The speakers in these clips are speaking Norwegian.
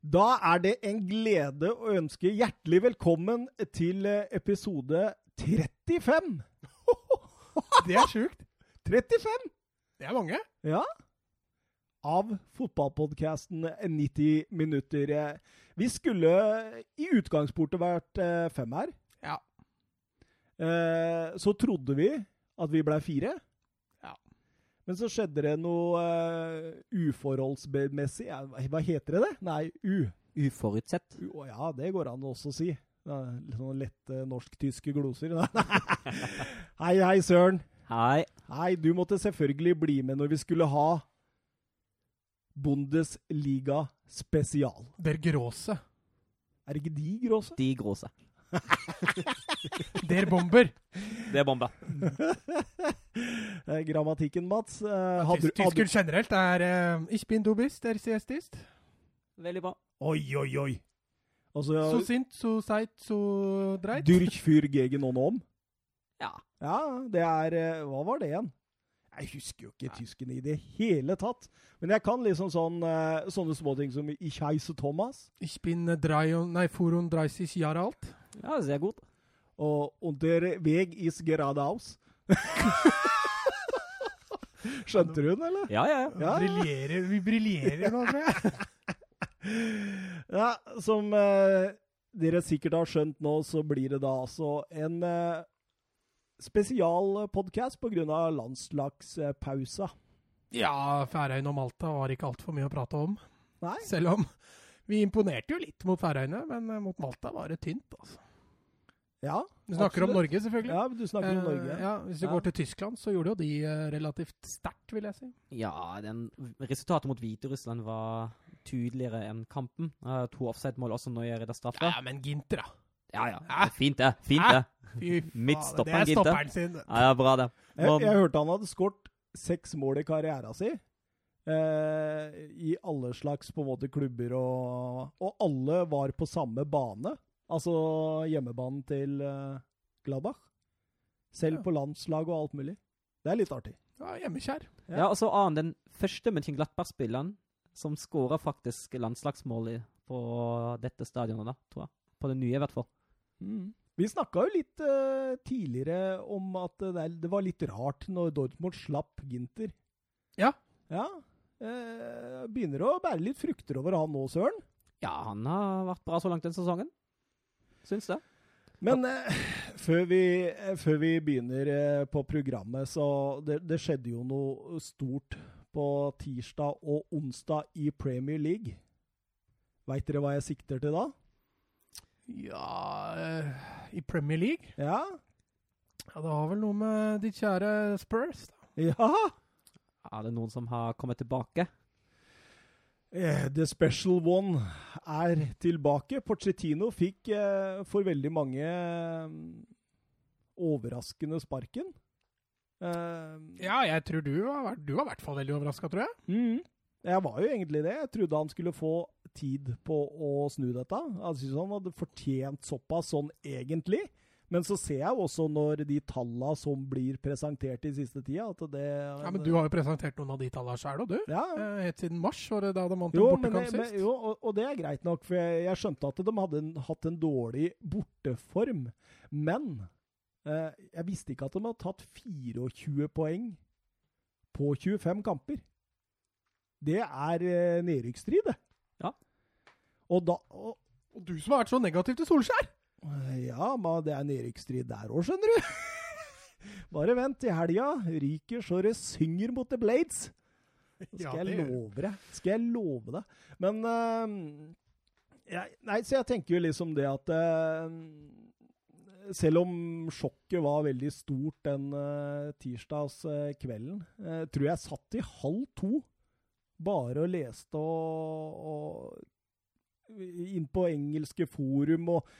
Da er det en glede å ønske hjertelig velkommen til eh, episode 35. Det er sjukt. 35! Det er mange. Ja. Av fotballpodkasten 90 minutter. Eh, Vi skulle i utgangspunktet vært eh, fem her. Ja. Eh, Så trodde vi at vi blei fire. Men så skjedde det noe uh, uforholdsmessig Hva heter det? det? Nei, u. Uforutsett. U- Å ja, det går an å også si. Litt sånn lette norsk-tyske gloser. hei, hei, Søren. Hei. Hei, du måtte selvfølgelig bli med når vi skulle ha Bundesliga spesial. Der Gråse. Er det ikke de gråse? De gråse. Der Bomber. Det er bomba. Eh, grammatikken, Mats. Eh, hadde, Tysk- du- Tysker generelt er uh, Ich bin du bist, der sies dist. Veldig bra. oi, oi, oi. Altså, So sint, so seit, so dreit. Durch für gegen und om. Ja. Ja, det er uh, Hva var det igjen? Jeg husker jo ikke tysken i det hele tatt. Men jeg kan liksom sånn, sånne småting som Ich heiße Thomas Ich bin uh, drei, nei, 34 Jahre alt. Ja, det godt. og Und der Weg ist geradeaus. Skjønte du den, eller? Ja, ja, ja. Ja. Briljerer, vi briljerer nå, tror jeg. Ja, som eh, dere sikkert har skjønt nå, så blir det da altså en eh, spesialpodkast pga. landslagspausa. Ja, Færøyene og Malta var ikke altfor mye å prate om. Nei? Selv om vi imponerte jo litt mot Færøyene, men eh, mot Malta var det tynt. altså. Ja. Du snakker om. Norge, selvfølgelig. Ja, du snakker om Eh, Norge. ja, Hvis du Ja. går til Tyskland, så gjorde jo de eh, relativt sterkt, vil jeg si. Ja, den, resultatet mot Hviterussland var tydeligere enn kampen. Uh, to offside-mål også når jeg redda straffe. Ja, men Ginter, da. Ja, ja. Hæ? Fint, det. Fint, Hæ? det. Midtstopperen, Ginter. Det er stopperen sin. Ja, ja, bra, det. Jeg, jeg hørte han hadde skåret seks mål i karrieren sin. Eh, I alle slags på en måte klubber, og, og alle var på samme bane. Altså hjemmebanen til eh, Gladbach. Selv Ja. på landslag og alt mulig. Det er litt artig. Ja, hjemmekjær. Ja. Ja, og så annen, den første München-Glattberg-spilleren som skåra faktisk landslagsmål på dette stadionet, da, tror jeg. På det nye, i hvert fall. Vi snakka jo litt uh, tidligere om at det, det var litt rart når Dortmund slapp Ginter. Ja. Ja. Eh, begynner å bære litt frukter over han nå, Søren. Ja, han har vært bra så langt den sesongen. Syns det. Men eh, før, vi, eh, før vi begynner eh, på programmet, så det, det skjedde jo noe stort på tirsdag og onsdag i Premier League. Veit dere hva jeg sikter til da? Ja eh, I Premier League? Ja? Ja, Det har vel noe med ditt kjære Spurs, da. Ja! Er det noen som har kommet tilbake? Eh, The Special One er tilbake. Porcetino fikk eh, for veldig mange eh, overraskende sparken. Eh, Ja, jeg tror du har vært, du har i hvert fall veldig overraska, tror jeg. Mm. Jeg var jo egentlig det. Jeg trodde han skulle få tid på å snu dette. Jeg synes han hadde fortjent såpass sånn egentlig. Men så ser jeg jo også når de tallene som blir presentert i siste tida, at det Ja, Men du har jo presentert noen av de tallene sjøl, og du. Ja, Eh, Helt siden mars var det da de vant en jo, men, bortekamp men, sist. jo og, og det er greit nok, for jeg, jeg skjønte at de hadde en, hatt en dårlig borteform. Men eh, jeg visste ikke at de hadde tatt 24 poeng på 25 kamper. Det er eh, nedrykksstrid, det. Ja. Og da og, Og du som har vært så negativ til Solskjær! Eh, Ja, men det er nedrykksstrid der òg, skjønner du. Bare vent til helga. Ryker så det synger mot The Blades. Skal jeg love deg. Skal jeg love deg. Men uh, jeg, Nei, så jeg tenker jo liksom det at uh, Selv om sjokket var veldig stort den uh, tirsdagskvelden, uh, tror jeg satt i halv to bare og leste og, og inn på engelske forum og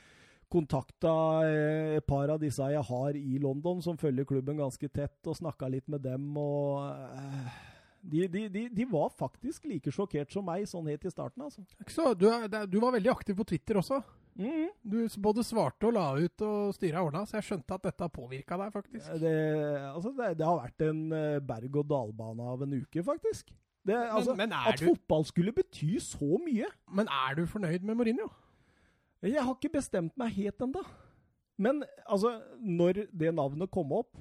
kontakta eh, et par av disse jeg har i London, som følger klubben ganske tett, og snakka litt med dem. og eh, de, de, de, de var faktisk like sjokkert som meg sånn helt i starten, altså. Så du, du var veldig aktiv på Twitter også. Mm. Du både svarte og la ut og styra ordna, så jeg skjønte at dette påvirka deg, faktisk. Det, altså det, det har vært en eh, berg-og-dal-bane av en uke, faktisk. Det, altså, men er at du- fotball skulle bety så mye Men er du fornøyd med Mourinho? Jeg har ikke bestemt meg helt ennå. Men altså, når det navnet kom opp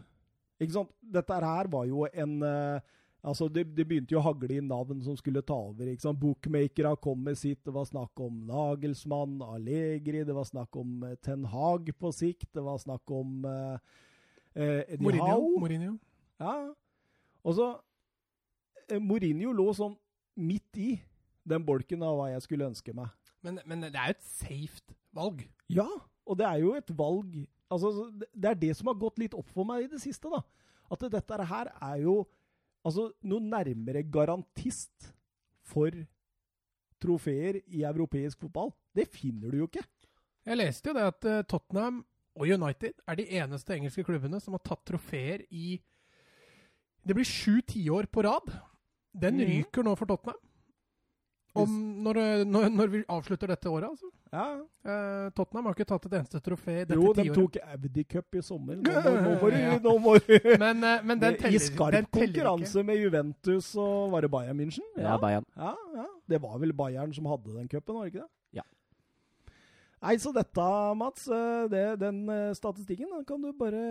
ikke sant? Dette her var jo en uh, Altså, det, det begynte jo å hagle i navn som skulle ta over. ikke sant? Bookmakere kom med sitt. Det var snakk om Nagelsmann, Allegri, det var snakk om eh, Ten Hag på sikt. Det var snakk om uh, Eddie Mourinho? Howe. Mourinho. Ja. Og så Mourinho lå sånn midt i den bolken av hva jeg skulle ønske meg. Men, men det er jo et safe valg. Ja, og det er jo et valg Altså, det- er det som har gått litt opp for meg i det siste. da. At dette her er jo altså, noe nærmere garantist for trofeer i europeisk fotball. Det finner du jo ikke. Jeg leste jo det at eh, Tottenham og United er de eneste engelske klubbene som har tatt trofeer i Det blir sju tiår på rad. Den Mhm. ryker nå for Tottenham. Om, når, når, når vi avslutter dette året, altså. Ja. Eh, Tottenham har ikke tatt et eneste trofé dette Jo, de tok Audi Cup i sommer. Nå må, nå må du, Ja. nå må du Men, eh, men den teller, I skarp den teller ikke. konkurranse med Juventus og var det Bayern München? Ja, Bayern. Ja, ja. Det var vel Bayern som hadde den cupen, var det ikke det? Ja. Nei, så dette, Mats, eh, det, den eh, statistikken den kan du bare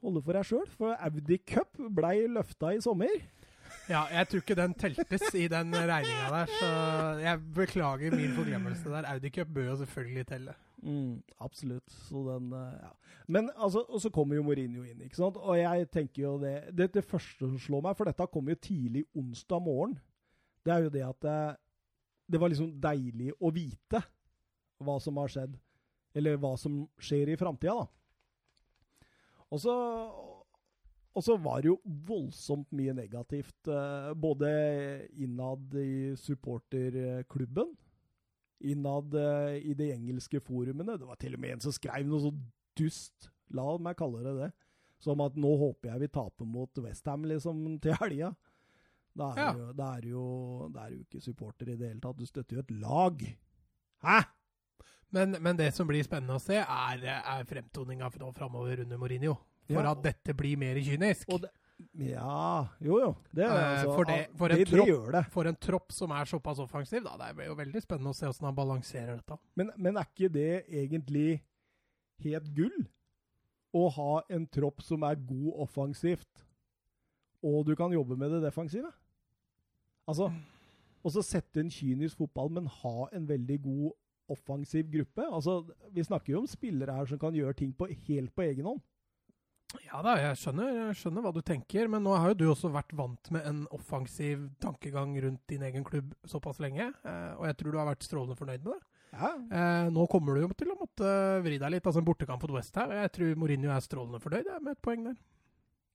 holde for deg sjøl. For Audi Cup blei løfta i sommer. Ja, jeg tror ikke den teltes i den regninga der, så jeg beklager min forglemmelse der. Audi Cup bør jo selvfølgelig telle. Mm, absolutt. Så den eh, ja. Men altså, og så kommer jo Mourinho inn, ikke sant. Og jeg tenker jo det Det, det første som slår meg, for dette kom jo tidlig onsdag morgen, det er jo det at det, det var liksom deilig å vite hva som har skjedd. Eller hva som skjer i framtida, da. Og så og så var det jo voldsomt mye negativt, eh, både innad i supporterklubben, innad eh, i de engelske forumene. Det var til og med en som skrev noe så dust, la meg kalle det det, som at nå håper jeg vi taper mot Westham liksom, til helga. Da er, Ja. jo, da, er jo, da er jo ikke supporter i det hele tatt. Du støtter jo et lag. Hæ?! Men, men det som blir spennende å se, er, er fremtoninga framover under Mourinho. For Ja. at dette blir mer kynisk. Det, ja Jo, jo. Det, Eh, altså, for det- for en tropp-. For en tropp som er såpass offensiv, da. Det blir jo veldig spennende å se hvordan han balanserer dette. Men, men er ikke det egentlig helt gull? Å ha en tropp som er god offensivt, og du kan jobbe med det defensive? Altså, og så sette en kynisk fotball, men ha en veldig god offensiv gruppe. Altså, Vi snakker jo om spillere her som kan gjøre ting på, helt på egen hånd. Ja da, jeg skjønner, jeg skjønner hva du tenker, men nå har jo du også vært vant med en offensiv tankegang rundt din egen klubb såpass lenge, eh, og jeg tror du har vært strålende fornøyd med det. Ja, Eh, nå kommer du jo til å måtte vri deg litt. Altså en bortekamp mot Westham. Jeg tror Mourinho er strålende fornøyd med et poeng der.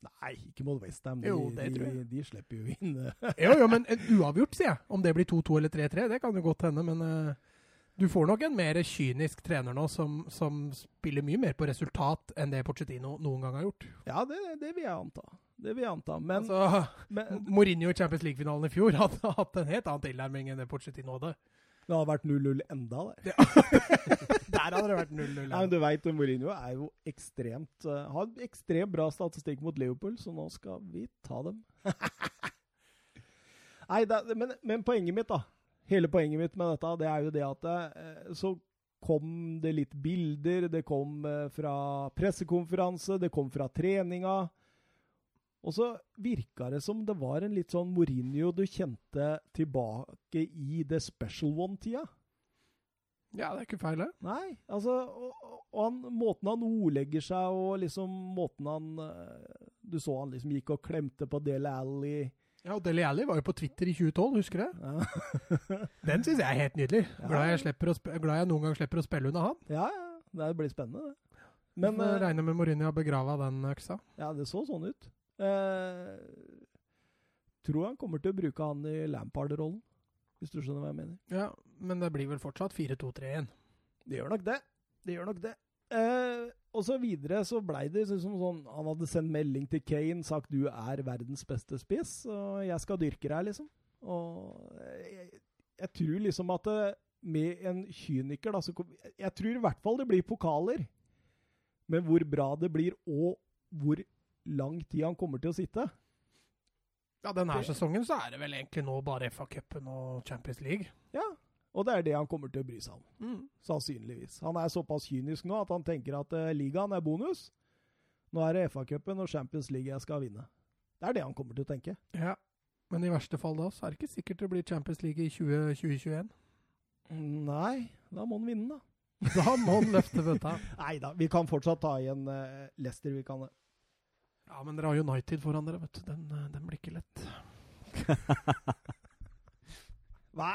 Nei, ikke mot Westham. De, Jo, det tror de, jeg. de slipper jo inn. Jo, jo, men en uavgjort, sier jeg. Om det blir 2-2 eller 3-3, det kan jo godt hende. Men eh, du får nok en mer kynisk trener nå som, som spiller mye mer på resultat enn det Pochettino noen gang har gjort. Ja, det, det vil jeg anta. Det vil jeg anta. Men, altså, men Mourinho i Champions League-finalen i fjor hadde hatt en helt annen tilnærming enn det Pochettino hadde. det hadde vært 0-0 enda, der. Der hadde det vært 0-0. Ja, men du vet, Mourinho er jo ekstremt uh, Har ekstremt bra statistikk mot Liverpool, så nå skal vi ta dem. Nei, da, men, men poenget mitt, da. Hele poenget mitt med dette, det er jo det at det, så kom det litt bilder. Det kom eh, fra pressekonferanse, det kom fra treninga. Og så virka det som det var en litt sånn Mourinho du kjente tilbake i The Special One-tida. Ja, det er ikke feil, det. Nei, altså Og, og han, måten han ordlegger seg og liksom måten han eh, Du så han liksom gikk og klemte på Dele Alli. Ja, og Deli Alli var jo på Twitter i 2012, husker du? Ja. Den syns jeg er helt nydelig. Glad, jeg glad jeg noen gang slipper å spille under han. ja, ja. Det blir spennende, det. Men Men eh, regner med Mourinho har begrava den øksa. Ja, det så sånn ut. Eh, tror han kommer til å bruke han i Lampard-rollen, hvis du skjønner hva jeg mener. Ja, men det blir vel fortsatt 4-2-3-1. Det gjør nok det. Det gjør nok det. Eh, og så videre så blei det liksom sånn Han hadde sendt melding til Kane, sagt 'du er verdens beste spiss', og 'jeg skal dyrke deg', liksom. Og jeg, jeg tror liksom at det, med en kyniker, da så Jeg tror i hvert fall det blir pokaler. Men hvor bra det blir, og hvor lang tid han kommer til å sitte Ja, denne sesongen så er det vel egentlig nå bare FA-cupen og Champions League. Ja, og det er det han kommer til å bry seg om. Mm. Sannsynligvis. Han er såpass kynisk nå at han tenker at uh, ligaen er bonus. Nå er det FA-cupen og Champions League jeg skal vinne. Det er det han kommer til å tenke. Ja, men i verste fall da, så er det ikke sikkert det blir Champions League i 20, 2021. Nei, da må han vinne, da. Da må han løfte bøtta. Nei da, vi kan fortsatt ta igjen uh, Leicester, vi kan det. Ja, men dere har United foran dere, vet du. Den, eh, den blir ikke lett. Hva?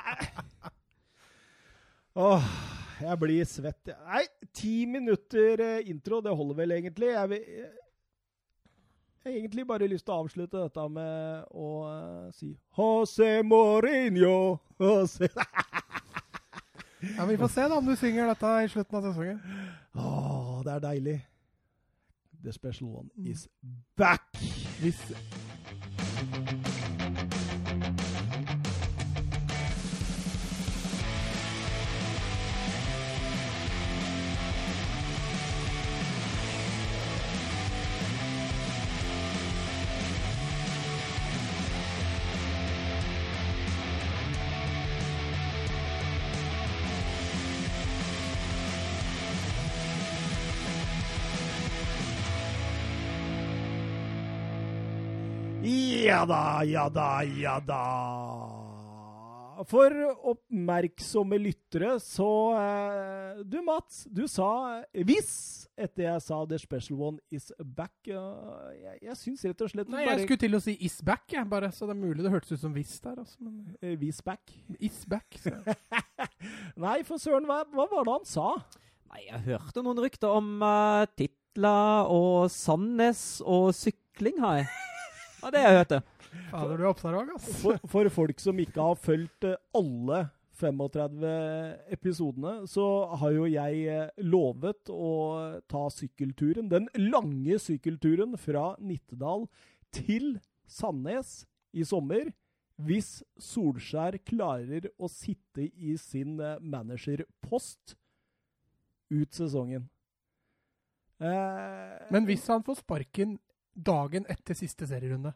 Åh, jeg blir svett. Nei, ti minutter eh, intro, det holder vel egentlig. Jeg, vil, jeg har egentlig bare lyst til å avslutte dette med å uh, si José Mourinho, José Ja, Vi får se da om du synger dette i slutten av sesongen. Åh, det er deilig. The special one is back! Hvis Ja da, ja da, ja da. For oppmerksomme lyttere, så eh, Du, Mats, du sa eh, 'hvis' etter jeg sa 'the special one is back'. Uh, jeg jeg syns rett og slett Nei, jeg skulle til å si 'is back', jeg, bare, så det er mulig det hørtes ut som 'hvis' der. Altså, men eh, 'Hvis back'. 'is back'. Så. Nei, for søren, hva, hva var det han sa? Nei, jeg hørte noen rykter om uh, titler og Sandnes og sykling, har jeg. Ja, det har jeg hørt. det. Fader, du er observant, ass. For, for folk som ikke har fulgt eh, alle 35 episodene, så har jo jeg eh, lovet å ta sykkelturen, den lange sykkelturen fra Nittedal til Sandnes i sommer, hvis Solskjær klarer å sitte i sin eh, managerpost ut sesongen. Eh, Men hvis han får sparken dagen etter siste serierunde,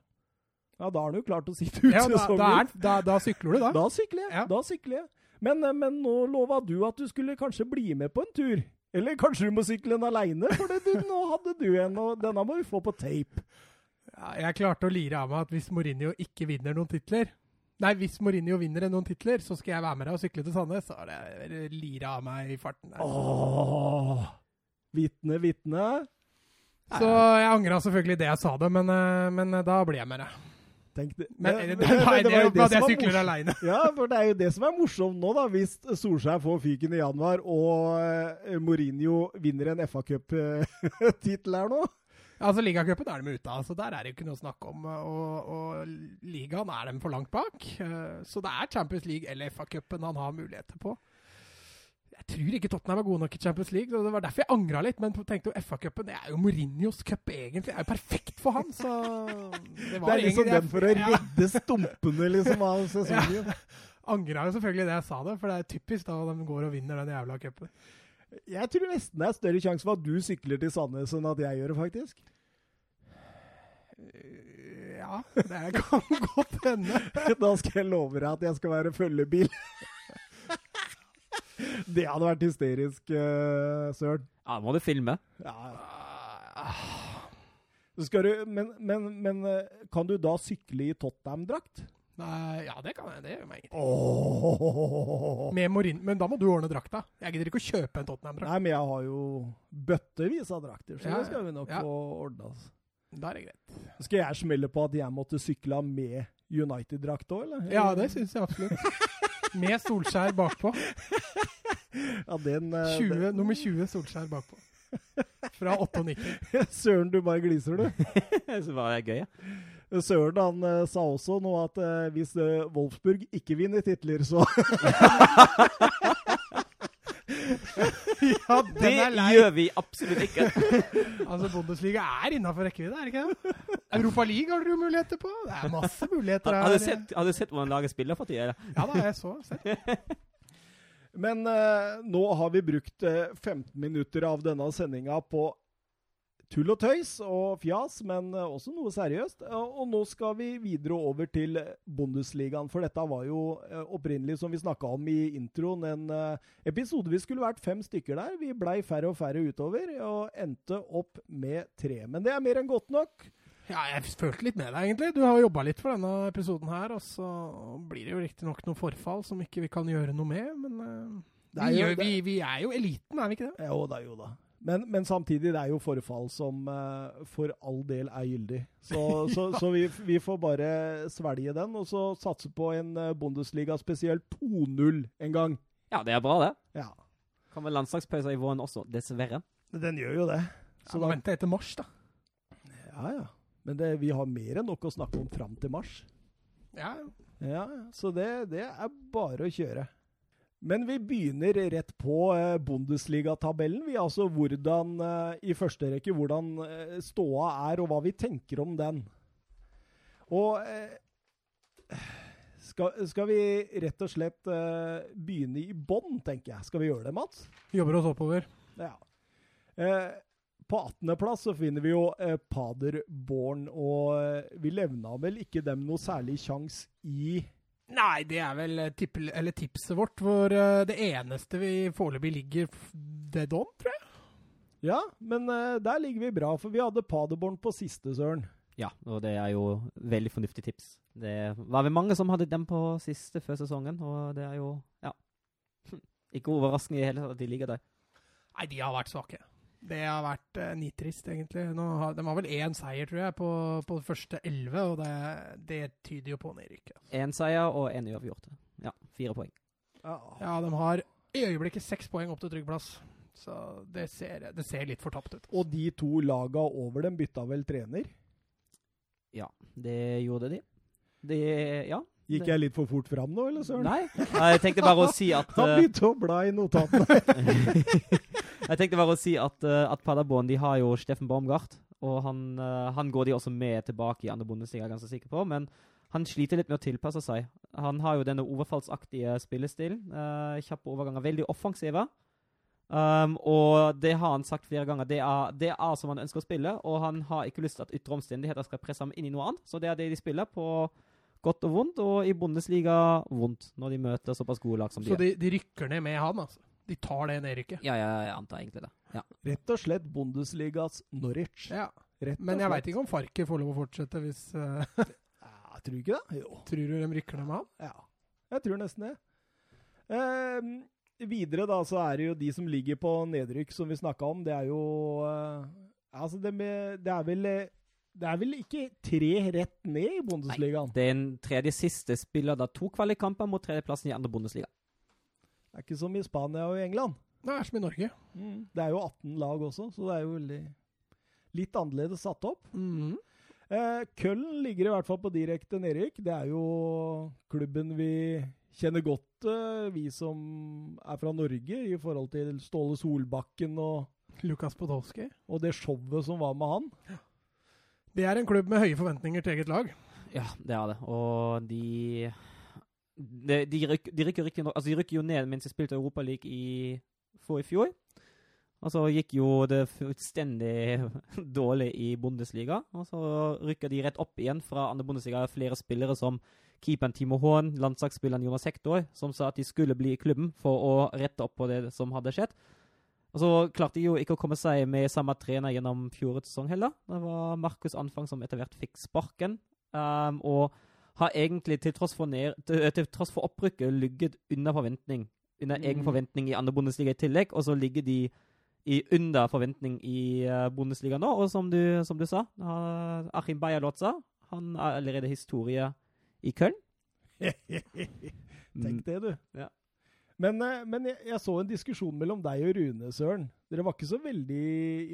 Ja, da har du klart å sitte ut ja, da, da, er, da, da sykler du, da. Da sykler jeg. Ja. Da sykler jeg. Men, eh, men nå lova du at du skulle kanskje bli med på en tur. Eller kanskje du må sykle den aleine, for det, du, nå hadde du en, og denne må vi få på tape. Ja, jeg klarte å lire av meg at hvis Mourinho ikke vinner noen titler Nei, hvis Mourinho vinner noen titler, så skal jeg være med deg og sykle til Sandnes. Så har jeg lira av meg i farten. der. Åh! Vitne, vitne. Så jeg angra selvfølgelig det jeg sa det, men, eh, men da blir jeg med deg. Tenk det. Men, Men- det, men- det, men det, det det var jo det som sykler aleine. Ja, for det er jo det som er morsomt nå, da. Hvis Solskjær får fyken i januar, og eh, Mourinho vinner en FA-cup-tittel her nå. Altså, Ligacupen er de ute av, så der er det jo ikke noe å snakke om. Og, og ligaen er dem for langt bak. Eh, Så det er Champions League eller FA-cupen han har muligheter på. Jeg tror ikke Tottenham er gode nok i Champions League, og det var derfor jeg angra litt. Men tenkte jo FA-cupen det er jo Mourinhos cup, egentlig. Det er jo perfekt for han, så Det, Det er liksom den for å redde stumpene liksom av sesongen. Angra jo selvfølgelig det jeg sa det, for det er typisk da de går og vinner den jævla cupen. Jeg tror nesten det er større sjanse for at du sykler til Sandnes enn at jeg gjør det, faktisk. Eh, Ja, det kan godt hende. Da skal jeg love deg at jeg skal være følgebil. Det hadde vært hysterisk, uh, Søren. Ja, må du filme. Ja. Skal du, men, men, men eh, kan du da sykle i Tottenham-drakt? Ja, det kan jeg. Det gjør meg ingenting. Oh. Men da må du ordne drakta. Jeg gidder ikke å kjøpe en Tottenham-drakt. Nei, men jeg har jo bøttevis av drakter, så Ja, det skal vi nok ja. få ordna. oss. Da er det greit. Skal jeg smelle på at jeg måtte sykle med United-drakt òg, eller? Ja, det syns jeg absolutt. Med Solskjær bakpå. Ja, den, 20, den. nummer 20 Solskjær bakpå. Fra 98. Søren, du bare gliser, du. Så var det gøy, ja. Søren han eh, sa også nå at eh, hvis eh, Wolfsburg ikke vinner titler, så Ja, Det gjør vi absolutt ikke. Altså, Bundesliga er innafor rekkevidde, er det ikke det? Europa League har dere jo muligheter på. Det er masse muligheter Har her. du sett, har du sett hvordan laget spiller for tida? Ja da, jeg så. Sett. Men eh, nå har vi brukt eh, 15 minutter av denne sendinga på tull og tøys og fjas, men eh, også noe seriøst. Og, og nå skal vi videre over til Bundesligaen, for dette var jo eh, opprinnelig, som vi snakka om i introen, en eh, episode vi skulle vært fem stykker der. Vi blei færre og færre utover, og endte opp med tre. Men det er mer enn godt nok. Ja, jeg følte litt med deg, egentlig. Du har jo jobba litt for denne episoden her, og så blir det jo riktignok noe forfall som ikke vi kan gjøre noe med, men uh, vi, jo, vi, vi, er jo eliten, er vi ikke det? Jo da, jo da. Men, men samtidig, det er jo forfall som uh, for all del er gyldig. Så, så, så vi, vi, får bare svelge den, og så satse på en uh, Bundesliga spesielt 2-0 en gang. Ja, det er bra, det. Ja. Kommer landslagspauser i våren også, dessverre. Den gjør jo det. Så ja, da venter jeg til mars, da. Ja, ja. Men det, vi har mer enn nok å snakke om fram til mars. Ja, ja. Så det, det er bare å kjøre. Men vi begynner rett på eh, Bundesliga-tabellen. Vi altså hvordan, eh, i første rekke hvordan eh, ståa er, og hva vi tenker om den. Og skal, skal vi rett og slett begynne i bånn, tenker jeg. Skal vi gjøre det, Mats? Jobber oss oppover. Ja. På 18.-plass så finner vi jo Paderborn, og vi levna vel ikke dem noe særlig sjanse i Nei, det er vel tipp, tipset vårt, hvor uh, det eneste vi foreløpig ligger dead on, tror jeg. Ja, men uh, der ligger vi bra, for vi hadde Paderborn på siste, Søren. Ja, og det er jo veldig fornuftig tips. Det var vel mange som hadde dem på siste før sesongen, og det er jo, ja, ikke overraskende i hele tatt at de ligger der. Nei, de har vært svake. Det har vært uh, nitrist, egentlig. Nå har, de har vel én seier, tror jeg, på, på de første elleve, og det, det, tyder jo på nedrykk. Én seier og én uavgjort. Ja, fire poeng. Ja. ja, de har i øyeblikket seks poeng opp til trygg plass. Så det ser, det ser litt fortapt ut. Og de to laga over dem bytta vel trener? Ja, det gjorde de. De Ja. Gikk jeg litt for fort fram nå, eller søren? Nei, jeg tenkte bare å si at Han begynte å bla i notatene. Jeg tenkte bare å si at, uh, at Paderborn de har jo Steffen Baumgart. Og han, uh, han, går de også med tilbake i andre bondestiger, er ganske sikker på. Men han sliter litt med å tilpasse seg. Han har jo denne overfallsaktige spillestilen. Uh, kjappe overganger, veldig offensive. Um, og det har han sagt flere ganger. Det er, det er som han ønsker å spille, og han har ikke lyst til at ytre omstendigheter skal presse ham inn i noe annet. Så det er det de spiller på godt og vondt, og i Bundesliga vondt, når de møter såpass gode lag som de Så de, de rykker ned med han, altså? De tar det nedrykket. Ja, ja, jeg antar egentlig det. Ja. Rett og slett Bundesligas Norwich. Ja. Men jeg veit ikke om Farke får lov å fortsette hvis uh, ja, Tror du ikke det? Jo. Tror du de rykker ned med han? Ja, jeg tror nesten det. Uh, videre da, så er det jo de som ligger på nedrykk, som vi snakka om. Det er jo uh, Altså, det, med, det, er vel det er vel ikke tre rett ned i Bundesligaen? Nei, den tredje siste spiller da to kvalikkamper mot tredjeplassen i andre Bundesliga. Det er ikke som i Spania og i England. Det er som i Norge. Mm. Det er jo 18 lag også, så det er jo veldig litt annerledes satt opp. Mm. Eh, Køllen ligger i hvert fall på direkte nedrykk. Det er jo klubben vi kjenner godt, eh, vi som er fra Norge, i forhold til Ståle Solbakken og Lukas Podolsky. Og det showet som var med han. Det er en klubb med høye forventninger til eget lag. Ja, det er det. Og de de, de, ryk, de, rykker riktig altså de rykker jo ned mens de spilte Europa League i, i fjor. Og så gikk jo det fullstendig dårlig i Bundesliga. Og så rykker de rett opp igjen fra andre Bundesliga. Flere spillere som keeperen Timo Haaen, landslagsspilleren Jonas Hector, som sa at de skulle bli i klubben for å rette opp på det som hadde skjedd. Og så klarte de jo ikke å komme seg med samme trener gjennom fjorårets sesong heller. Det var Markus Anfang som etter hvert fikk sparken. Um, og har egentlig til tross for, ned, til, til tross for opprykket ligget under forventning. Under mm. egen forventning i andre Bundesliga i tillegg, og så ligger de i under forventning i uh, Bundesliga nå. Og som du, som du sa, uh, Achim Beyer-Lotza, han er allerede historie i Köln. Tenk det, du. Ja. Men, uh, men jeg, jeg, så en diskusjon mellom deg og Rune, Søren. Dere var ikke så veldig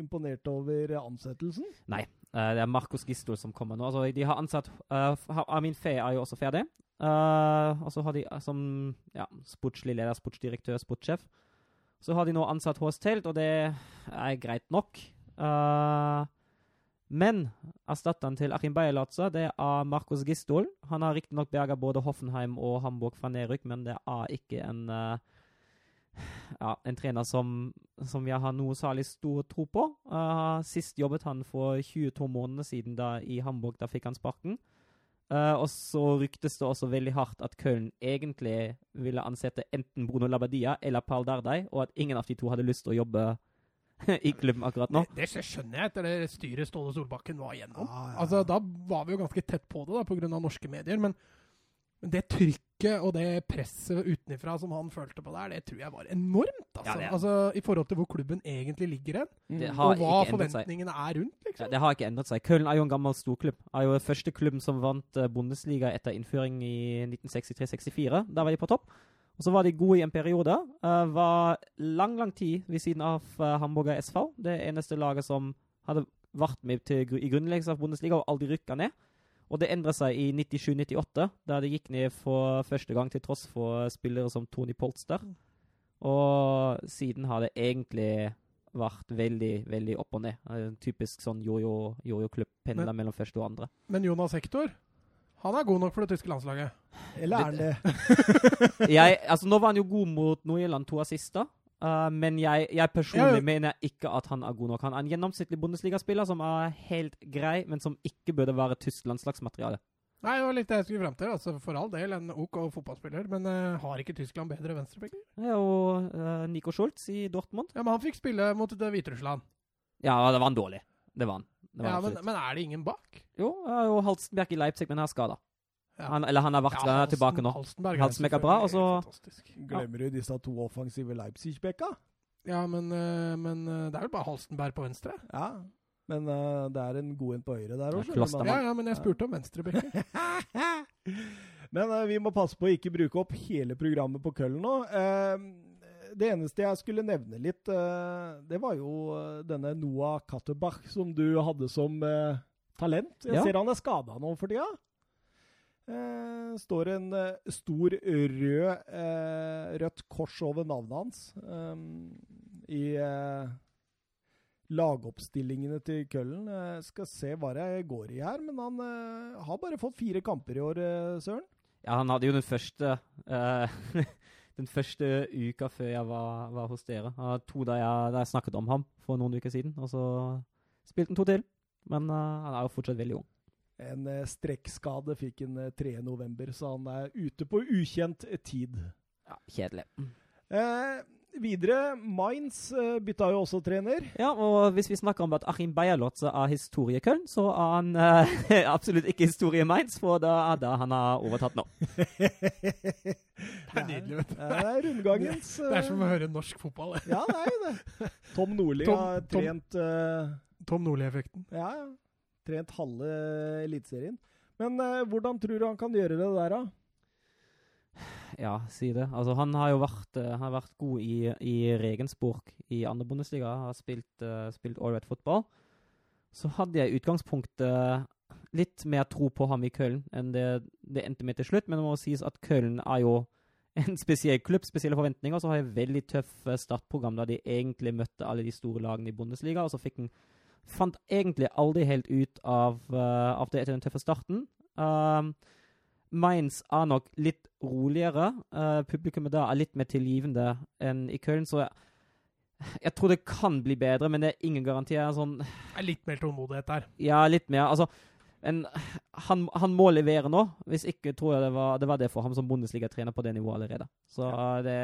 imponert over ansettelsen? Nei, Uh, det er Markus Gistol som kommer nå. Altså, de har ansatt uh, Amin Fe er jo også ferdig. Uh, og så har de som ja, sportslig leder, sportsdirektør, sportssjef. Så har de nå ansatt Horst Telt, og det er greit nok. Men erstatteren til Achim Beyelatza, det er Marcos Gistol. Han har riktignok berga både Hoffenheim og Hamburg fra nedrykk, men det er ikke en ja, en trener som, som jeg har noe særlig stor tro på. Uh, sist jobbet han for 22 måneder siden da i Hamburg. Da fikk han sparken. Uh, og så ryktes det også veldig hardt at Köln egentlig ville ansette enten Bruno Labadia eller Paul Dardai, og at ingen av de to hadde lyst til å jobbe i klubben akkurat nå. Det, det skjønner jeg etter det styret Ståle Solbakken var igjennom. Ah, ja. Altså, da var vi jo ganske tett på det da, pga. norske medier. Men, men det trykket og det presset utenfra som han følte på der, det tror jeg var enormt. Altså, Ja, er- altså I forhold til hvor klubben egentlig ligger hen, og hva forventningene er rundt. Ja, liksom. det har ikke endret seg. Köln er jo en gammel storklubb. Er jo den første klubben som vant eh, Bundesliga etter innføring i 1963-64. Da var de på topp. Og så var de gode i en periode. Uh, var lang, lang tid ved siden av uh, Hamburger SV. Det eneste laget som hadde vært med til, i grunnleggelsen av Bundesliga og aldri rykka ned. Og det endret seg i 97-98, da det gikk ned for første gang til tross for spillere som Tony Polster. Og siden har det egentlig vært veldig, veldig opp og ned. En typisk sånn jojo- jojo-klubb. Pendler Men- mellom første og andre. Men Jonas Hector, han er god nok for det tyske landslaget. Eller er han det? Jeg, altså, nå var han jo god mot Nord-Irland to assister. Uh, men jeg, jeg personlig Ja, mener ikke at han er god nok. Han er en gjennomsnittlig Bundesliga-spiller som er helt grei, men som ikke burde være tysk landslagsmateriale. Nei, det var litt det jeg skulle frem til. Altså, for all del en OK fotballspiller, men uh, har ikke Tyskland bedre venstrebacker? Ja, og eh, Nico Schultz i Dortmund. Ja, men han fikk spille mot det Hviterussland. Ja, det var han dårlig. Det var han. Det var Ja, men, men er det ingen bak? Jo, ja, jo Halstenberg i Leipzig, men han er skada. Ja. Han, eller han har vært ja, Halsten, tilbake nå. Halstenberg Halstenberg er bra, og så- fantastisk. Glemmer du disse to offensive Leipzig-bekka? Ja, men, eh, men eh, det er vel bare Halstenberg på venstre? Ja. Men eh, det er en god en på høyre der Ja, òg. Ja, ja, men jeg spurte om venstrebacker. Men vi må passe på å ikke bruke opp hele programmet på Køllen nå. Eh, det eneste jeg skulle nevne litt, eh, det var jo eh, denne Noah Katterbach som du hadde som eh, talent. Jeg Ja. ser han er skada nå for tida. Eh, står en stor rød, rødt kors over navnet hans i lagoppstillingene til Køllen. Jeg skal se hva det går i her, men han har bare fått fire kamper i år, Søren. Ja, han hadde jo den første eh, Den første uka før jeg var, var hos dere. Uh, to da jeg, da jeg snakket om ham for noen uker siden. Og så spilte han to til. Men eh, han er jo fortsatt veldig ung. En eh, strekkskade fikk han eh, 3. november, så han er ute på ukjent tid. Ja, Kjedelig. Eh, videre, Mainz eh, bytta jo også trener. Ja, og hvis vi snakker om at Achim Beierlotz er historie Köln, så er han eh, absolutt ikke historie Mainz, for det er det han har overtatt nå. det er nydelig, vet du. Det er rundgangens Det er som å eh, høre norsk fotball. Ja, det er jo det. Tom Nordli Tom- har Tom- trent eh, Tom Nordli-effekten. Ja, ja. Trent halve Eliteserien. Men uh, hvordan tror du han kan gjøre det der, da? Ja, si det. Altså, han har jo vært, uh, har vært god i, i Regensburg i andre Bundesliga. Har spilt, uh, spilt all right fotball. Så hadde jeg i utgangspunktet litt mer tro på ham i Köln enn det, det endte med til slutt. Men det må sies at Köln er jo en spesiell klubb, spesielle forventninger. Så har jeg veldig tøff eh, startprogram da de egentlig møtte alle de store lagene i Bundesliga. Og så fikk han Fant egentlig aldri helt ut av, uh, av det etter den tøffe starten. Um, Mainz er nok litt roligere. Uh, publikummet da er litt mer tilgivende enn i Köln, så jeg, jeg tror det kan bli bedre, men det er ingen garantier. Sånn, Det er litt mer tålmodighet der. ja, litt mer. Altså, en, han, han må levere nå. Hvis ikke tror jeg det var det, var det for ham som Bundesliga-trener på det nivået allerede. Så uh, det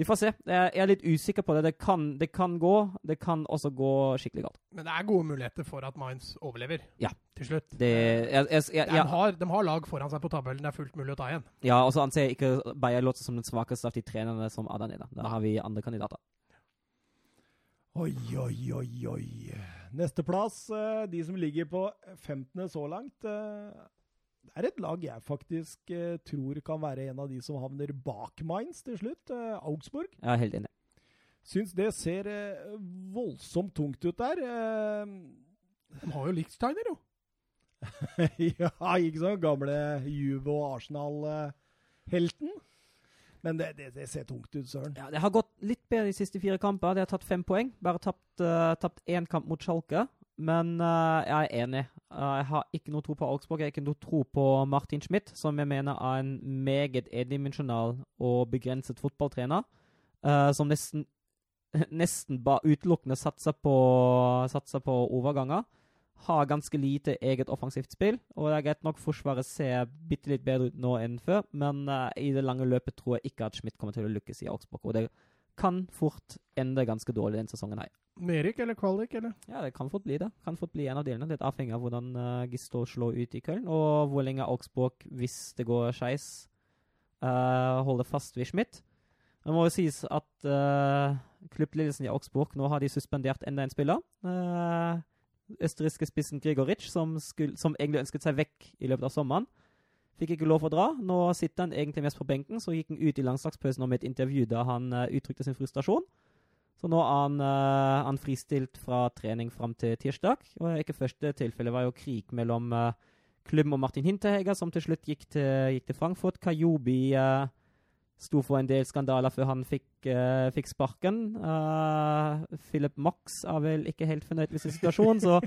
Vi får se. Jeg er litt usikker på det. Det kan, det kan gå. Det kan også gå skikkelig galt. Men det er gode muligheter for at Mainz overlever Ja. til slutt. Det, jeg, jeg, jeg, de, har, de har lag foran seg på tabellen. Det er fullt mulig å ta igjen. ja, og så anser jeg ikke Bayer Lotze som den svakeste av de trenerne som er der nede. Da har vi andre kandidater. Oi, oi, oi, oi. Nesteplass, plass, de som ligger på 15. så langt. Det er et lag jeg faktisk eh, tror kan være en av de som havner bak Mainz til slutt. eh, Augsburg. Er helt enig. Syns det ser eh, voldsomt tungt ut der. Eh, De har jo Lichtsteiner, jo. ja, ikke sant? Gamle Juve og Arsenal-helten. Men det, det, det ser tungt ut, søren. Ja, Det har gått litt bedre de siste fire kamper. De har tatt fem poeng. Bare tapt uh, tapt én kamp mot Schalke. Men uh, jeg er enig. Uh, jeg har ikke noe tro på Augsburg. Jeg har ikke noe tro på Martin Schmidt, som jeg mener er en meget edimensjonal og begrenset fotballtrener. Uh, som nesten nesten utelukkende satser på, satser på overganger. Har ganske lite eget offensivt spill. Og det er greit nok Forsvaret ser bitte litt bedre ut nå enn før, men i det lange løpet tror jeg ikke at Schmidt kommer til å lykkes i Augsburg. Og det kan fort ende ganske dårlig denne sesongen her. Nedrykk eller kvalik, eller? Ja, det kan fort bli det. Kan fort bli en av delene. Litt avhengig av hvordan uh, Gisto slår ut i Köln, og hvor lenge Augsburg, hvis det går skeis, uh, holder fast ved Schmidt. Det må jo sies at uh, klubbledelsen i Augsburg nå har de suspendert enda en spiller. Uh, østerrikske spissen Grigoritsch, som, skulle, som, egentlig ønsket seg vekk i løpet av sommeren. Fikk ikke lov å dra. Nå sitter han egentlig mest på benken. Så gikk han ut i landslagspausen med et intervju der han uh, uttrykte sin frustrasjon. Så nå er han, uh, han fristilt fra trening fram til tirsdag. Og ikke første tilfelle var jo krig mellom uh, klubben og Martin Hinterheger, som til slutt gikk til, gikk til Frankfurt. Kayobi uh, sto for en del skandaler før han fikk, uh, fikk sparken. Uh, Philip Max er vel ikke helt fornøyd med sin situasjon, så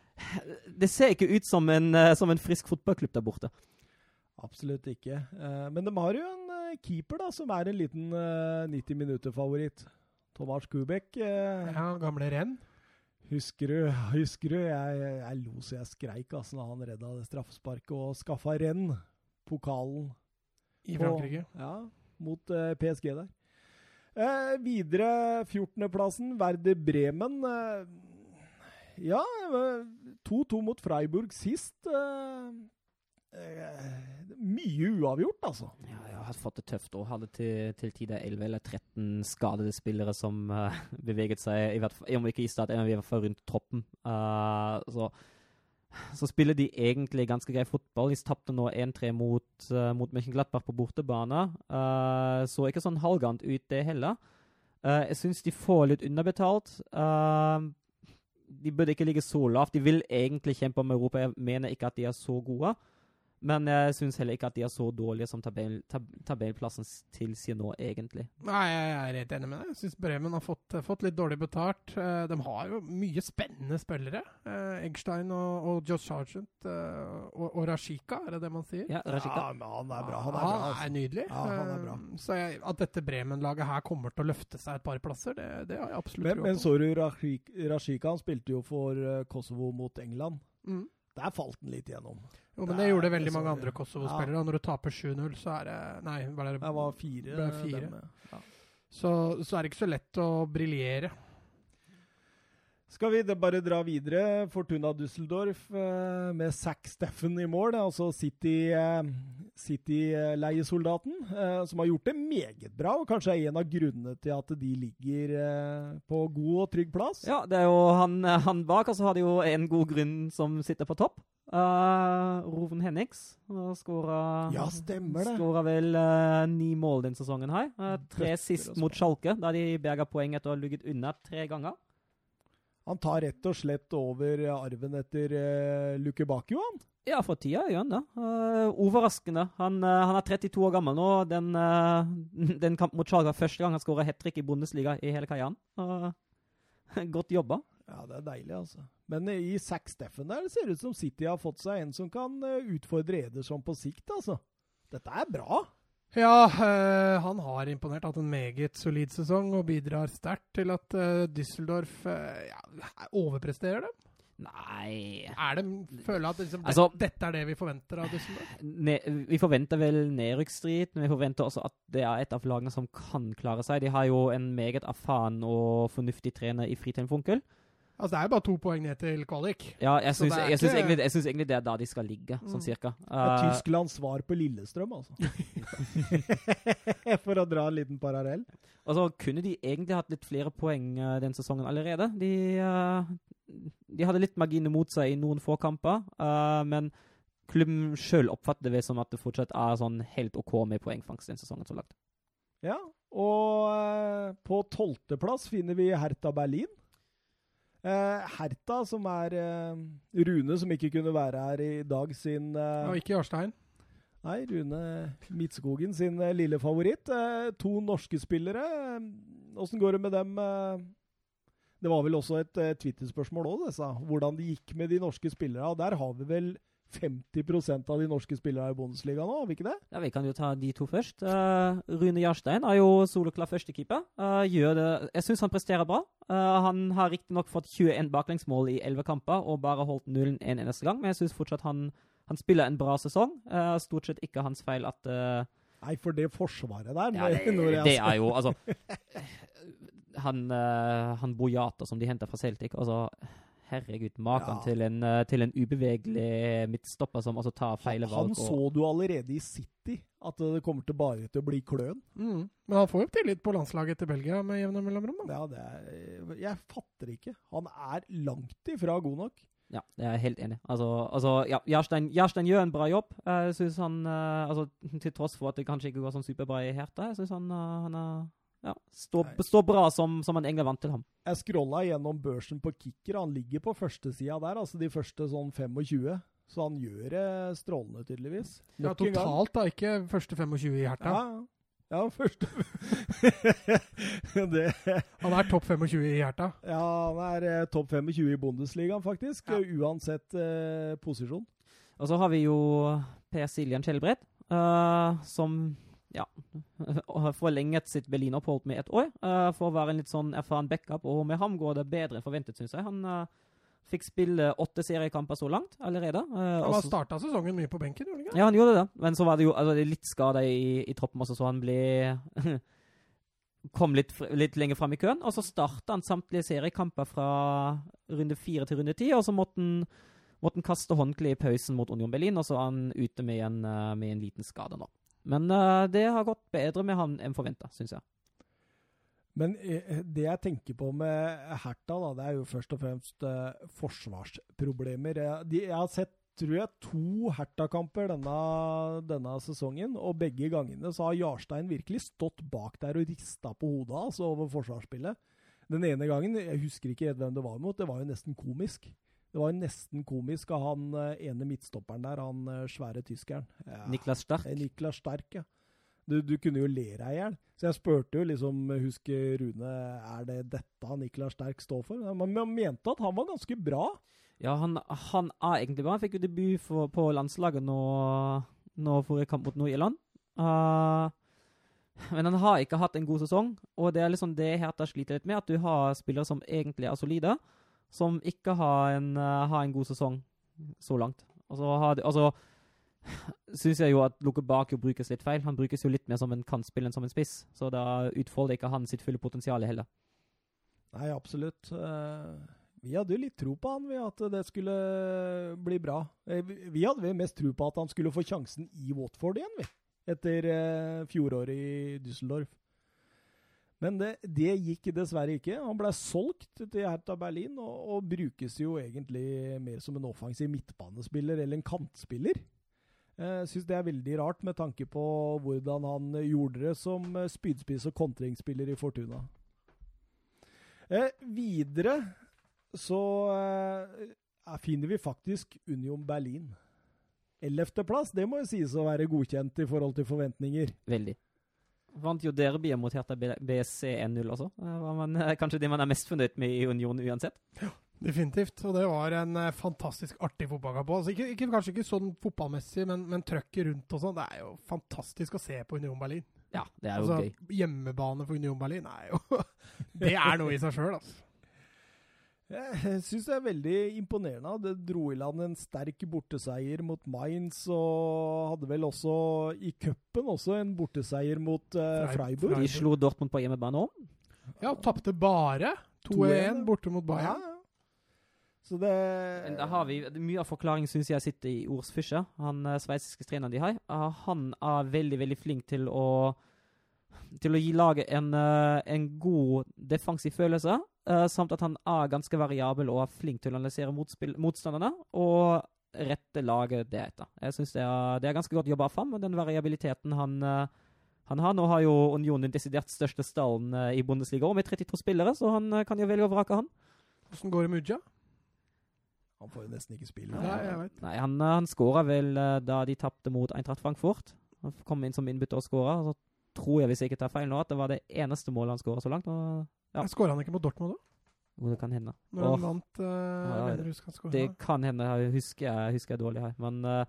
det ser ikke ut som en, uh, som en frisk fotballklubb der borte. Absolutt ikke. men de har jo en keeper da, som er en liten 90 minutter-favoritt. Tomas Kubek. ja, gamle renn. Husker du, husker du jeg, jeg lo så jeg skreik altså, da han redda det straffesparket og skaffa renn, pokalen. I Frankrike? På, ja, mot eh, PSG der. Eh, videre 14.-plassen, Werder Bremen. Eh, ja, 2-2 mot Freiburg sist. Mye uavgjort, altså. Ja, jeg har fått det tøft og hadde til, til tider 11 eller 13 skadede spillere som beveget seg, i hvert fall, om ikke i start, i hvert fall rundt troppen. så så spiller de egentlig ganske grei fotball. De tapte nå 1-3 mot, uh, mot Mönchenglattberg på bortebane. Uh, så ikke sånn halvgant ut, det heller. Uh, jeg syns de får litt underbetalt. de burde ikke ligge så lavt. De vil egentlig kjempe om Europa. Jeg mener ikke at de er så gode. Men jeg syns heller ikke at de er så dårlige som tabell, tab tabellplassen tilsier nå, egentlig. Nei, jeg er helt enig med deg. Jeg syns Bremen har fått, fått, litt dårlig betalt. Uh, de har jo mye spennende spillere. Uh, Eggstein og, og Josh Sargent og, og, Rashika, er det det man sier? Ja, Rashika. Ja, han er bra. Han er, bra, altså. er nydelig. Ja, han er bra. så jeg, at dette Bremen-laget her kommer til å løfte seg et par plasser, det, det har jeg absolutt men, men så du Rashika? Han spilte jo for Kosovo mot England. Mm. Der falt han litt igjennom. Jo, men det gjorde veldig mange andre Kosovo-spillere. Ja. Når du taper 7-0, så er det Nei, hva er det? Det var fire. Fire. Ja. så, så, er det ikke så lett å briljere. Skal vi bare dra videre? Fortuna Düsseldorf eh, med Zack Steffen i mål. Altså City-leiesoldaten, City eh, som har gjort det meget bra. Og kanskje er en av grunnene til at de ligger eh, på god og trygg plass. Ja, det er jo han, han bak. Og så har de jo en god grunn som sitter på topp. Uh, Roven Hennings skåra Ja, vel uh, ni mål den sesongen her. Uh, tre sist mot Schalke, da de berga poeng etter å ha ligget unna tre ganger. Han tar rett og slett over arven etter uh, Luke Bakio, han? Ja, for tida gjør han det. Uh, overraskende. Han, uh, han, er 32 år gammel nå. Den, uh, den kampen mot Charga første gang han skåra hat trick i Bundesliga i hele karrieren. godt jobba. Ja, det er deilig, altså. Men i Zack Steffen der det ser ut som City har fått seg en som kan utfordre Ederson på sikt, altså. Dette er bra. Ja, øh, han har imponert. Hatt en meget solid sesong og bidrar sterkt til at øh, Düsseldorf øh, ja, overpresterer det. Nei Er det, Føler at liksom, altså, det, dette er det vi forventer av Düsseldorf? Ne, vi forventer vel nedrykksstrid, men vi forventer også at det er et av lagene som kan klare seg. De har jo en meget erfaren og fornuftig trener i Fritheim Funkel. Altså, Det er jo bare to poeng ned til kvalik. Ja, jeg syns, jeg, ikke... egentlig, jeg syns egentlig, det er da de skal ligge, sånn mm. cirka. Uh, ja, Tysklands svar på Lillestrøm, altså. For å dra en liten parallell. Altså, Kunne de egentlig hatt litt flere poeng uh, den sesongen allerede? De, uh, de hadde litt marginer mot seg i noen få kamper, men klubben sjøl oppfatter det som at det fortsatt er sånn helt OK med poengfangst den sesongen så langt. Ja, og på tolvteplass finner vi Hertha Berlin. Uh, Herta, som er uh, Rune, som ikke kunne være her i dag, sin uh, Og ikke Jarstein? Nei, Rune Midtskogen sin lille favoritt. to norske spillere. Åssen går det med dem? Det var vel også et Twitter-spørsmål òg, Hvordan det gikk med de norske spillerne. Og der har vi vel 50% av de norske spillerne i Bundesliga nå, har vi ikke det? Ja, Vi kan jo ta de to først. Uh, Rune Jarstein er jo soloklar førstekeeper. Uh, gjør det Jeg syns han presterer bra. Uh, han har riktignok fått 21 baklengsmål i 11 kamper og bare holdt nullen en eneste gang, men jeg syns fortsatt han, han, spiller en bra sesong. Uh, stort sett ikke hans feil at Nei, for det forsvaret der ja, det, det, er jo Altså Han, han Bojata som de henter fra Celtic, altså herregud, maken ja. til, en, eh, til, en, ubevegelig midtstopper som altså tar feile valg. Han så du allerede i City, at det kommer til bare til å bli kløn. Mm. Men han får jo tillit på landslaget til Belgia med jevne mellomrom. Ja, det er, jeg fatter ikke. Han er langt ifra god nok. Ja, jeg er helt enig Altså, altså ja, Jarstein, Jarstein, gjør en bra jobb. Jeg synes han, uh, altså, Til tross for at det kanskje ikke går sånn superbra i Herta, jeg syns han, uh, han er ja, står, stå bra som, som en egentlig er vant til ham. Jeg scrolla gjennom børsen på Kicker. Han ligger på førstesida der, altså de første sånn 25. Så han gjør det strålende, tydeligvis. Nok ja, totalt, da. Ikke første 25 i Herta. Ja, ja, første det. Han er topp 25 i Herta? Ja, han er eh, topp 25 i Bundesligaen, faktisk. Ja. Uansett eh, posisjon. Og så har vi jo Per Siljan Skjelbred, uh, som ja, forlenget sitt Berlin-opphold med ett år uh, for å være en litt sånn erfaren backup. Og med ham går det bedre enn forventet, syns jeg. Han uh, fikk spille åtte seriekamper så langt allerede. Uh, han har starta sesongen mye på benken, gjorde han ikke? Ja, han gjorde det. Men så var det jo altså, litt skada i, i, troppen også, så han ble Kom litt, litt lenger fram i køen. Og så starta han samtlige seriekamper fra runde fire til runde ti, og så måtte han måtte han kaste håndkleet i pausen mot Union Berlin, og så er han ute med en, med en liten skade nå. Men uh, det har gått bedre med han enn forventa, syns jeg. Men uh, det jeg tenker på med Herta, da, det er jo først og fremst uh, forsvarsproblemer. De, jeg har sett tror jeg, to Herta-kamper denne, denne, sesongen, og begge gangene så har Jarstein virkelig stått bak der og rista på hodet altså, over forsvarsspillet. Den ene gangen, jeg husker ikke hvem det var mot, det var jo nesten komisk. Det var jo nesten komisk av han eh, ene midtstopperen der, han eh, svære tyskeren. Ja. Niklas Stark. Eh, Niklas Stark, ja. Du, du, kunne jo le deg i hjel. Så jeg spurte jo liksom, husker Rune, er det dette Niklas Stark står for? Man, man mente at han var ganske bra. Ja, han, han er egentlig bra. Han fikk jo debut for, på landslaget nå, nå forrige kamp mot Nord-Irland. Uh, men han har ikke hatt en god sesong, og det er liksom det Hertha sliter litt med, at du har spillere som egentlig er solide, som ikke har en, uh, har en god sesong så langt. Og så har de, altså, syns jeg jo at Luke Bakio brukes litt feil. Han brukes jo litt mer som en kantspiller enn som en spiss, så da utfolder ikke han sitt fulle potensial heller. Nei, absolutt. Uh, vi hadde jo litt tro på han, ved at det skulle bli bra. Eh, vi hadde mest tro på at han skulle få sjansen i Watford igjen, vi. Etter fjoråret i Düsseldorf. Men det, det, gikk dessverre ikke. Han ble solgt til Hertha Berlin, og, og, brukes jo egentlig mer som en offensiv midtbanespiller eller en kantspiller. Jeg eh, syns det er veldig rart, med tanke på hvordan han gjorde det som spydspiss og kontringsspiller i Fortuna. Eh, videre så eh, finner vi faktisk Union Berlin. Ellevteplass, det må jo sies å være godkjent i forhold til forventninger. Veldig. Vant jo derbyet mot Hertha BSC 1-0 også. Man, eh, kanskje det man er mest fornøyd med i Union uansett. Ja, definitivt. Og det var en uh, fantastisk artig fotballkamp. Altså, ikke, ikke, kanskje ikke sånn fotballmessig, men, men trøkket rundt og sånn. Det er jo fantastisk å se på Union Berlin. Ja, det er jo altså, gøy. Hjemmebane for Union Berlin er jo Det er noe i seg sjøl, altså. Jeg syns det er veldig imponerende. Det dro i land en sterk borteseier mot Mainz, og hadde vel også i cupen også en borteseier mot uh, Freiburg. De slo Dortmund på hjemmebane òg. Ja, og tapte bare 2-1 borte mot Bayern. Ja, Så det Men da har vi, Mye av forklaringen syns jeg sitter i Ors Fischer, han uh, sveitsiske treneren de har. Uh, han er veldig, veldig flink til å til å gi laget en, uh, en god defensiv følelse. Uh, samt at han er ganske variabel og er flink til å analysere motstanderne og rette laget deretter. Jeg syns det, det, er ganske godt jobba fram, og den variabiliteten han, uh, han har. Nå har jo Union den desidert største stallen i Bundesliga, og med 32 spillere, så han kan jo velge å vrake han. Hvordan går det med Uja? Han får jo nesten ikke spille. Nei, jeg vet. Nei, Han, han skåra vel da de tapte mot Eintracht Frankfurt. Han kom inn som innbytter og skåra. Så tror jeg, hvis jeg ikke tar feil nå, at det var det eneste målet han skåra så langt. Og ja. Skåra han ikke mot Dortmund da? Jo, det kan hende. Når han vant uh, Ja, mener han det kan hende. Jeg husker jeg, husker dårlig her. Men uh,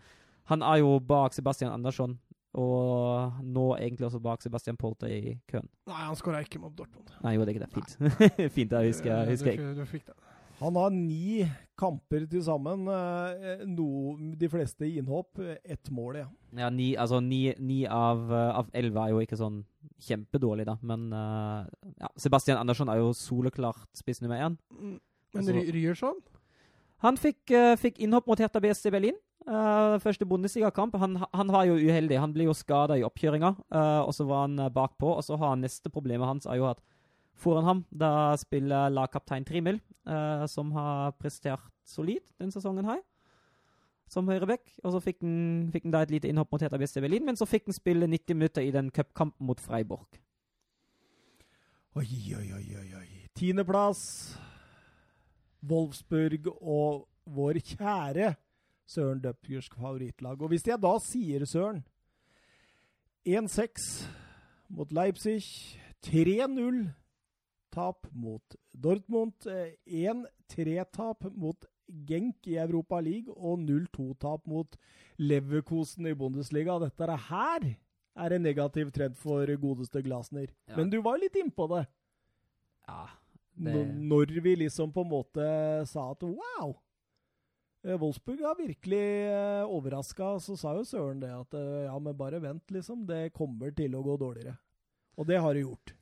han er jo bak Sebastian Andersson, og nå egentlig også bak Sebastian Polter i køen. Nei, han skåra ikke mot Dortmund. Nei, jo, det er ikke det? Fint. Fint, det husker Husker jeg. Du, du fikk det. Han har ni kamper til sammen. eh, No, de fleste i innhopp. Ett mål, ja. Ja, ni, altså, ni, ni av, eh, av elleve er jo ikke sånn kjempedårlig, da. Men uh, ja, Sebastian Andersson er jo soleklart spiss nummer én. Mm. Men Altså- Ryerson Han fikk, uh, fikk innhopp mot Hertha BSC Berlin. Uh, første Bundesligakamp. Han, han var jo uheldig. Han ble jo skada i oppkjøringa, eh, og så var han bakpå. Og så har han neste problemet hans er jo at foran ham da spiller lagkaptein Trimil, eh, som har prestert solid den sesongen her, som høyreback. Og så fikk han, da et lite innhopp mot Heta Beste Berlin, men så fikk han spille 90 minutter i den cupkampen mot Freiburg. Oi, oi, oi, oi. oi. Tiendeplass. Wolfsburg og vår kjære Søren Døpkers favorittlag. Og hvis jeg da sier Søren 1-6 mot Leipzig, 3-0 tap mot Dortmund, eh, 1-3-tap mot Genk i Europa League og 0-2-tap mot Leverkosen i Bundesliga. Dette er her er en negativ trend for godeste Glasner. Ja. Men du var litt innpå det. Ja, det- Når vi liksom på en måte sa at wow eh, Wolfsburg har virkelig eh, overraska, så sa jo Søren det at eh, ja, men bare vent, liksom. Det kommer til å gå dårligere. Og det har det gjort.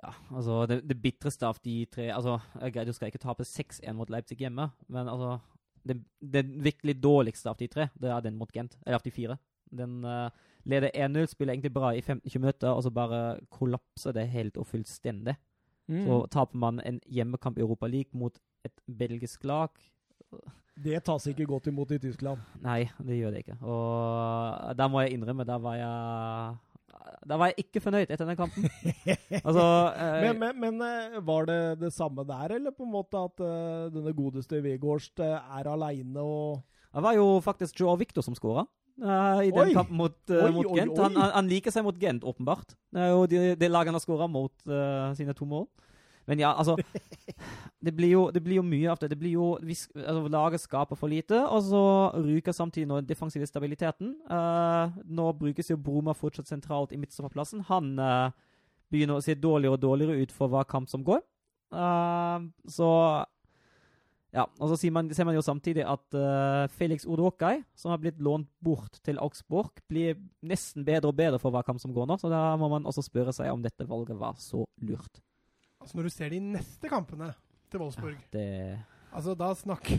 Ja, altså det, det bitreste av de tre Altså, greier, du skal ikke tape 6-1 mot Leipzig hjemme, men altså det, det virkelig dårligste av de tre, det er den mot Gent. Eller av de fire. Den uh, leder 1-0, spiller egentlig bra i 15-20 minutter, og så bare kollapser det helt og fullstendig. Mm. Så taper man en hjemmekamp i Europa League mot et belgisk lag. Det tas ikke godt imot i Tyskland. Nei, det gjør det ikke. Og der må jeg innrømme, der var jeg Der var jeg ikke fornøyd etter den kampen. altså eh, Men, men, men eh, var det det samme der, eller på en måte at uh, denne godeste Vegårst eh, er aleine og Det var jo faktisk Joe Victor som skåra. i den Oi! kampen mot, uh, Oi, mot oi, Gent. Han, han, liker seg mot Gent, åpenbart. Det er jo det de laget han har skåra mot sine to mål. Men ja, altså Det blir jo, det blir jo mye av det. det blir jo, vi, altså, Laget skaper for lite, og så ryker samtidig nå den defensive stabiliteten. Uh, nå brukes jo Broma fortsatt sentralt i midtstopperplassen. Han uh, begynner å se dårligere og dårligere ut for hver kamp som går. Uh, så ja, og så man, ser man jo samtidig at uh, Felix Odokai, som har blitt lånt bort til Augsburg, blir nesten bedre og bedre for hver kamp som går nå. Så da må man også spørre seg om dette valget var så lurt. Altså Når du ser de neste kampene til Wolfsburg Det Altså, da snakk,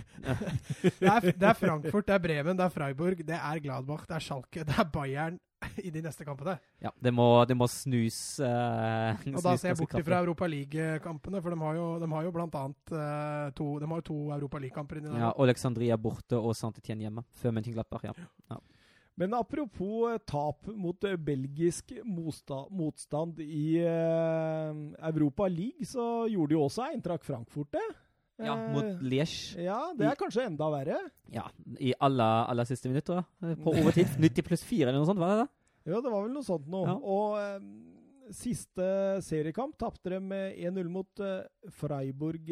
det, er, det er Frankfurt, det er Bremen, det er Freiburg, det er Gladbach, det er Schalke, det er Bayern i de neste kampene. Ja, det må, det må snus eh, Og da ser jeg bort fra Europa League-kampene, for de har jo, de har jo blant annet uh, to, de har jo to Europa League-kamper inni der. Ja, Alexandria borte og Saint-Étienne hjemme. Før Mönchenglappach, ja. Men apropos eh, tap mot eh, belgisk motstand i eh, Europa League, så gjorde jo også Eintracht Frankfurt det. Ja, mot Liège. Ja, det er kanskje enda verre. Ja, i aller, aller siste minutter. På overtid. 90 pluss 4 eller noe sånt, var det det? Ja, det var vel noe sånt nå. Ja. Og siste seriekamp tapte de med 1-0 mot Freiburg.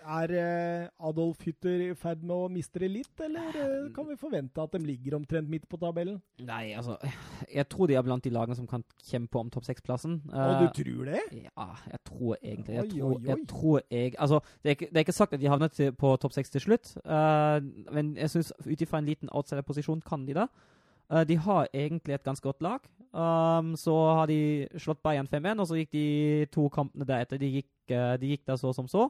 Er eh, Adolf Hytter i ferd med å miste det litt, eller eh, kan vi forvente at de ligger omtrent midt på tabellen? Nei, altså Jeg tror de er blant de lagene som kan kjempe om topp seks-plassen. Og du tror det? Ja, jeg tror egentlig Jeg tror. Jeg, tror jeg Altså, det er, ikke, det er ikke sagt at de havner til, på topp seks til slutt, eh, men jeg syns ut ifra en liten outsider-posisjon kan de det. Eh, de har egentlig et ganske godt lag. Um, så har de slått Bayern 5-1, og så gikk de to kampene deretter. De gikk, eh, de gikk der så som så.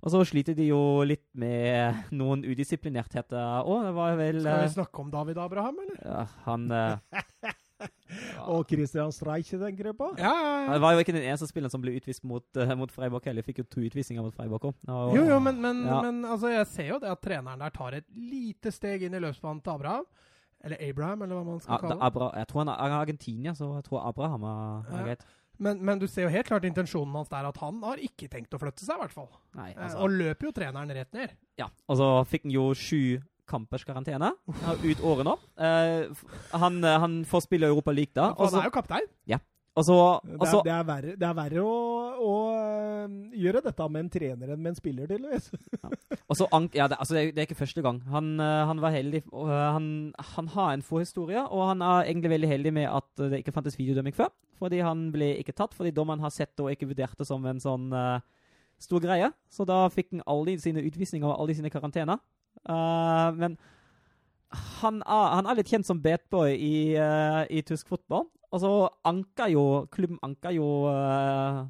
Og så sliter de jo litt med noen udisiplinertheter òg. Det var vel Skal eh, vi snakke om David Abraham, eller? ja, Han ja. Og Christian Streich tenker jeg på? Ja, ja, Det var jo ikke den eneste spilleren som ble utvist mot, uh, mot Freiburg heller. Fikk jo to utvisninger mot Freiburg òg. Jo, jo, men, men, Ja. men altså, jeg ser jo det at treneren der tar et lite steg inn i løpsbanen til Abraham. Eller Abraham, eller hva man skal Ja, kalle det. Jeg tror han er Argentina, så jeg tror Abraham er, er Ja. greit. Men, men du ser jo helt klart intensjonen hans der, at han har ikke tenkt å flytte seg, i hvert fall. Nei, Eh, altså. Og løper jo treneren rett ned. Ja, og så fikk han jo sju kampers karantene ut året nå. Uh, han, eh, han får spille Europa League da. Og han er jo kaptein. Og altså, Det er, det er verre, det er verre å, å øh, gjøre dette med en trener enn med en spiller, tydeligvis. ja. Altså, ja, det, altså det, er- ikke første gang. Han, eh, han var heldig. eh, han, han har en forhistorie, og han er egentlig veldig heldig med at eh, det ikke fantes videodømming før. Fordi han ble ikke tatt, fordi dommeren har sett det og ikke vurdert det som en sånn eh, stor greie. Så da fikk han alle sine utvisninger og alle sine karantener. Uh, men han er, han er litt kjent som badboy i, uh, i tysk fotball. Og så anka jo klubben anka jo uh,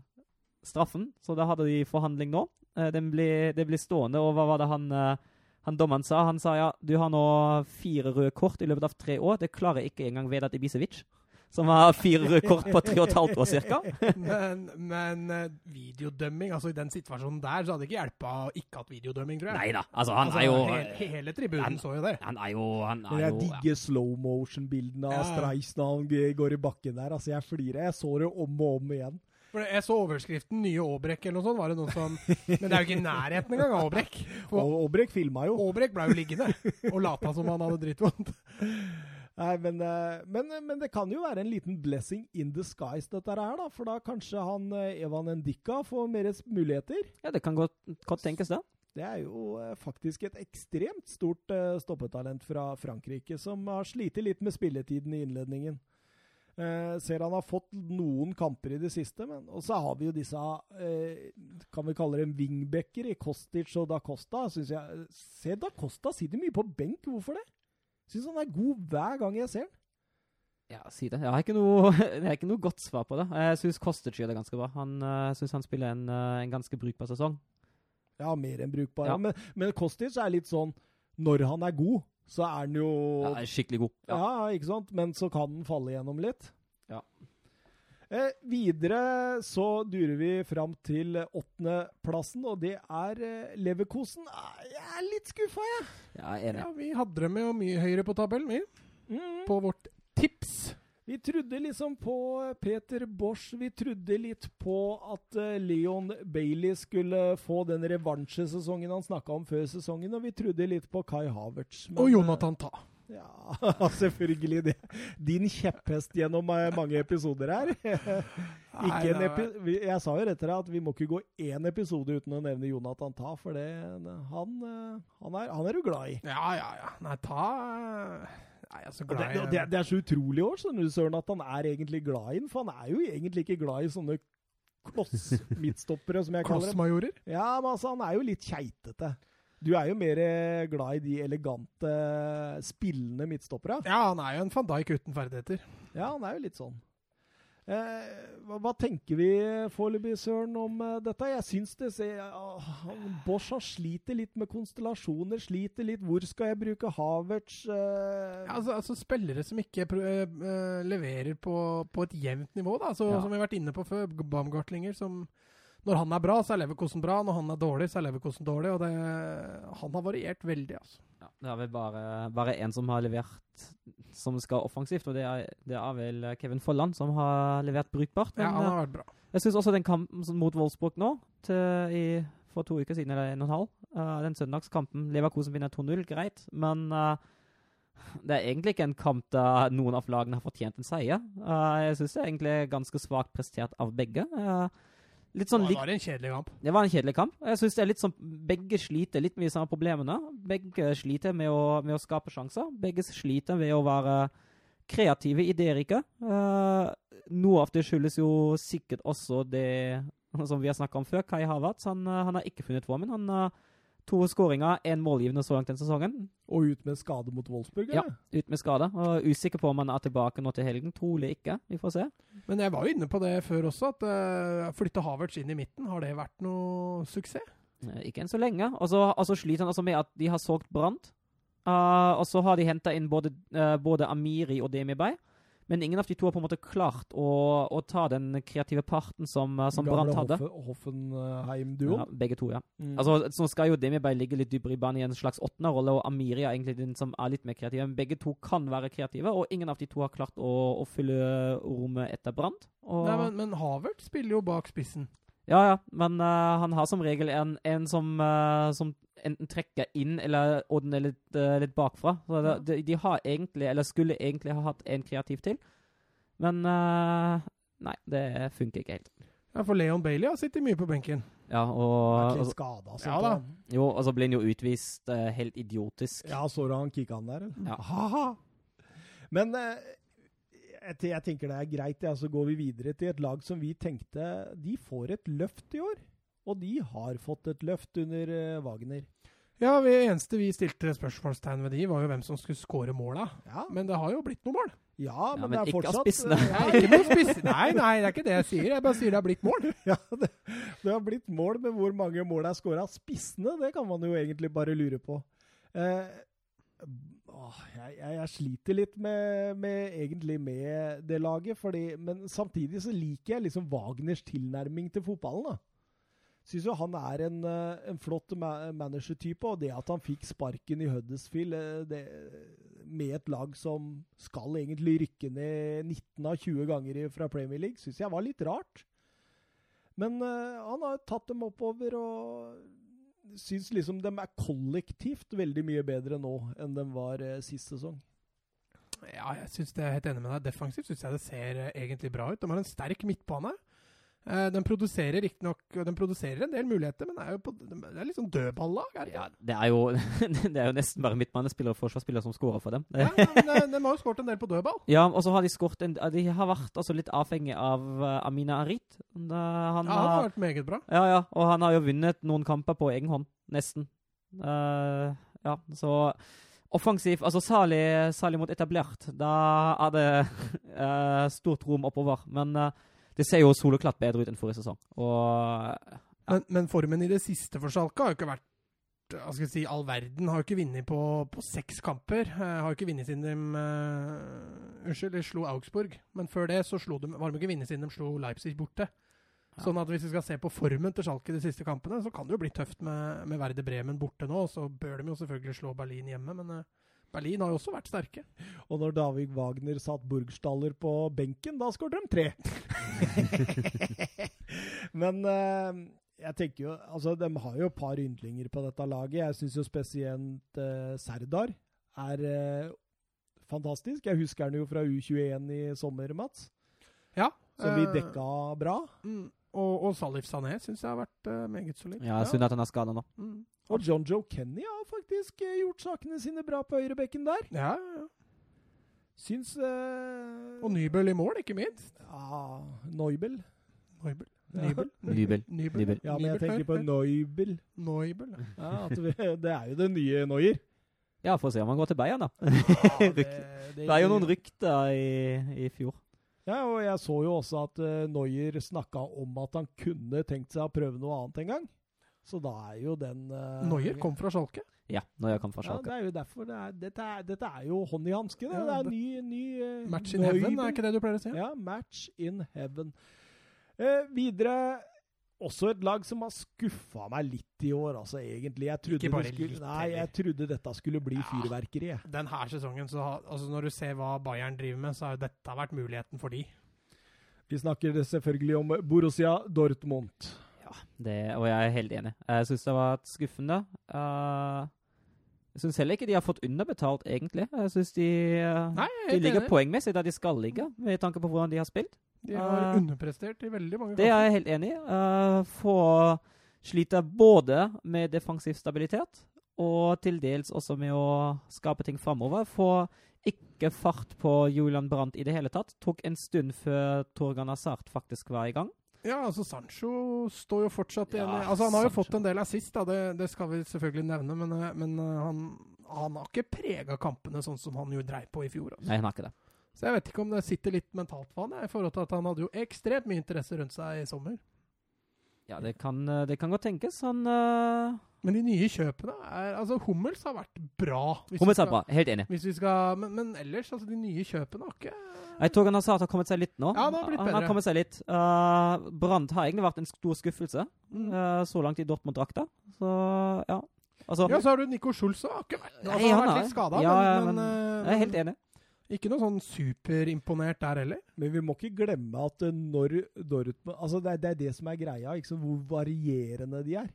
straffen, så da hadde de forhandling nå. Uh, det ble, ble stående, og hva var det han, uh, han dommeren sa? Han sa ja, du har nå fire røde kort i løpet av tre år. Det klarer ikke engang Vedat Ibisevic, som har fire røde kort på tre og et halvt år cirka. Men, men eh, videodømming, altså i den situasjonen der, så hadde det ikke hjelpa å ikke hatt videodømming, tror jeg. Nei da, altså han Altså, er jo Hele, hele tribunen han- så jo det. Han er jo Han er jeg jo ja. digger slow motion-bildene av Ja. Streis når han går i bakken der. Altså, jeg flirer. Jeg så det om og om igjen. For jeg så overskriften 'Nye Aabrek' eller noe sånt. var det noen som... Men det er jo ikke i nærheten engang av Aabrek. Aabrek filma jo. Aabrek ble jo liggende og lata som han hadde drittvondt. Nei, men, eh, men, men det kan jo være en liten blessing in disguise, dette her, da. For da kanskje han eh, Evan Ndika får mer muligheter. ja, det kan godt, godt tenkes, det. Det er jo eh, faktisk et ekstremt stort eh, stoppetalent fra Frankrike, som har slitt litt med spilletiden i innledningen. Eh, ser han har fått noen kamper i det siste, men Og så har vi jo disse eh, Kan vi kalle dem wingbacker i Kostic og Da Costa. Synes jeg, se, Da Costa sitter mye på benk. Hvorfor det? Syns han er god hver gang jeg ser den. Ja, si det. Jeg har ikke noe, har ikke noe godt svar på det. Jeg syns Kostic gjør det ganske bra. Han uh, syns han spiller en, uh, en ganske brukbar sesong. Ja, mer enn brukbar. Ja. Men, men Kostic er litt sånn Når han er god, så er han jo Ja, er skikkelig god. Ja, ikke sant? Men så kan han falle gjennom litt. Ja. Eh, videre så durer vi fram til åttendeplassen, og det er eh, Leverkosen. Ah, Jeg er litt skuffa, jeg. Ja, er. Ja, vi hadde dem jo mye høyere på tabellen, vi. Mm. På vårt tips. Vi trodde liksom på eh, Peter Bosch. Vi trodde litt på at eh, Leon Bailey skulle få den revansjesesongen han snakka om før sesongen, og vi trodde litt på Kai Havertz. men, Og Jonathan Ta. Eh, Ja, selvfølgelig. Det. Din kjepphest gjennom eh, mange episoder her. Ikke en epi jeg sa jo rett til deg at vi må ikke gå én episode uten å nevne Jonathan Ta, for det, han, eh, han, er, han er du glad i. Ja, ja, ja. Nei, Ta Nei, jeg er det, glad i det, det, det er så utrolig år, skjønner du, Søren, at han er egentlig glad i den. For han er jo egentlig ikke glad i sånne kloss-midtstoppere, som jeg kaller dem. Klossmajorer. Ja, men altså, han er jo litt keitete. Du er jo mer eh, glad i de elegante, spillende midtstoppere. Ja, han er jo en van Dijk uten ferdigheter. Ja, han er jo litt sånn. Eh, hva, hva tenker vi foreløpig, Søren, om eh, dette? Jeg syns det ser uh, han- Bosch har sliter litt med konstellasjoner, sliter litt Hvor skal jeg bruke Havertz? eh, Ja, altså, altså Spillere som ikke eh, eh, leverer på, på et jevnt nivå, da. Så, Ja. Som vi har vært inne på før. Baumgartlinger som Når han er bra, så er Leverkosen bra. Når han er dårlig, så er Leverkosen dårlig. Og det, han har variert veldig, altså. Ja, det er vel bare, bare en som har levert som skal offensivt, og det er, det er vel Kevin Folland som har levert brukbart. Men Ja, han eh, har vært bra. jeg syns også den kampen mot Wolfsburg nå, til, i, for to uker siden, eller en og en halv, uh, den søndagskampen Leverkosen vinner 2-0, greit, men uh, det er egentlig ikke en kamp der noen av lagene har fortjent en seier. Uh, jeg syns det er egentlig ganske svakt prestert av begge. Eh, litt sånn Det var en kjedelig kamp. det var en kjedelig kamp. Jeg synes det er litt sånn, Begge sliter litt med de samme problemene. Begge sliter med å, med å skape sjanser. Begge sliter ved å være kreative, idérike. Uh, noe av det skyldes jo sikkert også det som vi har snakka om før. Kai Havertz han, eh, han har ikke funnet formen. Han har to skåringer, én målgivende så langt den sesongen. Og ut med skade mot Wolfsburg, Ja. Ut med skade. Og Usikker på om han er tilbake nå til helgen. Trolig ikke. Vi får se. Men jeg var jo inne på det før også, at uh, flytte Havertz inn i midten, har det vært noe suksess? Eh, Ikke enn så lenge. Og så altså, sliter han også med at de har solgt Brandt. Uh, og så har de henta inn både, uh, både Amiri og Demi Bay. Men ingen av de to har på en måte klart å, å ta den kreative parten som, eh, som Brandt hadde. Hoffe, Hoffenheim-duoen. Ja, begge to, ja. Mm. Altså, Så skal jo Demi Bay ligge litt dypere i banen i en slags åttenderrolle, og Amiri er egentlig den som er litt mer kreativ. Men begge to kan være kreative, og ingen av de to har klart å, å fylle rommet etter Brandt. Og- Nei, men, men Havert spiller jo bak spissen. Ja, ja, men uh, han har som regel en, en som, uh, som enten trekker inn eller ordner litt, uh, litt bakfra. Så det, de, de har egentlig, eller skulle egentlig ha hatt en kreativ til. Men uh, Nei, det funker ikke helt. Ja, for Leon Bailey har sittet mye på benken. Ja, og er ikke altså, skada. Ja da. Jo, og så ble han jo utvist uh, helt idiotisk. Ja, så du han kicka han der, eller? Ja. Ha-ha. Men jeg, jeg tenker det er greit, ja, så går vi videre til et lag som vi tenkte De får et løft i år. Og de har fått et løft under eh, Wagner. Ja, det eneste vi stilte spørsmålstegn ved de, var jo hvem som skulle skåre måla. Ja, Men det har jo blitt noen mål. ja men, men det er ikke av spissene. Ja, Nei, ikke spiss. Nei, nei, det er ikke det jeg sier. Jeg bare sier det har blitt mål. Ja, det, det har blitt mål, men hvor mange mål er skåra av spissene, det kan man jo egentlig bare lure på. Eh, åh, jeg, jeg, jeg sliter litt med, med, egentlig med det laget, fordi, men samtidig så liker jeg liksom Wagners tilnærming til fotballen. da. Syns jo han er en, eh, en flott ma managertype, og det at han fikk sparken i Huddersfield eh, det, med et lag som skal egentlig rykke ned 19 av 20 ganger fra Premier League, syns jeg var litt rart. Men uh, han har tatt dem oppover og syns liksom de er kollektivt veldig mye bedre nå enn de var uh, sist sesong. Ja, jeg synes det er helt enig med deg. Defensivt syns jeg det ser egentlig bra ut. De har en sterk midtbane. Eh, den produserer riktignok Den produserer en del muligheter, men det er jo på, det er litt sånn dødballag, er det Ja, det er jo, det er jo nesten bare midtmannsspillere og forsvarsspillere som scorer for dem. Ja, men eh, de har jo skåret en del på dødball. Ja, og så har de skåret en De har vært altså litt avhengig av eh, Amina Arit. Han Ja, han har har, vært meget bra. ja, ja, og han har jo vunnet noen kamper på egen hånd. Nesten. Uh, ja, så offensiv Altså særlig, særlig mot etablert. Da er det uh, stort rom oppover. Men eh, det ser jo soleklart bedre ut enn forrige sesong. Og Men, men formen i det siste for Salka har jo ikke vært hva skal jeg si, all verden. Har jo ikke vunnet på, på seks kamper. Eh, har jo ikke vunnet siden de uh, Unnskyld, de slo Augsburg. Men før det så slo de, var de ikke vunnet siden de slo Leipzig borte. Ja. Sånn at hvis vi skal se på formen til Schalke de siste kampene, så kan det jo bli tøft med, med Verde Bremen borte nå. Så bør de jo selvfølgelig slå Berlin hjemme, men eh, Berlin har jo også vært sterke. Og når David Wagner satt Burgstaller på benken, da skåret de tre! Men eh, jeg tenker jo Altså, de har jo et par yndlinger på dette laget. Jeg syns jo spesielt eh, Serdar er eh, fantastisk. Jeg husker han jo fra U21 i sommer, Mats. Ja. Som vi eh, dekka bra. Mm, og, og Salif Sané syns jeg har vært uh, meget solid. ja, synd at han er skada nå. Mm. Og John Joe Kenny har faktisk eh, gjort sakene sine bra på høyrebekken der. Ja, ja. Syns uh, Og Nybøl i mål, ikke minst. Ja, Neubel. Neubel. Ja. Nybel. Nybel. Ja, men jeg tenker på. Neubel. Neubel. ja. Ja, at vi, det er jo det nye Neuer. Ja, få se om han går til Bayern, da. Ja, det, er jo noen rykter i, i fjor. Ja, og jeg så jo også at uh, Neuer snakka om at han kunne tenkt seg å prøve noe annet en gang. Så da er jo den uh, Neuer kom fra Schalke. Ja, når kom fra Ja, det er jo derfor det er, dette, er, dette er jo hånd i hanske. Det, Ja, det er ny, ny uh, Match in heaven, er ikke det du pleier å si? Ja, match in heaven. Uh, videre også et lag som har skuffa meg litt i år, altså egentlig. Jeg trodde, Ikke bare det skulle, litt, nei, jeg trodde dette skulle bli Ja. fyrverkeri. Denne sesongen, så har, altså når du ser hva Bayern driver med, så har jo dette vært muligheten for de. Vi snakker selvfølgelig om Borussia Dortmund. Ja, det, og jeg er helt enig. Jeg syns det var skuffende. Uh, jeg syns heller ikke de har fått underbetalt, egentlig. Jeg syns de, uh, Nei, jeg de ligger enig. poengmessig der de skal ligge, med tanke på hvordan de har spilt. De har Uh, underprestert i veldig mange Det er jeg helt enig i. Uh, få sliter både med defensiv stabilitet og til dels også med å skape ting framover. Få ikke fart på Julian Brandt i det hele tatt. Tok en stund før Torgan Hazard faktisk var i gang. Ja, altså Sancho står jo fortsatt igjen. Ja, altså Han har jo Sancho. fått en del assist, da, det, det skal vi selvfølgelig nevne, men, eh, men eh, han, han har ikke prega kampene sånn som han jo dreiv på i fjor. Altså. Nei, han har ikke det. Så jeg vet ikke om det sitter litt mentalt for han, jeg, i forhold til at han hadde jo ekstremt mye interesse rundt seg i sommer. Ja, det kan, uh, det kan godt tenkes. Han uh, Men de nye kjøpene er Altså, Hummels har vært bra. Hummels har vært bra. Helt enig. Skal, men, men ellers, altså, de nye kjøpene har ikke Jeg tror han har kommet seg litt nå. Ja, han har blitt Han har bedre. kommet seg litt. Uh, Brandt har egentlig vært en stor skuffelse Mm. uh, så langt i Dortmund-drakta. Så ja. Altså, Ja, så har du Nico Schulz òg. Har ikke vært altså, Nei, Han har vært litt skada, ja, men, men men, jeg er helt enig. Ikke noe sånn superimponert der heller. Men vi må ikke glemme at eh, når Dortmund Altså, det er, det er det som er greia, sant? hvor varierende de er.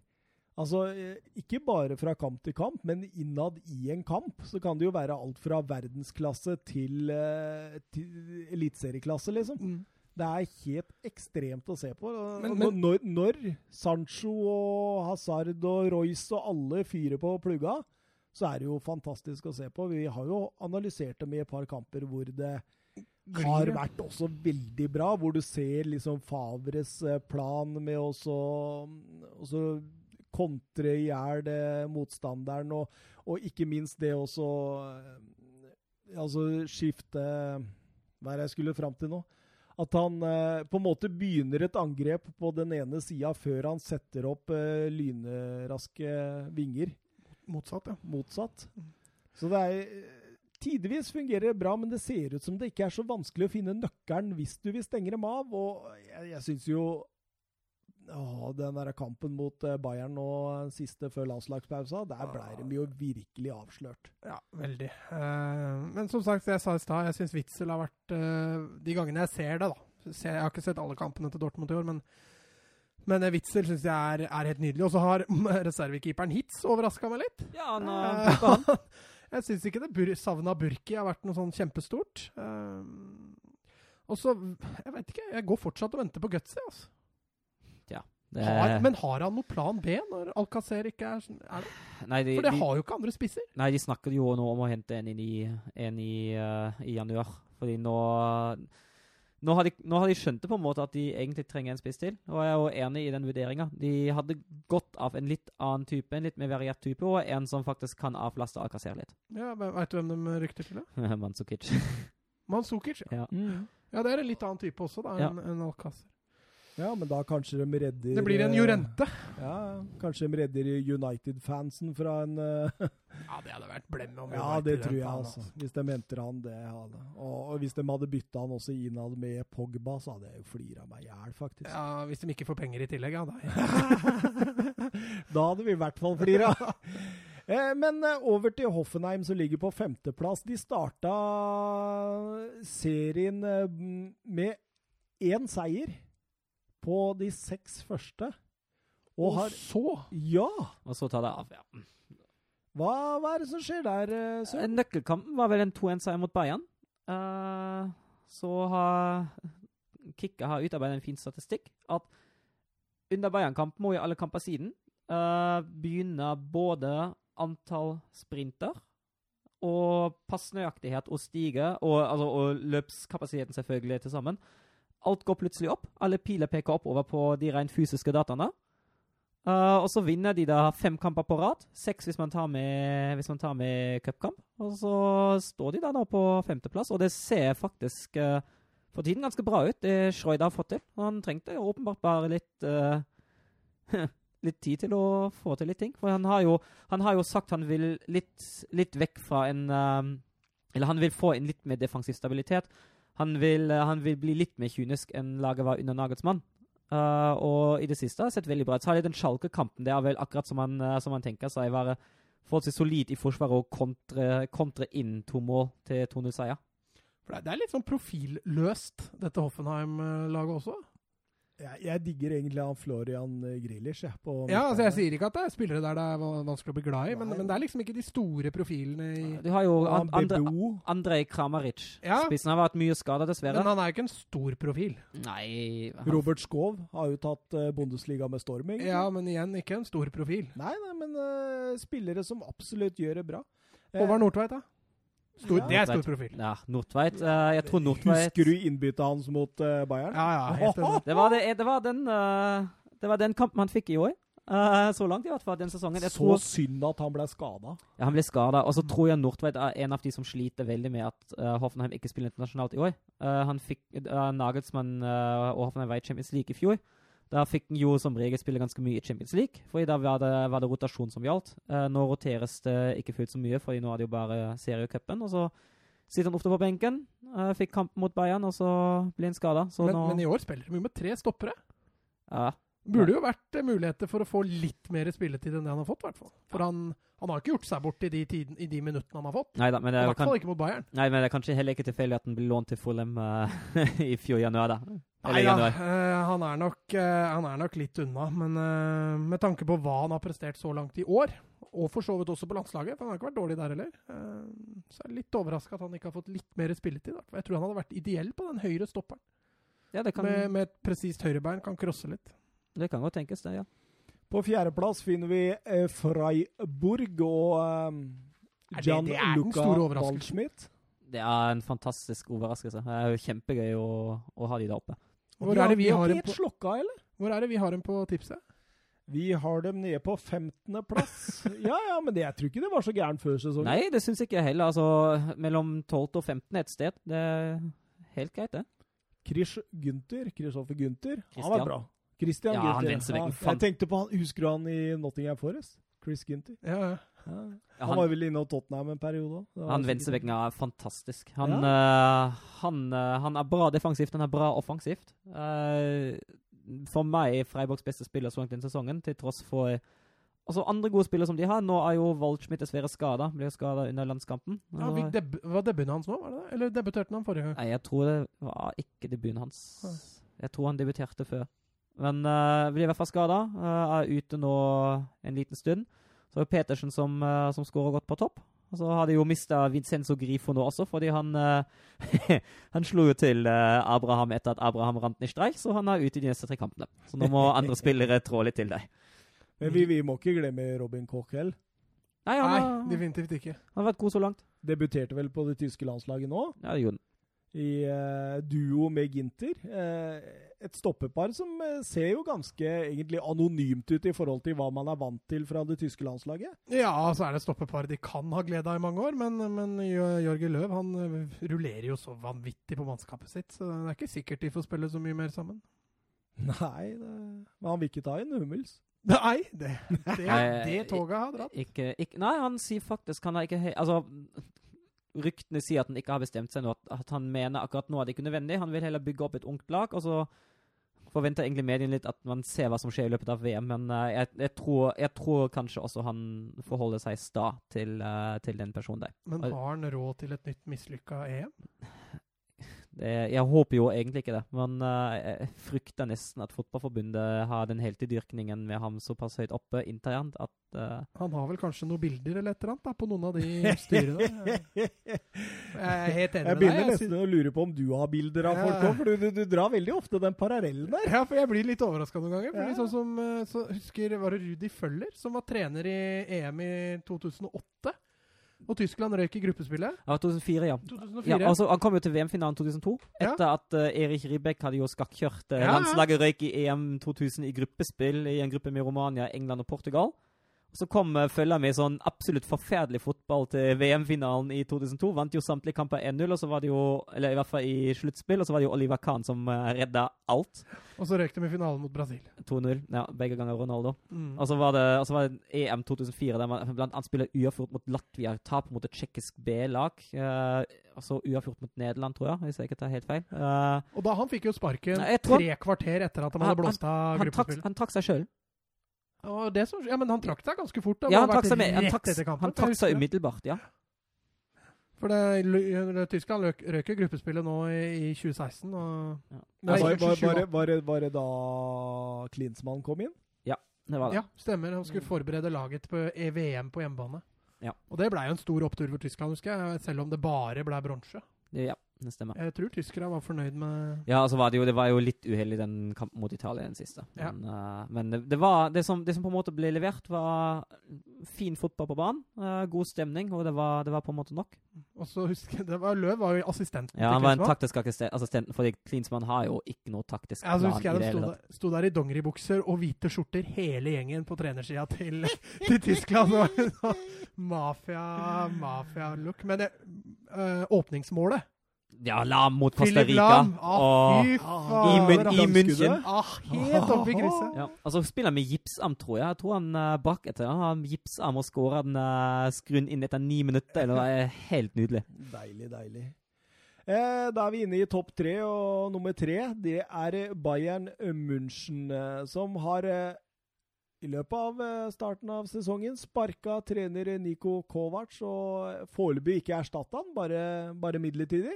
Altså, eh, ikke bare fra kamp til kamp, men innad i en kamp så kan det jo være alt fra verdensklasse til, eh, til eliteserieklasse, liksom. Det er helt ekstremt å se på. Men- men- når, når Sancho og Hazard og Royce og alle fyrer på plugga, så er det jo fantastisk å se på. Vi har jo analysert dem i et par kamper hvor det har vært også veldig bra, hvor du ser liksom Favres eh, plan med å så- kontre i hjel eh, motstanderen, og, og ikke minst det også eh, Altså skifte Hva er det jeg skulle fram til nå? At han eh, på en måte begynner et angrep på den ene sida før han setter opp eh, lynraske vinger Motsatt, ja. motsatt. Så det er eh, Tidvis fungerer det bra, men det ser ut som det ikke er så vanskelig å finne nøkkelen hvis du vil stenge dem av. Og jeg, jeg syns jo ja, den der kampen mot eh, Bayern nå eh, siste før landslagspausa, der ble de jo virkelig avslørt. Ja, veldig. Eh, men som sagt, jeg sa i stad, jeg syns Witzel har vært eh, De gangene jeg ser det, da Jeg har ikke sett alle kampene til Dortmund i år, men men Witzel syns jeg er, er helt nydelig. Og så har reservekeeperen Hitz overraska meg litt. Ja, han har uh, jeg syns ikke det bur savnet av Burki har vært noe sånn kjempestort. Uh, og så Jeg vet ikke, jeg går fortsatt og venter på Gutsy, altså. Det- Har, men har han noe plan B når Alcacer ikke er sånn? Er det? nei, de, For det de, har jo ikke andre spisser. nei, de snakker jo nå om å hente en inn i, en i, uh, i januar. Fordi nå nå har, de, nå har de skjønt det på en måte at de egentlig trenger en spiss til. Og jeg er jo enig i den vurderinga. De hadde godt av en litt annen type, en litt mer variert type, og en som faktisk kan avlaste Alcacer litt. Ja, Veit du hvem de rykter til? det? Mansukic. Manzukic. Ja. ja. ja, det er en litt annen type også, da, Ja. enn en Alcacer. Ja, men da kanskje de redder Det blir en eh, Jorente. Ja, kanskje de redder United-fansen fra en uh, Ja, det hadde vært blemme om Ja, det tror jeg, altså. Hvis de henter han, det hadde Og, og hvis de hadde bytta han også innad med Pogba, så hadde jeg jo flira meg i hjel, faktisk. Ja, Hvis de ikke får penger i tillegg, ja. Da. da hadde vi i hvert fall flira. Eh, men over til Hoffenheim, som ligger på femteplass. De starta serien med én seier på de seks første. Og Og har så Ja! Og så tar det av. ja. Hva, hva er det som skjer der, eh, Søren? Nøkkelkampen var vel en 2-1-seier mot Bayern. Uh, så har Kikka har utarbeidet en fin statistikk. At under Bayern-kampen og i alle kamper siden uh, begynner både antall sprinter og passnøyaktighet å stige, og, altså, og løpskapasiteten selvfølgelig til sammen. Alt går plutselig opp. Alle piler peker oppover på de rent fysiske dataene. Uh, og så vinner de da fem kamper på rad. Seks hvis man tar med, hvis man tar med cupkamp. Og så står de da, nå på femteplass, og det ser faktisk uh, for tiden ganske bra ut. Det Schreuder har fått til. Han trengte åpenbart bare litt uh, litt tid til å få til litt ting. For han har jo, han har jo sagt han vil litt, litt vekk fra en Eller han vil få en litt mer defensiv stabilitet. Han vil, uh, han vil bli litt mer kynisk enn laget var under Nagelsmann. Uh, og i det siste har sett veldig bra ut. Særlig den Schalke-kampen. Det er vel akkurat som han, uh, som han tenker seg være forholdsvis solid i forsvaret og kontre, kontre inn to mål til 2-0-seier. For det er litt sånn profilløst, dette Hoffenheim-laget også. Jeg, jeg digger egentlig han Florian eh, jeg. På Ja, altså Jeg sier ikke at det er spillere der det er vanskelig å bli glad i, men, men det er liksom ikke de store profilene i Du har jo andre, Andrej Kramaric. Ja. Spissen har vært mye skada, dessverre. Men han er jo ikke en stor profil. Nei han- Robert Skov har jo tatt uh, Bundesliga med storm, egentlig. Ja, men igjen, ikke en stor profil. Nei, nei, men uh, spillere som absolutt gjør det bra. Håvard Nordtveit, da? Stor, Ja. det er stor profil. Ja, Nordtveit. Uh, jeg tror Nordtveit Husker du innbyttet hans mot uh, Bayern? Ja, ja, helt enig. Det var, det, det var den uh, Det var den kampen han fikk i år. Uh, så langt, i hvert fall, den sesongen. Jeg Så tror, synd at han ble skada. ja, han ble skada. Og så tror jeg Nordtveit er en av de som sliter veldig med at uh, Hoffenheim ikke spiller internasjonalt i år. Uh, han fikk uh, Nagelsmann eh, og Hoffenheim var i Champions League i fjor. Da fikk han jo som regel spille ganske mye i Champions League, for da var det, var det rotasjon som gjaldt. Eh, nå roteres det ikke fullt så mye, for nå er det jo bare seriecupen. Og så sitter han ofte på benken. eh, fikk kamp mot Bayern, og så blir han skada. Men, nå men i år spiller de jo med tre stoppere. ja, Burde jo vært eh, muligheter for å få litt mer spilletid enn det han har fått, Hvertfall. hvert fall. For han, han har ikke gjort seg bort i de, tiden, i de minuttene han har fått. Neida, men det I er, hvert kan, fall ikke mot Bayern. nei, men det er kanskje heller ikke tilfeldig at han ble lånt til Fulham uh, i fjor januar, da. Eller Nei da, januar. eh, han, er nok, uh, han er nok litt unna. Men med tanke på hva han har prestert så langt i år, og for så vidt også på landslaget, for han har ikke vært dårlig der heller, så er jeg litt overraska at han ikke har fått litt mer spilletid. Jeg tror han hadde vært ideell på den høyre stopperen. Ja, det kan, Med, med et presist høyrebein. Kan krosse litt. Det kan godt tenkes, det, ja. På fjerdeplass finner vi eh, Freiburg og eh, Er det- det Luca. Waldschmidt. Det er en fantastisk overraskelse. Det er jo kjempegøy å, å ha de der oppe. Hvor er det vi har dem på, slokka, eller? hvor er det vi har en på tipset? Vi har dem nede på 15.-plass. ja, ja, men det, jeg tror ikke det var så gærent før sesongen. Nei, det syns ikke jeg heller. Altså, mellom 12 og 15 et sted. Det er helt greit, det. Chris Gunther, Kristoffer Gunther, han var bra. Christian Ja, han venstrebekken, Ja, jeg tenkte på han, Husker du han i Nottingham Forest? Chris Gunther. Ja, ja. Ja. Ja, Han var vel inne hos Tottenham en periode òg. Han venstrebekken er fantastisk. Han, Ja. eh, han, uh, han er bra defensivt, han er bra offensivt. Uh, for meg Freiburgs beste spiller så langt denne sesongen, til tross for Altså andre gode spillere som de har. Nå er jo Waldschmidt dessverre skada. Ble skada under landskampen. ja deb var debuten hans nå, var det det? Eller debuterte han forrige gang? Nei, jeg tror det var ikke debuten hans. Jeg tror han debuterte før. Men uh, blir i hvert fall skada. er ute nå en liten stund. Så er det Petersen som, uh, som skårer godt på topp. Og så har de jo mista Vincenzo Grifo nå også, fordi han eh, Han slo jo til eh, Abraham etter at Abraham rant i streik, så han er ute i de neste tre kampene. Så nå må andre spillere trå litt til deg. Men vi, vi må ikke glemme Robin Koch heller. Nei, han, Nei, definitivt ikke. han har vært god så langt. Debuterte vel på det tyske landslaget nå, Ja, det gjorde han. I eh, duo med Ginter. Eh, et stoppepar som eh, ser jo ganske egentlig anonymt ut i forhold til hva man er vant til fra det tyske landslaget. Ja, så er det stoppepar de kan ha glede av i mange år, men, men Jørgen Løv han eh, rullerer jo så vanvittig på mannskapet sitt, så det er ikke sikkert de får spille så mye mer sammen. Nei, det, men han vil ikke ta inn Hummels. Nei, det, det, det toget har dratt. Ikke, ikke, nei, han sier faktisk Han har ikke Altså, ryktene sier at han ikke har bestemt seg nå, at, han mener akkurat nå er det ikke nødvendig. Han vil heller bygge opp et ungt lag, og så forventer egentlig mediene litt at man ser hva som skjer i løpet av VM, men uh, jeg, jeg, tror, jeg tror kanskje også han forholder seg sta til, uh, til den personen der. Men har han råd til et nytt mislykka EM? Det, jeg håper jo egentlig ikke det, men eh, jeg frykter nesten at Fotballforbundet har den heltidyrkningen med ham såpass høyt oppe internt at uh Han har vel kanskje noen bilder eller et eller annet da, på noen av de styrene? Jeg er helt enig Jeg med begynner deg. jeg nesten å lure på om du har bilder av Ja. folk òg, for du, du, du drar veldig ofte den parallellen der. Ja, for jeg blir litt overraska noen ganger. Fordi Ja. sånn som, eh, så Husker var det Rudi Føller som var trener i EM i 2008? Og Tyskland røyk i gruppespillet. Ja, 2004, ja. 2004. Ja, altså, han kom jo til VM-finalen 2002, Ja. etter at uh, Erik Ribbeck hadde jo skakkjørt uh, Ja, ja. landslaget røyk i EM 2000 i gruppespill i en gruppe med Romania, England og Portugal. Og så kom følgeren følga med sånn absolutt forferdelig fotball til VM-finalen i 2002. Vant jo samtlige kamper 1-0, og så var det jo Eller i hvert fall i sluttspill, og så var det jo Oliver Kahn som uh, redda alt. Og så røyk de i finalen mot Brasil. 2-0. Ja, begge ganger Ronaldo. Mm. Og så var det, og så var det EM 2004, der man blant annet spiller uavgjort mot Latvia, tap mot et tsjekkisk B-lag. Uh, altså uavgjort mot Nederland, tror jeg, hvis jeg ikke tar helt feil. Uh, Og da han fikk jo sparken tre kvarter etter at de hadde blåst av gruppespillet. han trakk seg sjøl. Og det som, ja, men han trakk seg ganske fort. da. Ja, han trakk seg, med, han trakk, kampen, han trakk seg umiddelbart, ja. For det, Tyskland røk, jo gruppespillet nå i, i 2016. Og, Ja. Nei, var, var, var, det- var, det- var det da Klinsmann kom inn? Ja, Det var det. Ja, stemmer. Han skulle forberede laget på EVM på hjemmebane. Ja. Og det blei jo en stor opptur for Tyskland, husker jeg, selv om det bare blei bronse. Ja, det stemmer. Jeg tror tyskerne var fornøyd med Ja, altså var det jo Det var jo litt uheldig den kampen mot Italia, den siste. Ja. Men, uh, men det, det var det som, det som på en måte ble levert, var fin fotball på banen. Uh, god stemning, og det var, det var på en måte nok. Og så husker jeg, det var Løv var jo assistenten Ja, Han var en taktisk assistent, fordi Klinsmann har jo ikke noe taktisk Ja, så husker jeg De sto, der, sto der i dongeribukser og hvite skjorter, hele gjengen på trenersida til, til Tyskland. Mafia-look. Mafia. Men det, øh, åpningsmålet Ja, Lam mot Costa Philip Rica. Lam! Ah, fy I faen! I. München. Ah, helt oppi i krysset. Ja, altså Spiller med gipsarm, tror jeg. Jeg tror han uh, brakk etter. Han har gipsarm og skåra den uh, skruen inn etter ni minutter. Eller det er helt nydelig. Deilig, deilig. Eh, da er vi inne i topp tre, og nummer tre det er eh, Bayern München, eh, som har eh, i løpet av eh, starten av sesongen sparka trener Niko Kovac, og foreløpig ikke erstatta han, bare, bare midlertidig.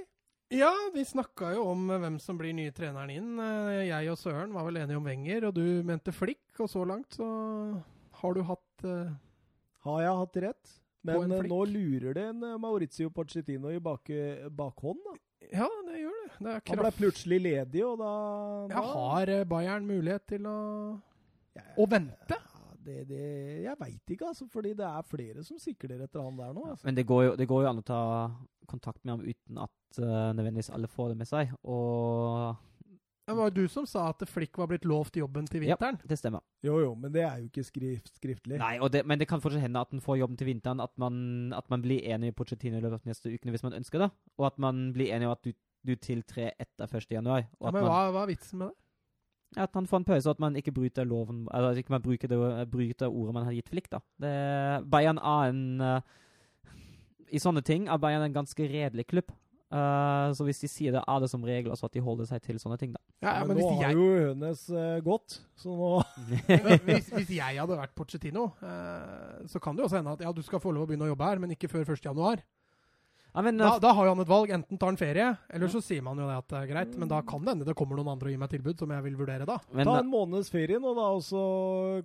Ja, vi snakka jo om hvem som blir nye treneren inn. Eh, Jeg og Søren var vel enige om Wenger, og du mente Flikk. Og så langt så har du hatt uh, Har jeg hatt rett? Men eh, nå lurer det en Maurizio Pochettino i bak, bakhånd. da. Ja, det gjør det. det er Han ble plutselig ledig, og da, da Ja, har Bayern mulighet til å ja, Å vente? Det, det, jeg veit ikke, altså. Fordi det er flere som sikler etter han der nå. Altså. Men det går, jo, det går jo an å ta kontakt med ham uten at uh, nødvendigvis alle får det med seg. Og Det var jo du som sa at Flikk var blitt lovt jobben til vinteren. Ja. det stemmer. Jo, jo, men det er jo ikke skrift, skriftlig. Nei, og det, men det kan fortsatt hende at han får jobben til vinteren. At man, at man blir enig i Pochettino i løpet av neste ukene hvis man ønsker det. Og at man blir enig om at du, du tiltrer etter 1. januar. Ja, men man, hva, hva er vitsen med det? at han får en pause, og at man ikke bryter loven Eller at ikke bruker, det, bryter ordet man har gitt Flikk, da. Det, Bayern er en eh, I sånne ting er Bayern en ganske redelig klubb. Uh, så hvis de sier det, er det som regel altså at de holder seg til sånne ting, da. Ja, ja, men, men nå hvis har jeg, jo Hønes uh, gått, så nå hvis, hvis jeg hadde vært Porcetino, uh, så kan det jo også hende at ja, du skal få lov å begynne å jobbe her, men ikke før 1. ja, men, Da, eh, da har jo han et valg. Enten tar han ferie, eller så sier man jo det at det er greit. Men da kan det hende det kommer noen andre og gir meg tilbud som jeg vil vurdere da. men, Ta en måneds ferie nå, da, og så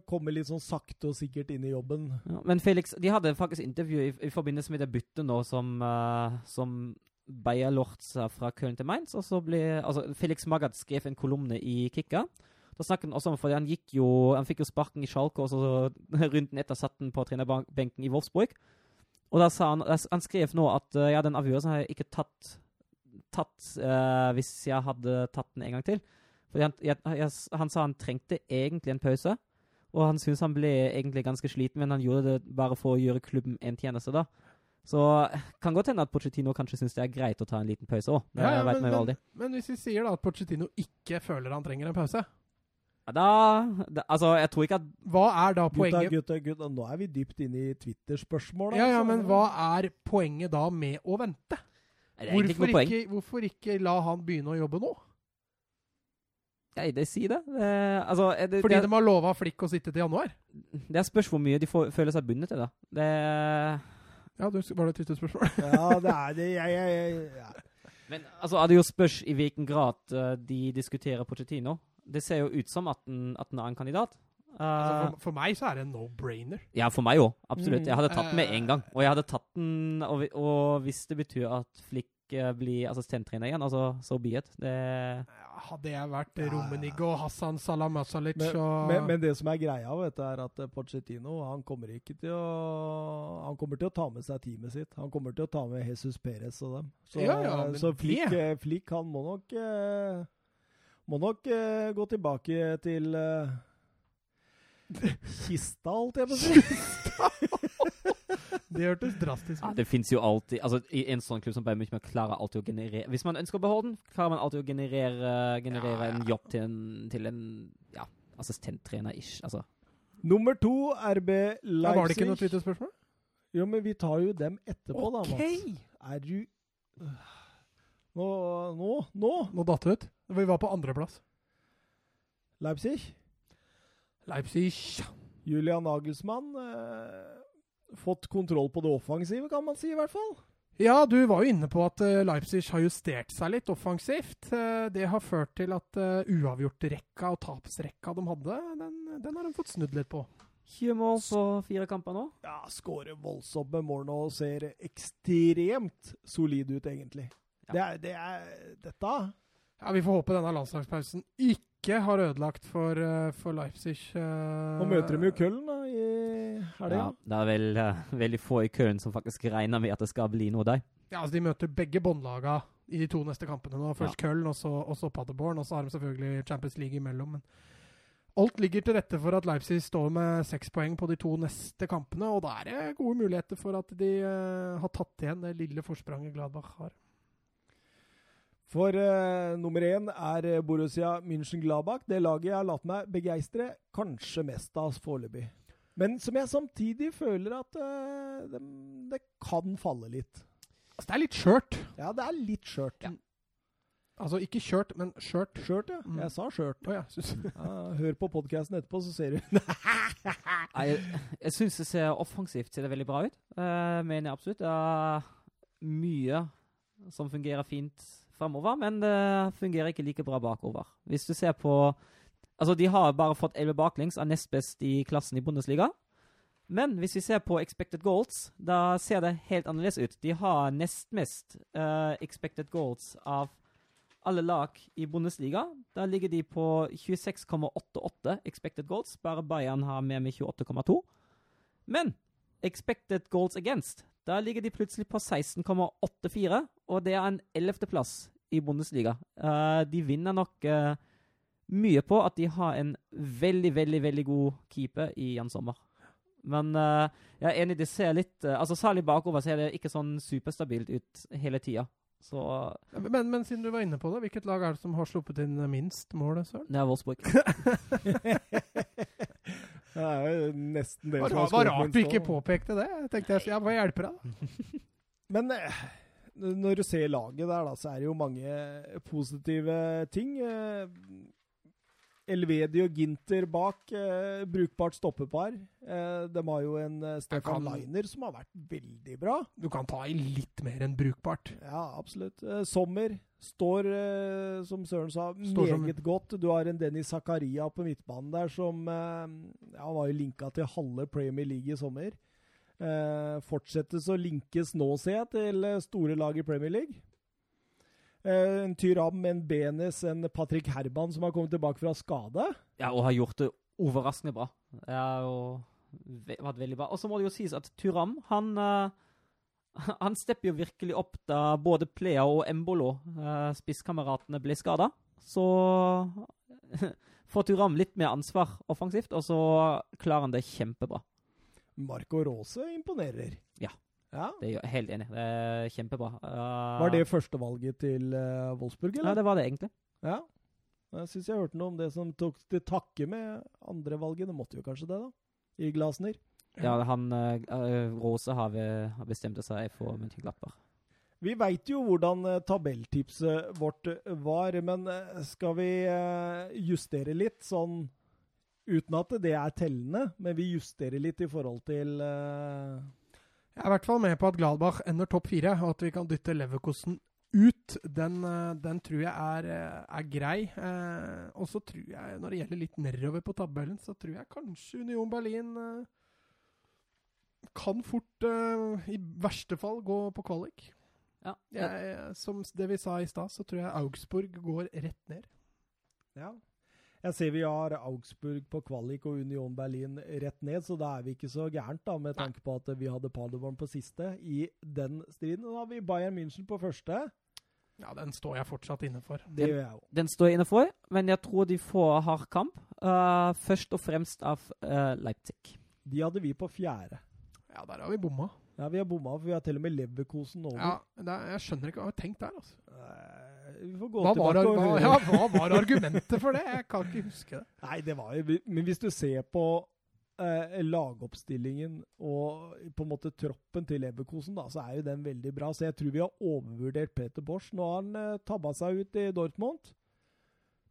komme litt sånn sakte og sikkert inn i jobben. Ja, men Felix, de hadde faktisk intervju i, i forbindelse med det byttet nå som, uh, som Beyer Lortz fra Köln til Mainz. Og så ble, altså Felix Magath skrev en kolumne i Kikka. Da snakket han også om, fordi han gikk jo, han fikk jo sparken i Schalke, og så runden etter satt han på trenerbenken i Wolfsburg. Og da sa han, han skrev nå at eh, ja, den avgjørelsen har jeg ikke tatt, tatt uh, hvis jeg hadde tatt den en gang til. Fordi han, jeg, jeg, han sa han trengte egentlig en pause. Og han syntes han ble egentlig ganske sliten, men han gjorde det bare for å gjøre klubben en tjeneste, da. Så kan godt hende at Pochettino kanskje syns det er greit å ta en liten pause òg. Ja, ja, men, men, men hvis vi sier da at Pochettino ikke føler han trenger en pause, Da, da Altså, jeg tror ikke at hva er da poenget? gutta, gutta, nå er vi dypt inne i Twitter-spørsmål. Ja, ja, altså. men hva er poenget da med å vente? Det er egentlig ikke noe poeng. ikke, hvorfor ikke la han begynne å jobbe nå? Nei, det sier det. det altså, er det, Fordi det, de har lova Flikk å sitte til januar? det er spørs hvor mye de får, føler seg bundet til, da. Det Ja, du, var det et spørsmål. Ja, det er det. Jeg, jeg, jeg, ja. Men altså, er det jo spørs i hvilken grad uh, de diskuterer Pochettino. Det ser jo ut som at den, at den er en kandidat. Altså, Eh, for, for meg så er det en no-brainer. ja, for meg òg. Absolutt. Mm. Jeg hadde tatt den med Eh. en gang. Og jeg hadde tatt den, og, og hvis det betyr at Flick eh, blir assistenttrener igjen, altså so be it. Det Hadde jeg vært og Hassan Salamasalic Men, og men, men det som er greia, vet du, er at Pochettino han kommer ikke til å Han kommer til å ta med seg teamet sitt. Han kommer til å ta med Jesus Perez og dem. Så, Ja, ja, så Flick, Flick han må nok eh, Må nok eh, gå tilbake til eh, Kista, holdt jeg på å si. Det hørtes drastisk Ja, det fins jo alltid altså I en sånn klubb som Bayern München man klarer alltid å generere Hvis man ønsker å beholde den, klarer man alltid å generere, generere Ja, ja. en jobb til en, til en ja, assistenttrener-ish. Altså. Nummer to, RB Leipzig. Ja, var det ikke noe Twitter-spørsmål? Jo, men vi tar jo dem etterpå, da, OK! Mats. Er du Nå Nå? Nå? Nå datt det ut. Vi var på andreplass. Leipzig? Leipzig. Julian Nagelsmann eh, fått kontroll på det offensive, kan man si i hvert fall. Ja, du var jo inne på at eh, Leipzig har justert seg litt offensivt. Eh, det har ført til at uh, uavgjortrekka og tapsrekka de hadde, den, den har de fått snudd litt på. 20 mål på fire kamper nå. Ja, skårer voldsomme mål nå og ser ekstremt solid ut, egentlig. Ja. Det er, det er dette. Ja, Vi får håpe denne landslagspausen ikke har ødelagt for, eh, for Leipzig. eh, Nå møter de jo Köln da, i helga. Ja, det er vel uh, veldig få i køen som faktisk regner med at det skal bli noe der. Ja, altså De møter begge båndlaga i de to neste kampene. nå. Først Köln, og så, og så Paderborn. Og så har de selvfølgelig Champions League imellom. Men alt ligger til rette for at Leipzig står med seks poeng på de to neste kampene. Og da er det gode muligheter for at de uh, har tatt igjen det lille forspranget Gladbach har. For uh, nummer én er eh, Borussia München-Gladbach. Det laget jeg har latt meg begeistre kanskje mest av foreløpig. Men som jeg samtidig føler at uh, det, det kan falle litt. Altså, det er litt skjørt. Ja, det er litt skjørt. Ja. Altså ikke kjørt, men skjørt. Skjørt, ja. Mm. Jeg sa skjørt. Oh, ja. Ja, hør på podkasten etterpå, så ser du. Nei, Jeg, jeg syns det ser offensivt ser det veldig bra ut. Uh, mener jeg absolutt. Det er mye som fungerer fint framover, men det fungerer ikke like bra bakover. Hvis du ser på Altså, de har bare fått 11 baklengs, av nest best i klassen i Bundesliga. Men hvis vi ser på expected goals, da ser det helt annerledes ut. De har nest mest uh, expected goals av alle lag i Bundesliga. Da ligger de på 26,88 expected goals. Bare Bayern har med med 28,2. Men expected goals against, der ligger de plutselig på 16,84, og det er en ellevteplass i Bundesliga. Uh, de vinner nok uh, mye på at de har en veldig, veldig veldig god keeper i Jan Sommer. Men uh, jeg er enig, det ser litt altså Særlig bakover ser det ikke sånn superstabilt ut hele tida. Så men, men, siden du var inne på det, hvilket lag er det som har sluppet inn minst mål? Søren? Det er Wolfsburg. det er jo nesten det var, som Var rart du ikke påpekte det. Jeg tenkte jeg, jeg må hjelpe deg. men når du ser laget der, da, så er det jo mange positive ting. Elvedi og Ginter bak. Eh, brukbart stoppepar. Eh, de har jo en eh, Stefan kan, Liner som har vært veldig bra. Du kan ta i litt mer enn brukbart. Ja, absolutt. Eh, Sommer står, eh, som Søren sa, står meget som... godt. Du har en Dennis Zakaria på midtbanen der som ja, var jo linka til halve Premier League i sommer. fortsettes å linkes nå, ser jeg, til store lag i Premier League. Eh, en Tyram, en Benes, en Patrick Herman som har kommet tilbake fra skade. Ja, og har gjort det overraskende bra. Ja, og vært veldig bra. Og så må det jo sies at Tyram, han uh, han stepper jo virkelig opp da både Plea og Embolo, uh, spisskameratene, ble skada. Så får Turam litt mer ansvar offensivt, og så klarer han det kjempebra. Marco Rose imponerer. Ja. Ja. Det er helt enig. Det er kjempebra. Uh, var det førstevalget til uh, Wolfsburg, eller? Ja, det var det egentlig. Ja. Jeg syns jeg hørte noe om det som tok til takke med andrevalget. Det måtte jo kanskje det, da? I Glasner. Ja, han uh, Rose har, bestemt seg for München-Glattberg. Vi veit jo hvordan tabelltipset vårt var, men skal vi justere litt sånn Uten at det er tellende, men vi justerer litt i forhold til jeg er i hvert fall med på at Gladbach ender topp fire, og at vi kan dytte Leverkosten ut. Den, eh, den tror jeg er, eh, er grei. Eh, og så tror jeg, når det gjelder litt nedover på tabellen, så tror jeg kanskje Union Berlin eh, kan fort, eh, i verste fall, gå på kvalik. Ja. Jeg, som det vi sa i stad, så tror jeg Augsburg går rett ned. Ja. Jeg ser vi har Augsburg på kvalik og Union Berlin rett ned, så da er vi ikke så gærent, da, med tanke på at vi hadde Paderborn på siste i den striden. Nå har vi Bayern München på første. Ja, den står jeg fortsatt inne for. Det gjør jeg òg. Den står jeg inne for, men jeg tror de får hard kamp. Uh, først og fremst av uh, Leipzig. De hadde vi på fjerde. Ja, der har vi bomma. Ja, vi har bomma, for vi har til og med Leverkosen over. Ja, er, Jeg skjønner ikke hva vi har tenkt der, altså. Uh, vi får gå hva tilbake var, og høre. Ja, hva var argumentet for det? Jeg kan ikke huske det. Nei, det var jo Men hvis du ser på eh, lagoppstillingen og på en måte troppen til Leverkosen, da, så er jo den veldig bra. Så jeg tror vi har overvurdert Peter Bosch. Nå har han eh, tabba seg ut i Dortmund.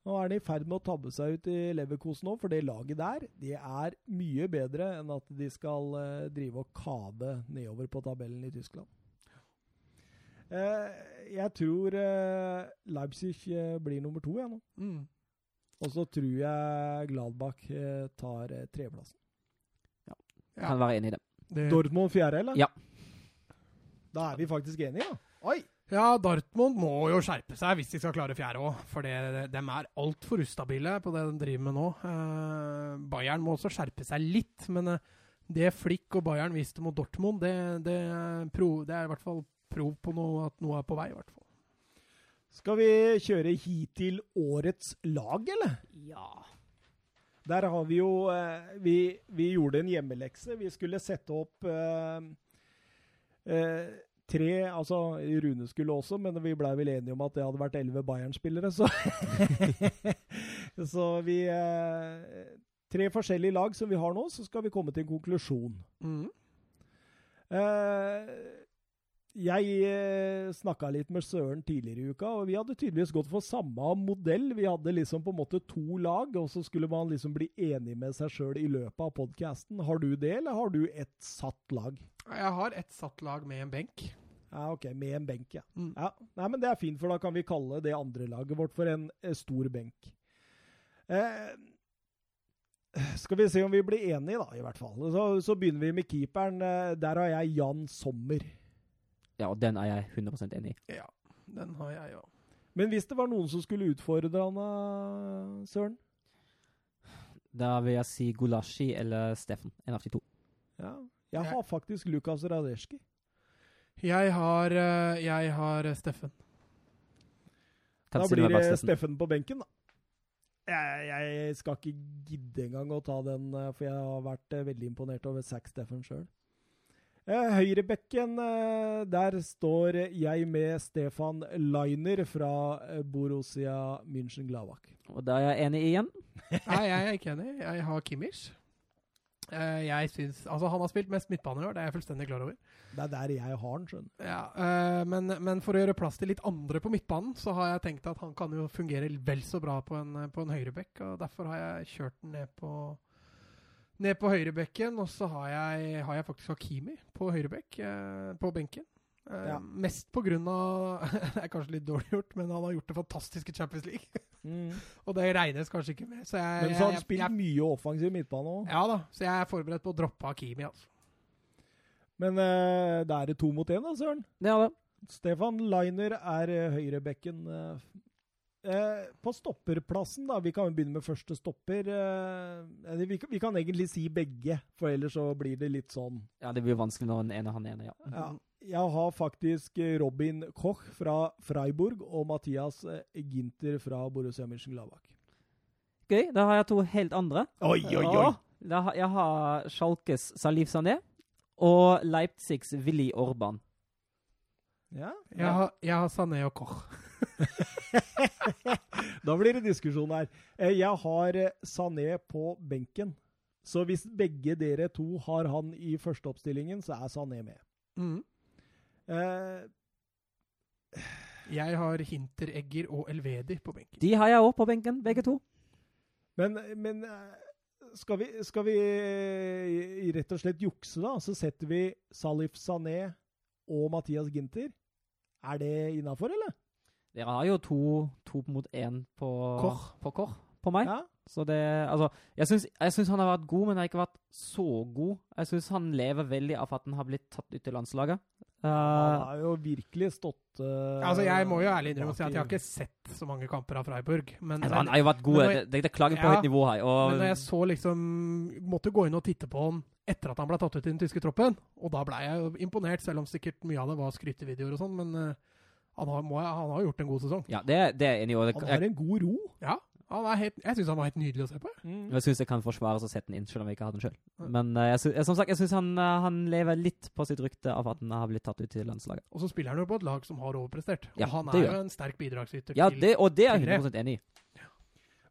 Nå er han i ferd med å tabbe seg ut i Leverkosen òg, for det laget der det er mye bedre enn at de skal eh, drive og kave nedover på tabellen i Tyskland. Eh, jeg tror uh, Leipzig uh, blir nummer to, jeg nå. Mm. Og så tror jeg Gladbach uh, tar uh, tredjeplassen. Ja. ja. Kan være enig i det. det. Dortmund fjerde, eller? Ja. Da er vi faktisk enige, da. Oi! Ja, Dortmund må jo skjerpe seg hvis de skal klare fjerde òg. For det, de er altfor ustabile på det de driver med nå. Bayern må også skjerpe seg litt, men det Flick og Bayern viste mot Dortmund, det, det, det er i hvert fall prov på noe, at noe er på vei, i hvert fall. Skal vi kjøre hit til årets lag, eller? Ja. Der har vi jo eh, vi, vi, gjorde en hjemmelekse. Vi skulle sette opp eh, eh, tre Altså, Rune skulle også, men vi blei vel enige om at det hadde vært elleve Bayern-spillere, så Så vi eh, Tre forskjellige lag som vi har nå, så skal vi komme til en konklusjon. Mm. Eh, jeg eh, snakka litt med Søren tidligere i uka, og vi hadde tydeligvis gått for samme modell. Vi hadde liksom på en måte to lag, og så skulle man liksom bli enig med seg sjøl i løpet av podkasten. Har du det, eller har du ett satt lag? Jeg har ett satt lag med en benk. Ja, OK. Med en benk, ja. Mm. ja. Nei, men det er fint, for da kan vi kalle det andre laget vårt for en eh, stor benk. Eh, skal vi se om vi blir enige, da, i hvert fall. Så, så begynner vi med keeperen. Eh, der har jeg Jan Sommer. Ja, og den er jeg 100% enig i. Ja, den har jeg òg. Men hvis det var noen som skulle utfordre han, Søren? Da vil jeg si Gulashi eller Steffen. En av de to. Ja. Jeg har faktisk Lukas Radeski. Jeg har, eh, jeg har eh, Steffen. Kan Da si blir det Steffen. Steffen på benken, da. Jeg, jeg skal ikke gidde engang å ta den, eh, for jeg har vært veldig imponert over Zack Steffen sjøl. Høyrebekken, eh, der står jeg med Stefan Liner fra eh, Borussia München-Glavak. Og da er jeg enig igjen. Nei, jeg er ikke enig. Jeg har Kimmich. Eh, jeg synes, altså Han har spilt mest midtbane i år, det er jeg fullstendig klar over. Det er der jeg har den, skjønner. Ja, eh, men, men for å gjøre plass til litt andre på midtbanen, så har jeg tenkt at han kan jo fungere vel så bra på en, på en høyrebekk. og Derfor har jeg kjørt den ned på, ned på høyrebekken. Og så har jeg, har jeg faktisk Hakimi på høyrebekk, eh, på benken. Eh, Ja. Mest på grunn av Det er kanskje litt dårlig gjort, men han har gjort det fantastiske Champions League. og det regnes kanskje ikke med. Så jeg, Men så han spiller mye offensiv midtbane òg. Ja da, så jeg er forberedt på å droppe Hakimi, altså. Men uh, da er det to mot én, da, Søren. Ja det. Stefan Liner er eh, høyrebekken. eh, eh, på stopperplassen, da. Vi kan jo begynne med første stopper. eh, vi, kan- vi kan egentlig si begge, for ellers så blir det litt sånn. Ja, det blir vanskelig når den ene han ene, ja. Ja. Jeg har faktisk eh, Robin Koch fra Freiburg og Mathias eh, Ginter fra Borussia Mönchengladbach. Gøy. Da har jeg to helt andre. Oi, oi, Da jeg har Schalkes Salif Sané og Leipzigs Willy Orban. Ja. Jeg har, jeg har Sané og Koch. Da blir det diskusjon her. Eh, Jeg har eh, Sané på benken. Så hvis begge dere to har han i førsteoppstillingen, så er Sané med. Mm. Eh, Jeg har Hinteregger og Elvedi på benken. De har jeg òg på benken, begge to. men men eh, skal vi, skal vi rett og slett jukse, da? Så setter vi Salif Sané og Mathias Ginter. Er det innafor, eller? Dere har jo to, to mot én på Kor. På, kor, på meg. Ja. Så det Altså, jeg syns, han har vært god, men har ikke vært så god. Jeg syns han lever veldig av at han har blitt tatt ut til landslaget. Han Uh, har jo virkelig stått uh, Altså, Jeg må jo ærlig innrømme å si at jeg har ikke sett så mange kamper av Freiburg. Men, altså, han har jo vært god. jeg- Det, det, er klager på Ja, høyt nivå her. Og, men når jeg så liksom Måtte gå inn og titte på han etter at han ble tatt ut i den tyske troppen. Og da ble jeg jo imponert, selv om sikkert mye av det var skrytevideoer og sånn. Men eh, han, har, må, han har gjort en god sesong. ja, det, det er enig det- Han har en god ro. Ja, han er helt, jeg syns han var helt nydelig å se på. jeg syns jeg kan forsvare å sette den inn, selv om jeg ikke har den sjøl. Men eh, jeg, som sagt, jeg syns han, eh, han lever litt på sitt rykte av at han har blitt tatt ut til landslaget. Og så spiller han jo på et lag som har overprestert. Og Ja, han er jo en sterk bidragsyter Ja, det, og det er jeg til 100 enig i.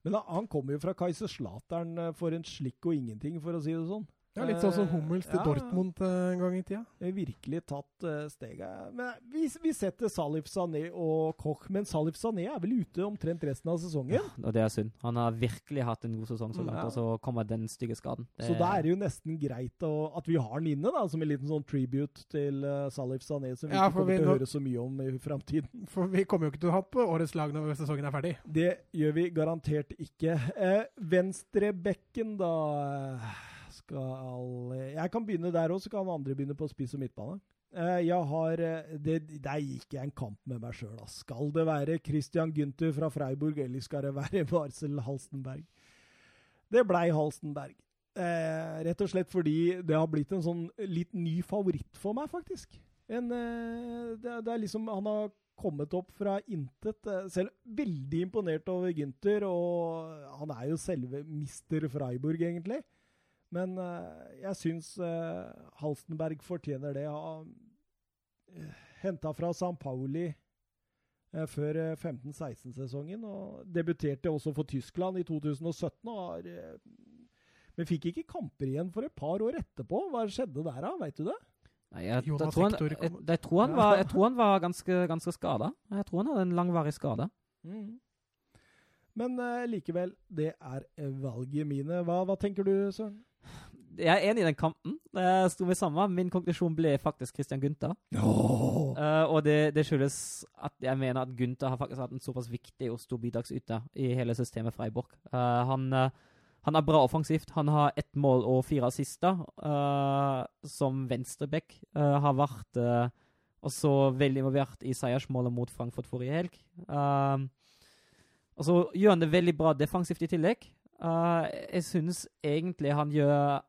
Men han- han kommer jo fra Kaiserslautern Slateren for en slikk og ingenting, for å si det sånn. Ja, Litt sånn som Eh, Hummels til ja, Dortmund eh, en gang i tida. Virkelig tatt uh, steget. Men eh, vi, vi setter Salif Sané og Koch, men Salif Sané er vel ute omtrent resten av sesongen? Og det er synd. Han har virkelig hatt en god sesong så Mm, langt, ja. og så kommer den stygge skaden. Det- Så da er det jo nesten greit å, at vi har den inne, da, som en liten sånn tribute til eh, Salif Sané, som vi Ja, ikke kommer vi til å høre så mye om i framtiden. For vi kommer jo ikke til å ha på årets lag når sesongen er ferdig. Det gjør vi garantert ikke. Eh, Venstrebekken, da eh, skal Jeg kan begynne der òg, så kan andre begynne på spiss og midtbane. Eh, jeg har eh, det, Der gikk jeg en kamp med meg sjøl. Skal det være Christian Günther fra Freiburg, eller skal det være Marcel Halstenberg? Det blei Halstenberg. Eh, rett og slett fordi det har blitt en sånn litt ny favoritt for meg, faktisk. En, eh, det, det er liksom Han har kommet opp fra intet. eh, Selv veldig imponert over Günther og han er jo selve Mister Freiburg, egentlig. Men eh, jeg syns eh, Halstenberg fortjener det. Han uh, henta fra San Pauli eh, før eh, 15-16-sesongen, og debuterte også for Tyskland i 2017. og har... eh, men fikk ikke kamper igjen for et par år etterpå. Hva skjedde der, da? Veit du det? Nei, jeg, jeg, tror han, jeg, jeg, tror han var, jeg tror han var ganske, ganske skada. Jeg tror han hadde en langvarig skade. Men uh, likevel, det er eh, valget mine. Hva, hva tenker du, Søren? Jeg er enig i den kampen. Jeg sto med sammen. Min konklusjon ble faktisk Christian Gunther. Eh, og det, det skyldes at jeg mener at Gunther har faktisk hatt en såpass viktig og stor bidragsyter i hele systemet Freiburg. Uh, han, uh, han er bra offensivt. Han har ett mål og fire assister. eh, som venstreback uh, har vært også Og veldig involvert i seiersmålet mot Frankfurt forrige helg. Og så gjør han det veldig bra defensivt i tillegg. Uh, jeg syns egentlig han gjør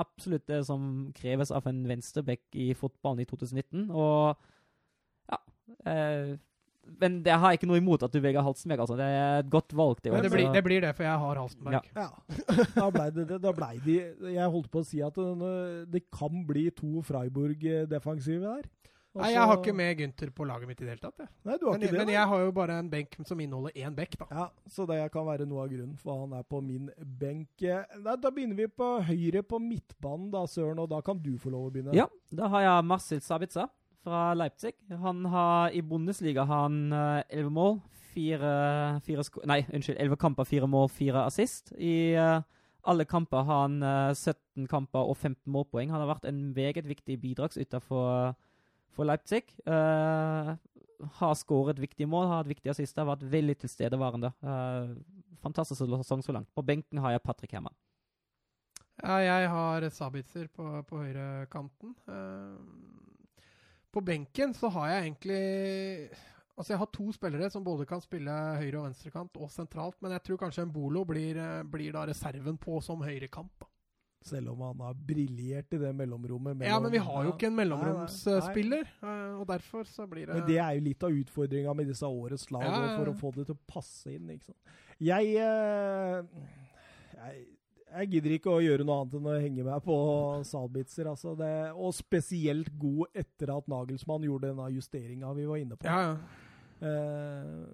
absolutt det som kreves av en venstreback i fotballen i 2019. Og ja eh, Men det har ikke noe imot at du velger Halstenberg. Altså. Det er et godt valg. Det, Men det blir, det blir det, for jeg har Halstenberg. Ja. Ja. Da blei det, det- da ble de Jeg holdt på å si at det, det kan bli to Freiburg-defensive der. Og Nei, jeg har ikke med Gunther på laget mitt i det hele tatt. Jeg. Nei, du har Men, ikke det? men jeg har jo bare en benk som inneholder én bekk, da. Ja, så det kan være noe av grunnen for han er på min benk. Eh, Nei, da begynner vi på høyre på midtbanen, da, Søren, og da kan du få lov å begynne. Ja, da har jeg Marcel Sabitza fra Leipzig. Han har i Bundesliga har han eh, elleve mål, fire, fire sko Nei, unnskyld, elleve kamper, fire mål, fire assist. I uh, alle kamper har han uh, 17 kamper og 15 målpoeng. Han har vært en meget viktig bidragsyter for, for Leipzig. Uh, har skåret viktige mål, har hatt viktige assist, har vært veldig tilstedeværende. Uh, fantastisk sesong så langt. På benken har jeg Patrick Herman. Ja, jeg har Sabitzer på, på høyrekanten. Uh, på benken så har jeg egentlig Altså, jeg har to spillere som både kan spille høyre- og venstrekant og sentralt, men jeg tror kanskje Mbolo blir, eh, blir da reserven på som høyrekant. da. Selv om han har briljert i det mellomrommet. Mellom, Ja, men vi har jo ikke en mellomromsspiller, eh, og derfor så blir det Men det er jo litt av utfordringa med disse årets lag, Ja, ja, for å få det til å passe inn. ikke sant? Jeg, eh, jeg jeg gidder ikke å gjøre noe annet enn å henge meg på Salbitzer. Altså det, og spesielt god etter at Nagelsmann gjorde denne justeringa vi var inne på. Ja, ja. Uh,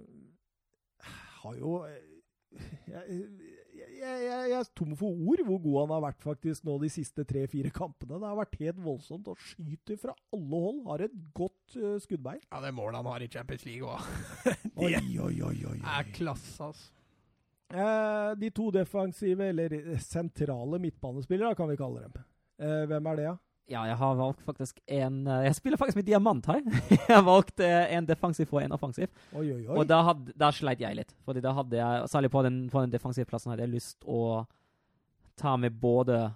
har jo jeg, jeg, jeg, er tom for ord hvor god han har vært faktisk nå de siste tre-fire kampene. Det har vært helt voldsomt. Og skyter fra alle hold. Har et godt uh, skuddbein. ja, det målet han har i Champions League òg, Oi, oi, oi, oi, er klasse, altså. Eh, de to defensive, eller sentrale midtbanespillere, kan vi kalle dem. Eh, hvem er det, da? Ja, jeg har valgt faktisk en eh, Jeg spiller faktisk med diamant her. jeg har valgt eh, en defensiv og en offensiv. Oi, oi, oi. Og da, had, da sleit jeg litt. Fordi da hadde jeg, Særlig på den, på den defensive plassen hadde jeg lyst å ta med både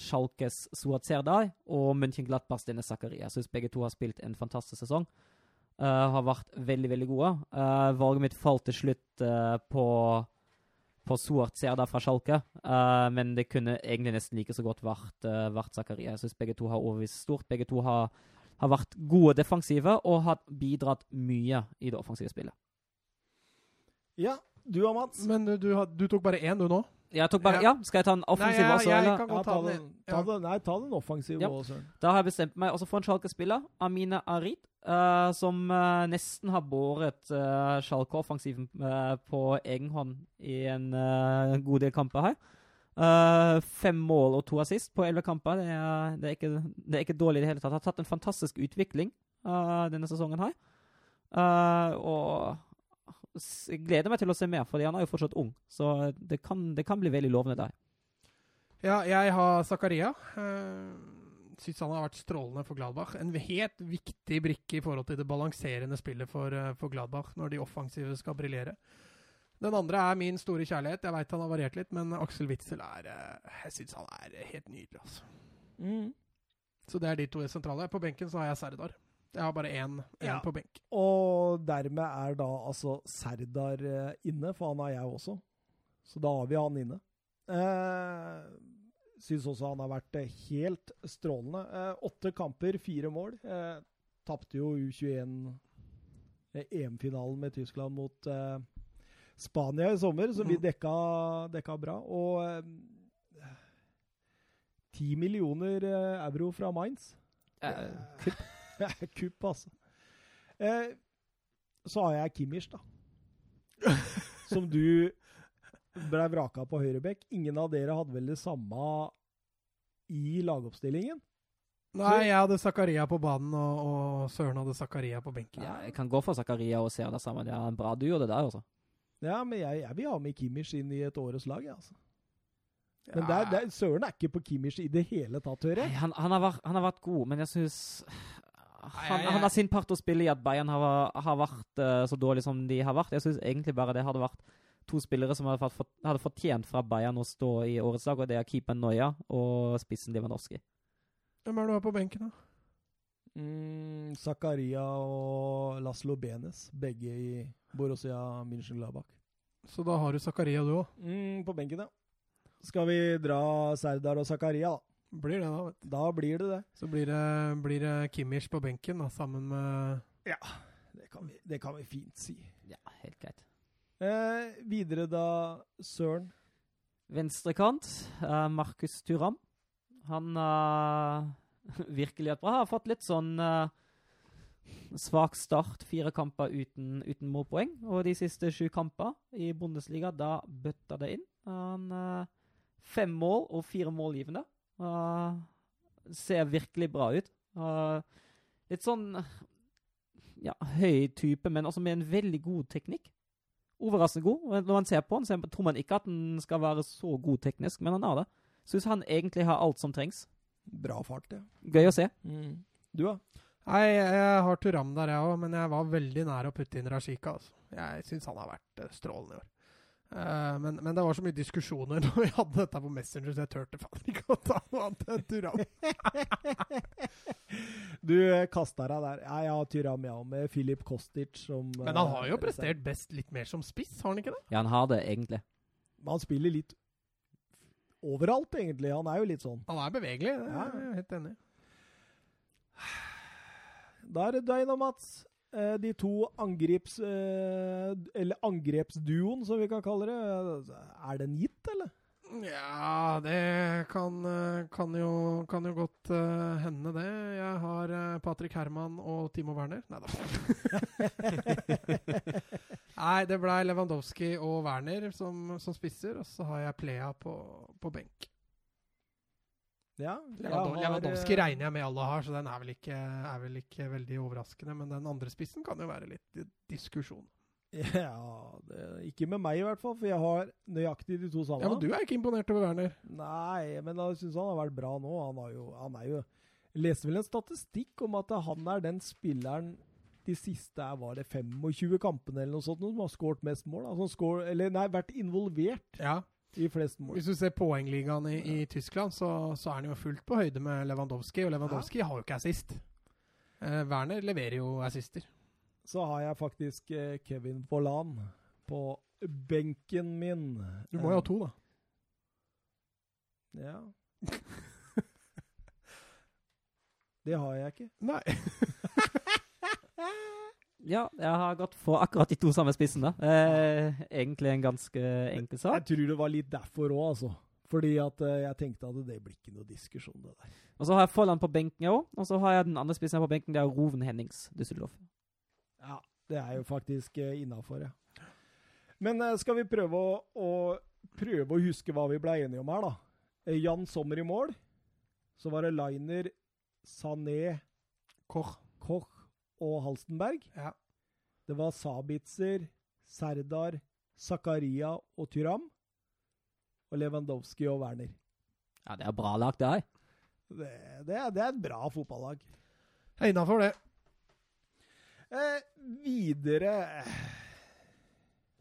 Schalkes Suat Serdar og München Glattbass Denne Zakaria. Jeg syns begge to har spilt en fantastisk sesong. Uh, har vært veldig, veldig gode. Uh, valget mitt falt til slutt uh, på på Suart Serdar fra Schalke, Uh, men det kunne egentlig nesten like så godt vært, uh, vært Zakaria. Jeg syns begge to har overbevist stort. Begge to har, har vært gode defensive og har bidratt mye i det offensive spillet. Ja, du og Mats. Men du, du, du tok bare én, du nå? Jeg tok bare, Ja. ja, Skal jeg ta en offensiv Nei, jeg- også? jeg kan Ja, godt ta den, den. ta den, nei, ta den offensive Ja. også, Da har jeg bestemt meg også for en Schalke-spiller, Amina Arid, uh, som uh, nesten har båret uh, Schalke-offensiven på egen hånd i en god del kamper her. Eh, fem mål og to assist på elleve kamper. Det er, det, er ikke, det er ikke dårlig i det hele tatt. Har tatt en fantastisk utvikling eh, denne sesongen her. Eh, og gleder meg til å se mer, fordi han er jo fortsatt ung. Så det kan, det kan bli veldig lovende der. Ja, jeg har Zakaria. Uh, Syns han har vært strålende for Gladbach. En helt viktig brikke i forhold til det balanserende spillet for, eh, for Gladbach når de offensive skal briljere. Den andre er min store kjærlighet. Jeg veit han har variert litt, men Aksel Witzel er eh, Jeg syns han er helt nydelig, altså. Mm. Så det er de to sentrale. På benken så har jeg Serdar. Jeg har bare én, én Ja. på benk. Og dermed er da altså Serdar eh, inne, for han har jeg også. Så da har vi han inne. Eh, Syns også han har vært eh, helt strålende. Eh, åtte kamper, fire mål. Eh, Tapte jo U21 eh, EM-finalen med Tyskland mot eh, Spania i sommer, så vi Mm. dekka, dekka bra. Og ti millioner eh, euro fra Mainz. Eh, er kupp, altså. Eh, så har jeg Kimmich, da. Som du ble vraka på høyrebekk. Ingen av dere hadde vel det samme i lagoppstillingen? Nei, jeg hadde Zakaria på banen, og, og Søren hadde Zakaria på benken. ja, jeg kan gå for Zakaria og se. Det sammen. en bra du gjorde det der, altså. Ja, men jeg, jeg vil ha med Kimmich inn i et årets lag, jeg, altså. Men Ja. det er, det er, Søren er ikke på Kimmich i det hele tatt, hører jeg. han, han, han har vært god, men jeg syns han, han har sin part å spille i at Bayern har, har vært uh, så dårlig som de har vært. Jeg syns egentlig bare det hadde vært to spillere som hadde, fått, hadde fortjent fra Bayern å stå i årets lag, og det er keeper Noya og spissen Lewandowski. Hvem er det du har på benken, da? Mm, Zakaria og Laslo Benes, begge i Borussia München-Glabach. Så da har du Zakaria, du òg. Mm, på benken, ja. Skal vi dra Serdar og Zakaria, da? Blir det, da. vet du. Da blir det det. Så blir det, blir det Kimmich på benken da, sammen med Det kan vi, det kan vi fint si. Ja, helt greit. Eh, videre da, Søren. Venstrekant, eh, Markus Turam. Han eh, virkelig hatt bra. Har fått litt sånn eh, svak start. Fire kamper uten, uten målpoeng. Og de siste sju kamper i Bundesliga, da bøtta det inn. Han eh, Fem mål og fire målgivende. Uh, ser virkelig bra ut. Og litt sånn ja, høy type, men også med en veldig god teknikk. Overraskende god. Når man ser på han, så tror man ikke at han skal være så god teknisk, men han har det. Syns han egentlig har alt som trengs. Bra fart, ja. Gøy å se. Du, da? Nei, jeg har Turam der, jeg òg, men jeg var veldig nær å putte inn Rashika. Altså. Jeg syns han har vært eh, strålende i år. Eh, men, men det var så mye diskusjoner når vi hadde dette på Messenger, så jeg turte faen ikke å ta noe annet enn Turam. Du kasta deg der. Ja, ja, Turam, ja, med Filip Kostic som Men han har jo eh, prestert best litt mer som spiss, har han ikke det? Ja, han har det, egentlig. Men han spiller litt overalt, egentlig. Han er jo litt sånn. Han er bevegelig, det er jeg helt enig i. Da er det deg nå, Mats. Eh, De to angrips... eh, Eller angrepsduoen, som vi kan kalle det. Er den gitt, eller? Ja, det kan, eh, kan, jo, kan jo godt uh, hende, det. Jeg har uh, Patrick Herman og Timo Werner. Nei da. Nei, det blei Lewandowski og Werner som, som spisser, og så har jeg Plea på, på benk. Ja. Lewandowski, eh, regner jeg med alle har, så den er vel, ikke, er vel ikke veldig overraskende. Men den andre spissen kan jo være litt diskusjon. Ja, det, ikke med meg i hvert fall, for jeg har nøyaktig de to samme. Ja, Men du er ikke imponert over Werner? Nei, men jeg syns han har vært bra nå. Han, jo, han er jo leste vel en statistikk om at han er den spilleren de siste var det 25 kampene eller noe sånt, som har skåret mest mål. Altså, skår, eller nei, vært involvert Ja. I flest mål. Hvis du ser poengligaen i, i Tyskland, så, så er han jo fullt på høyde med Lewandowski, og Lewandowski har jo ikke assist. Eh, Werner leverer jo assister. Så har jeg faktisk eh, Kevin Vollan på benken min. Du må jo ha to, da. Ja. Det har jeg ikke. Nei. Ja, jeg har gått for akkurat de to samme spissene. Eh, egentlig en ganske enkel sak. Jeg tror det var litt derfor òg, altså. Fordi at eh, jeg tenkte at det blir ikke noe diskusjon, det der. Og så har jeg Folland på benken òg. Og så har jeg den andre spissen på benken, det er Roven Hennings Düsseldorf. Ja, det er jo faktisk uh, innafor, ja. Men eh, skal vi prøve å, å, prøve å huske hva vi ble enige om her, da? Eh, Jan Sommer i mål. Så var det Liner, Sané, Koch. Koch og Halstenberg. Ja. Det var Sabitzer, Serdar, Zakaria og Tyram. Og Lewandowski og Werner. Ja, det er bra lag, det her. Det, det, er, det er et bra fotballag. Jeg er innafor det. Eh, videre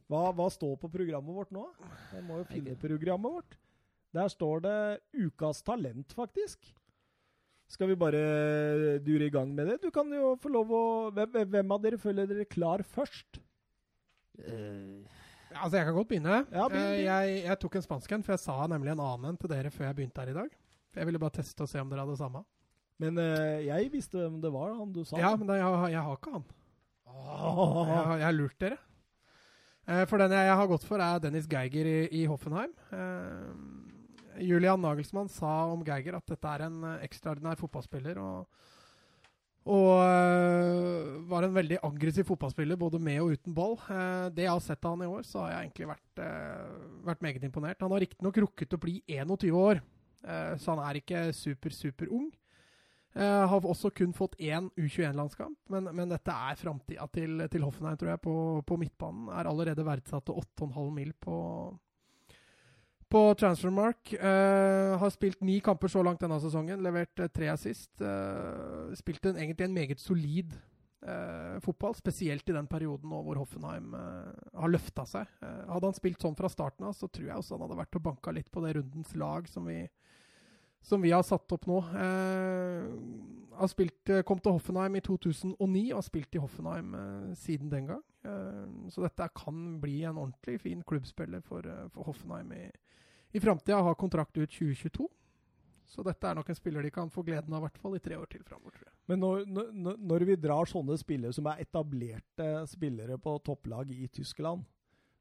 hva, hva står på programmet vårt nå? Jeg må jo finne programmet vårt. Der står det Ukas talent, faktisk. Skal vi bare dure i gang med det? Du kan jo få lov å Hvem, hvem av dere føler dere klar først? Altså, jeg kan godt begynne. Ja, begynne. Uh, jeg, jeg tok en spansk en, for jeg sa nemlig en annen en til dere før jeg begynte her i dag. Jeg ville bare teste og se om dere hadde samme. Men uh, jeg visste hvem det var, han du sa. Ja, men da, jeg, har- jeg har ikke han. Oh. Jeg, har- jeg har lurt dere. Eh, for den jeg, jeg har gått for, er Dennis Geiger i, i Hoffenheim. Julian Nagelsmann sa om Geiger at dette er en eh, ekstraordinær fotballspiller. Og, og eh, var en veldig aggressiv fotballspiller, både med og uten ball. Eh, det jeg har sett av han i år, så har jeg egentlig vært, eh, vært meget imponert. Han har riktignok rukket å bli 21 år, eh, så han er ikke super, super ung. Eh, har også kun fått én U21-landskamp, men, men dette er framtida til, til Hoffenheim, tror jeg, på, på midtbanen. Er allerede verdsatt til 8,5 mil på, på Transfermark. Uh, har spilt ni kamper så langt denne sesongen, levert uh, tre assist. Uh, spilt en, egentlig en meget solid eh, fotball, spesielt i den perioden nå hvor Hoffenheim eh, har løfta seg. Eh, hadde han spilt sånn fra starten av, så tror jeg også han hadde vært og banka litt på det rundens lag som vi som vi har satt opp nå. Eh, har spilt, eh, kom til Hoffenheim i 2009 og har spilt i Hoffenheim siden den gang. Så dette kan bli en ordentlig fin klubbspiller for, for Hoffenheim i, i framtida. Har kontrakt ut 2022. Så dette er nok en spiller de kan få gleden av i hvert fall i tre år til framover. Men når, når, når, vi drar sånne spillere som er etablerte spillere på topplag i Tyskland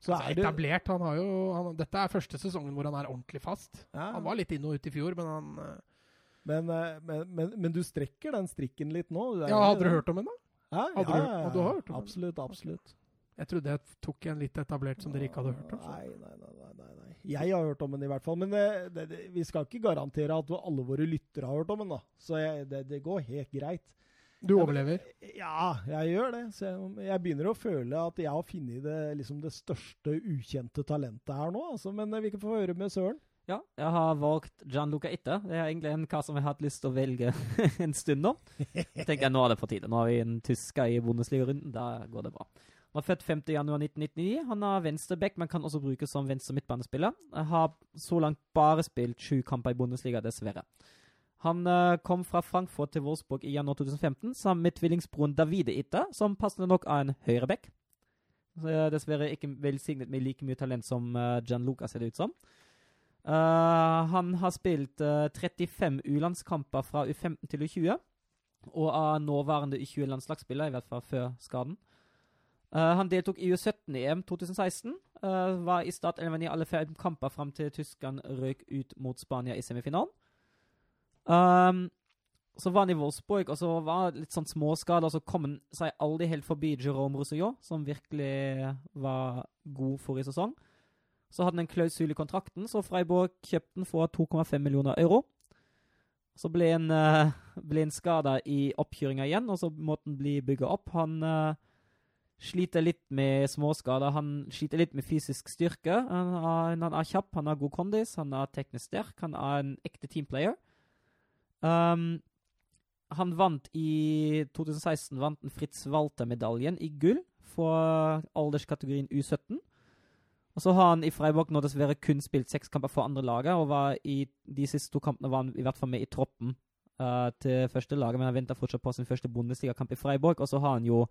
så altså, er det etablert, han har jo, han, Dette er første sesongen hvor han er ordentlig fast. Ja. Han var litt inn og ut i fjor, men han men, eh, men, men, men, du strekker den strikken litt nå? Ja, Hadde du hørt om henne? da? Ja, ja, ja, absolutt. Absolutt. Jeg trodde jeg tok en litt etablert som dere ikke hadde hørt om. Så. nei, nei, nei, nei. Jeg har hørt om den i hvert fall. Men det, det, det, vi skal ikke garantere at alle våre lyttere har hørt om den. da. Så jeg, det, går helt greit. Du overlever? Ja, jeg gjør det. Så jeg, jeg begynner å føle at jeg har funnet det, liksom det største ukjente talentet her nå. Altså. Men vi kan få høre med Søren. Ja, jeg har valgt Gianluca Itte. Det er egentlig en kar som jeg har hatt lyst til å velge en stund nå. Jeg tenker jeg Nå er det på tide. Nå har vi en tysker i Bundesliga-runden. Da går det bra. Han var født 5.1.1999. Han er venstreback, men kan også brukes som venstre midtbanespiller. Har så langt bare spilt sju kamper i Bundesliga, dessverre. Han uh, kom fra Frankfurt til Wolfsburg i januar 2015 sammen med tvillingsbroren Davide Itta, som passende nok er en høyreback. Dessverre ikke velsignet med like mye talent som uh, Gianluca, ser det ut som. Uh, han har spilt uh, 35 U-landskamper fra U15 til U20, og er nåværende U20-landslagsspiller, i hvert fall før skaden. Uh, han deltok i U17-EM 2016. var i startelven i alle fem kamper fram til tyskerne røk ut mot Spania i semifinalen. Um, så var han i Wolfsburg, og så var han litt sånn småskader, så kom han seg aldri helt forbi Jerome Roussillon, som virkelig var god forrige sesong. Så hadde han en klausul i kontrakten, så Freiburg kjøpte den for 2,5 millioner euro. Så ble han, uh, han skada i oppkjøringa igjen, og så måtte han bli bygga opp. Han uh, sliter litt med småskader. Han sliter litt med fysisk styrke. Han er, han er, kjapp, han har god kondis, han er teknisk sterk, han er en ekte teamplayer. Um, han vant i 2016 vant den Fritz Walter-medaljen i gull for alderskategorien U17. Og så har han i Freiburg nå dessverre kun spilt seks kamper for andre laget, og var i de siste to kampene var han i hvert fall med i troppen uh, til første laget, men han venter fortsatt på sin første Bundesliga-kamp i Freiburg. Og så har han jo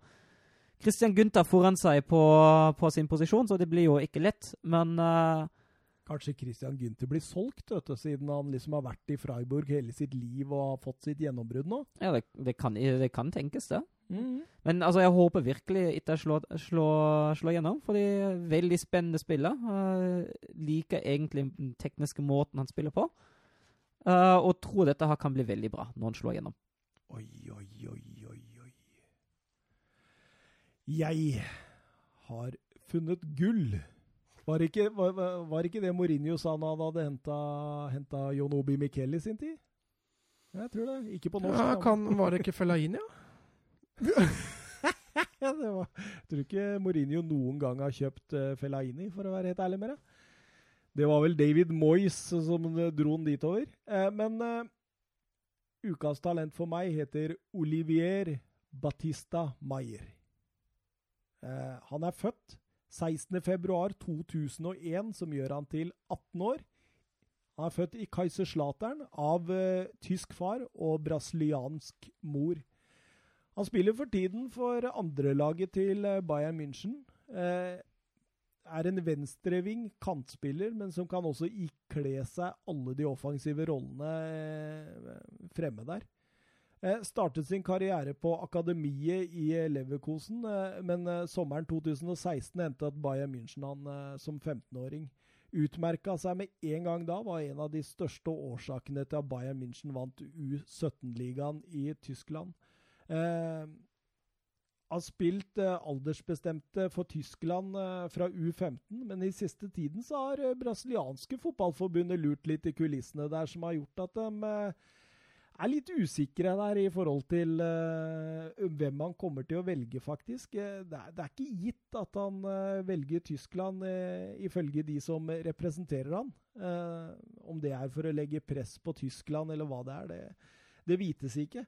Christian Gunther foran seg på, på, sin posisjon, så det blir jo ikke lett, men uh, Kanskje Christian Gunther blir solgt, du, siden han liksom har vært i Freiburg hele sitt liv og har fått sitt gjennombrudd nå? Ja, det, det, kan, det kan tenkes, det. Mm. Men altså, jeg håper virkelig ikke slår, slår, slår gjennom, er veldig spennende spiller. Uh, liker egentlig den tekniske måten han spiller på. Uh, og tror dette kan bli veldig bra når han slår gjennom. Oi, oi, oi. Jeg har funnet gull. Var ikke, var, var ikke det Mourinho sa da han hadde henta Jonobi Obi Miquel i sin tid? Jeg tror det. Ikke på norsk. Ja, kan, var det ikke Fellaini, ja? var, jeg tror ikke Mourinho noen gang har kjøpt uh, Fellaini, for å være helt ærlig med deg. Det var vel David Moyes som dro den dit over. Eh, men uh, ukas talent for meg heter Olivier Batista Maier. Uh, han er født 16.2.2001, som gjør han til 18 år. Han er født i Kaiserslautern av tysk far og brasiliansk mor. Han spiller for tiden for andrelaget til eh, Bayern München. Eh, er en venstreving, kantspiller, men som kan også ikle seg alle de offensive rollene eh, fremme der. Eh, startet sin karriere på akademiet i Leverkosen, eh, men eh, sommeren 2016 endte at Bayern München han som 15-åring. Utmerka seg med en gang da, var en av de største årsakene til at Bayern München vant U17-ligaen i Tyskland. Eh, har spilt eh, aldersbestemte for Tyskland eh, fra U15, men i siste tiden så har eh, brasilianske fotballforbundet lurt litt i kulissene der, som har gjort at de eh, er litt usikre der i forhold til uh, hvem han kommer til å velge, faktisk. Det er, det er ikke gitt at han uh, velger Tyskland, uh, ifølge de som representerer han. om det er for å legge press på Tyskland, eller hva det er, det, det vites ikke.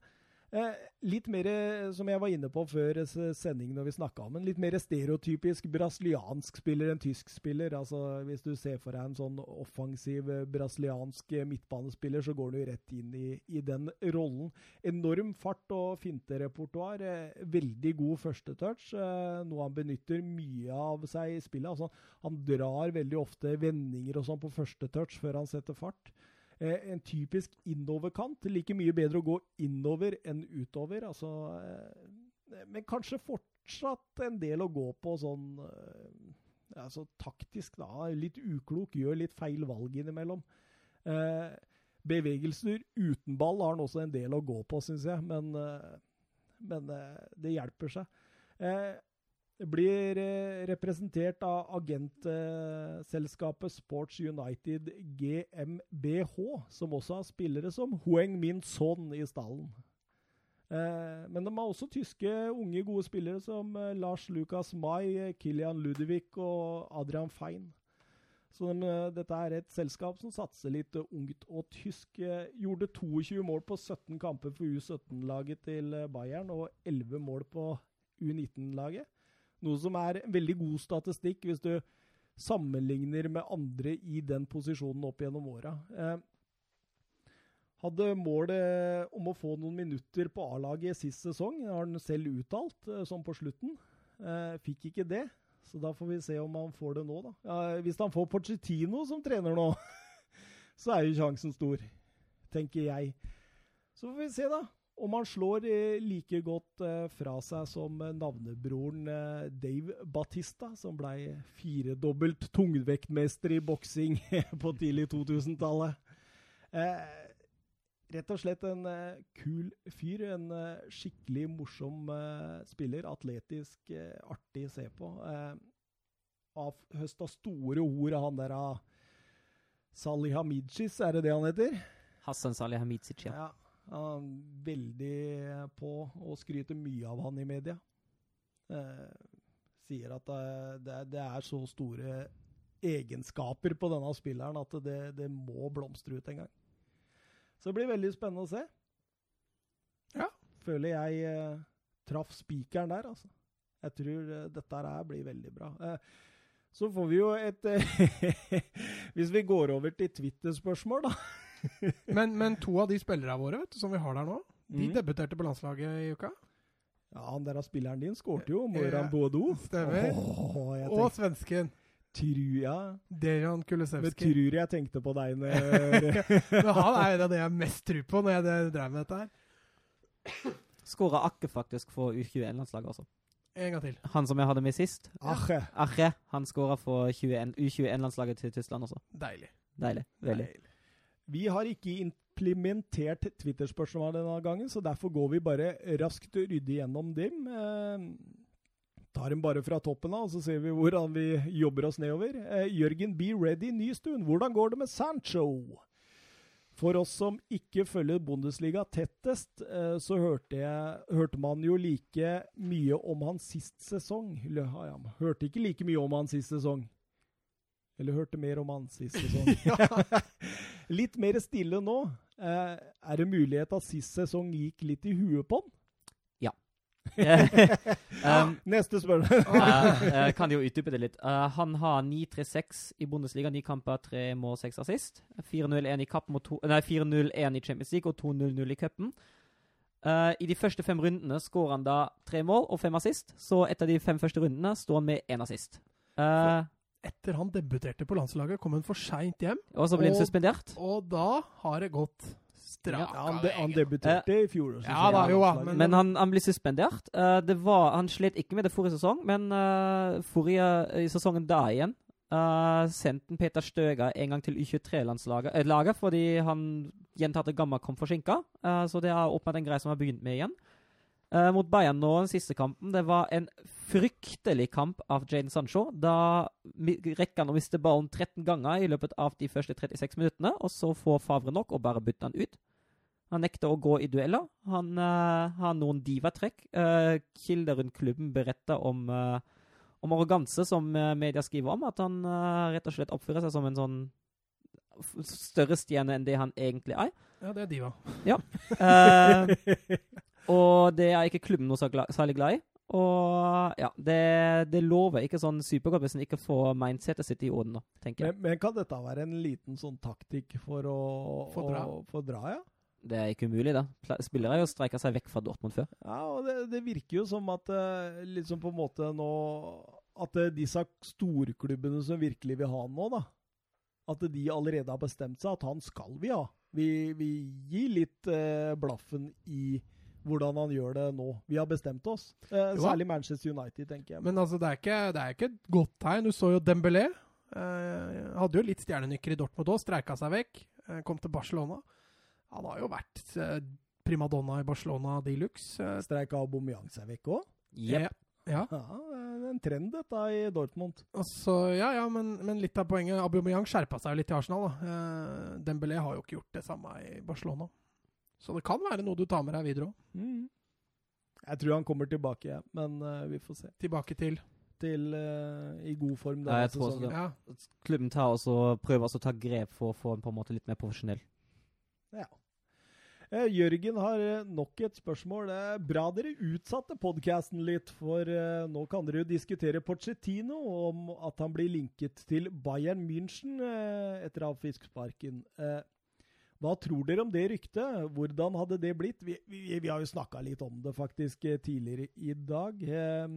Eh, litt mer, eh, som jeg var inne på før sendingen sending når vi snakka om en litt mer stereotypisk brasiliansk spiller enn tysk spiller. Altså, hvis du ser for deg en sånn offensiv eh, brasiliansk midtbanespiller, så går du rett inn i, i den rollen. Enorm fart og finterepertoar. Veldig god førstetouch, noe han benytter mye av seg i spillet. Altså, han drar veldig ofte vendinger og sånn på første touch før han setter fart. Eh, en typisk innoverkant. Like mye bedre å gå innover enn utover. Altså, eh, men kanskje fortsatt en del å gå på sånn eh, altså taktisk, da. Litt uklok, gjør litt feil valg innimellom. Eh, bevegelser uten ball har han også en del å gå på, syns jeg, men, eh, men eh, det hjelper seg. Eh, blir eh, representert av agentselskapet Sports United GmbH, som også har spillere som Hueng Min Son i stallen. Eh, men de har også tyske unge, gode spillere som eh, Lars Lukas Mai, Kilian Ludvig og Adrian Fein. Så de, dette er et selskap som satser litt ungt og tysk. Gjorde 22 mål på 17 kamper for U17-laget til Bayern og 11 mål på U19-laget. Noe som er veldig god statistikk hvis du sammenligner med andre i den posisjonen opp gjennom åra. Eh, hadde målet om å få noen minutter på A-laget sist sesong, har han selv uttalt, som sånn på slutten. Eh, fikk ikke det, så da får vi se om han får det nå, da. Ja, hvis han får Pochettino som trener nå, så er jo sjansen stor, tenker jeg. Så får vi se, da. Om han slår eh, like godt eh, fra seg som eh, navnebroren Dave Batista, som ble firedobbelt tungvektmester i boksing på tidlig 2000-tallet. Eh, rett og slett en kul fyr. En skikkelig morsom spiller. Atletisk, artig å se på. Av høsta store ord av han der av Salihamidzis, er det det han heter? Hassan Salihamidzic, ja. Ja, veldig på og skryter mye av han i media. Eh, sier at det, det, er- så store egenskaper på denne spilleren at det, det må blomstre ut en gang. Så det blir veldig spennende å se. Ja. Føler jeg eh, traff spikeren der, altså. Jeg tror eh, dette her blir veldig bra. Eh, så får vi jo et Hvis vi går over til Twitter-spørsmål, da. Men, men to av de spillerne våre vet du, som vi har der nå, de mm. debuterte på landslaget i uka. Ja, han der av spilleren din skårte jo, Moran Bodo. stemmer. Oh, Og svensken tror, ja. Dejan Men Kulusevski. tror jeg tenkte på deg når Men han er jo det jeg mest tror på når jeg drev med dette her. Skåra Akke faktisk for U21-landslaget også. En gang til. Han som jeg hadde med sist. Ache. Ache. Han skåra for U21-landslaget til Tyskland også. Deilig. Deilig. Veldig. Deilig. Vi har ikke implementert Twitter-spørsmål denne gangen, så derfor går vi bare raskt og ryddig gjennom dem. Eh, tar dem bare fra toppen av, og så ser vi hvordan vi jobber oss nedover. Eh, Jørgen Be Ready Nystuen, hvordan går det med Sancho? For oss som ikke følger Bundesliga tettest, eh, så hørte, jeg, hørte man jo like mye om han sist sesong. Hørte ikke like mye om han sist sesong. Eller hørte mer om han sist sesong. litt mer stille nå. Eh, er det mulighet at sist sesong gikk litt i huet på han? um, Neste spørsmål. uh, eh, kan jo utdype det litt. Uh, han har 9-3-6 i Bundesliga, ni kamper, tre mål, seks assist. 4-0-1 i cup mot to, nei, 4-0-1 i Champions League og 2-0-0 i cupen. Uh, I de første fem rundene skårer han da tre mål og fem assist. Så etter de fem første rundene står han med én assist. Eh, Etter han debuterte på landslaget, kom han for seint hjem, og så ble han suspendert. og da har det gått straka Ja, han, de, han debuterte i fjor. Også, Ja da, jo men- Men han, han ble suspendert. Uh, det var, han slet ikke med det forrige sesong, men uh, forrige i sesongen da igjen uh, sendte han Peter Støga en gang til U23-laget eh, fordi han gjentatte ganger kom forsinka. Uh, så det er åpenbart en greie som har begynt med igjen. Eh, mot Bayern nå, den siste kampen, det var en fryktelig kamp av Jane Sancho. Da rekker han å miste ballen 13 ganger i løpet av de første 36 minuttene, og så får Favre nok og bare bytter han ut. Han nekter å gå i dueller. Han uh, har noen divatrekk. Uh, kilder rundt klubben beretter om, om arroganse, som media skriver om. At han rett og slett oppfører seg som en sånn større stjerne enn det han egentlig er. Ja, det er diva. Eh, Og det er ikke klubben noe særlig glad i. Og ja, det, det lover ikke sånn supergodt hvis en ikke får mindsetet sitt i orden, tenker jeg. Men, men kan dette være en liten sånn taktikk for å Få dra. å- få dra ja? Det er ikke umulig, da. Spillere har jo streika seg vekk fra Dortmund før. Ja, og det, det virker jo som at liksom på en måte nå At eh, disse storklubbene som virkelig vil ha han nå, da At de allerede har bestemt seg at han skal vi ha. Vi, vi gir litt eh, blaffen i hvordan han gjør det nå. Vi har bestemt oss. Eh, særlig Manchester United, tenker jeg. Men altså, det er ikke, det er ikke et godt tegn. Du så jo Dembélé. Eh, hadde jo litt stjernenykker i Dortmund òg, streika seg vekk. Eh, kom til Barcelona. Han har jo vært eh, primadonna i Barcelona de luxe. Eh, Streika Aubameyang seg vekk òg? ja. ja. Ja, det er en trend, dette, i Dortmund. Altså, ja, ja, men, men litt av poenget Aubameyang skjerpa seg jo litt i Arsenal. da. Eh, Dembélé har jo ikke gjort det samme i Barcelona. Så det kan være noe du tar med deg videre òg. Mm. Jeg tror han kommer tilbake, ja, men uh, vi får se. Tilbake til Til uh, i god form Ja, jeg tror også. Ja. Klubben tar også, prøver også å ta grep for å få en på en måte litt mer profesjonell. Eh, Jørgen har nok et spørsmål. Eh, bra dere utsatte podkasten litt, for nå kan dere jo diskutere Pochettino om at han blir linket til Bayern München etter avfisksparken. Eh, hva tror dere om det ryktet? Hvordan hadde det blitt? Vi, vi, vi har jo snakka litt om det faktisk eh, tidligere i dag. Eh,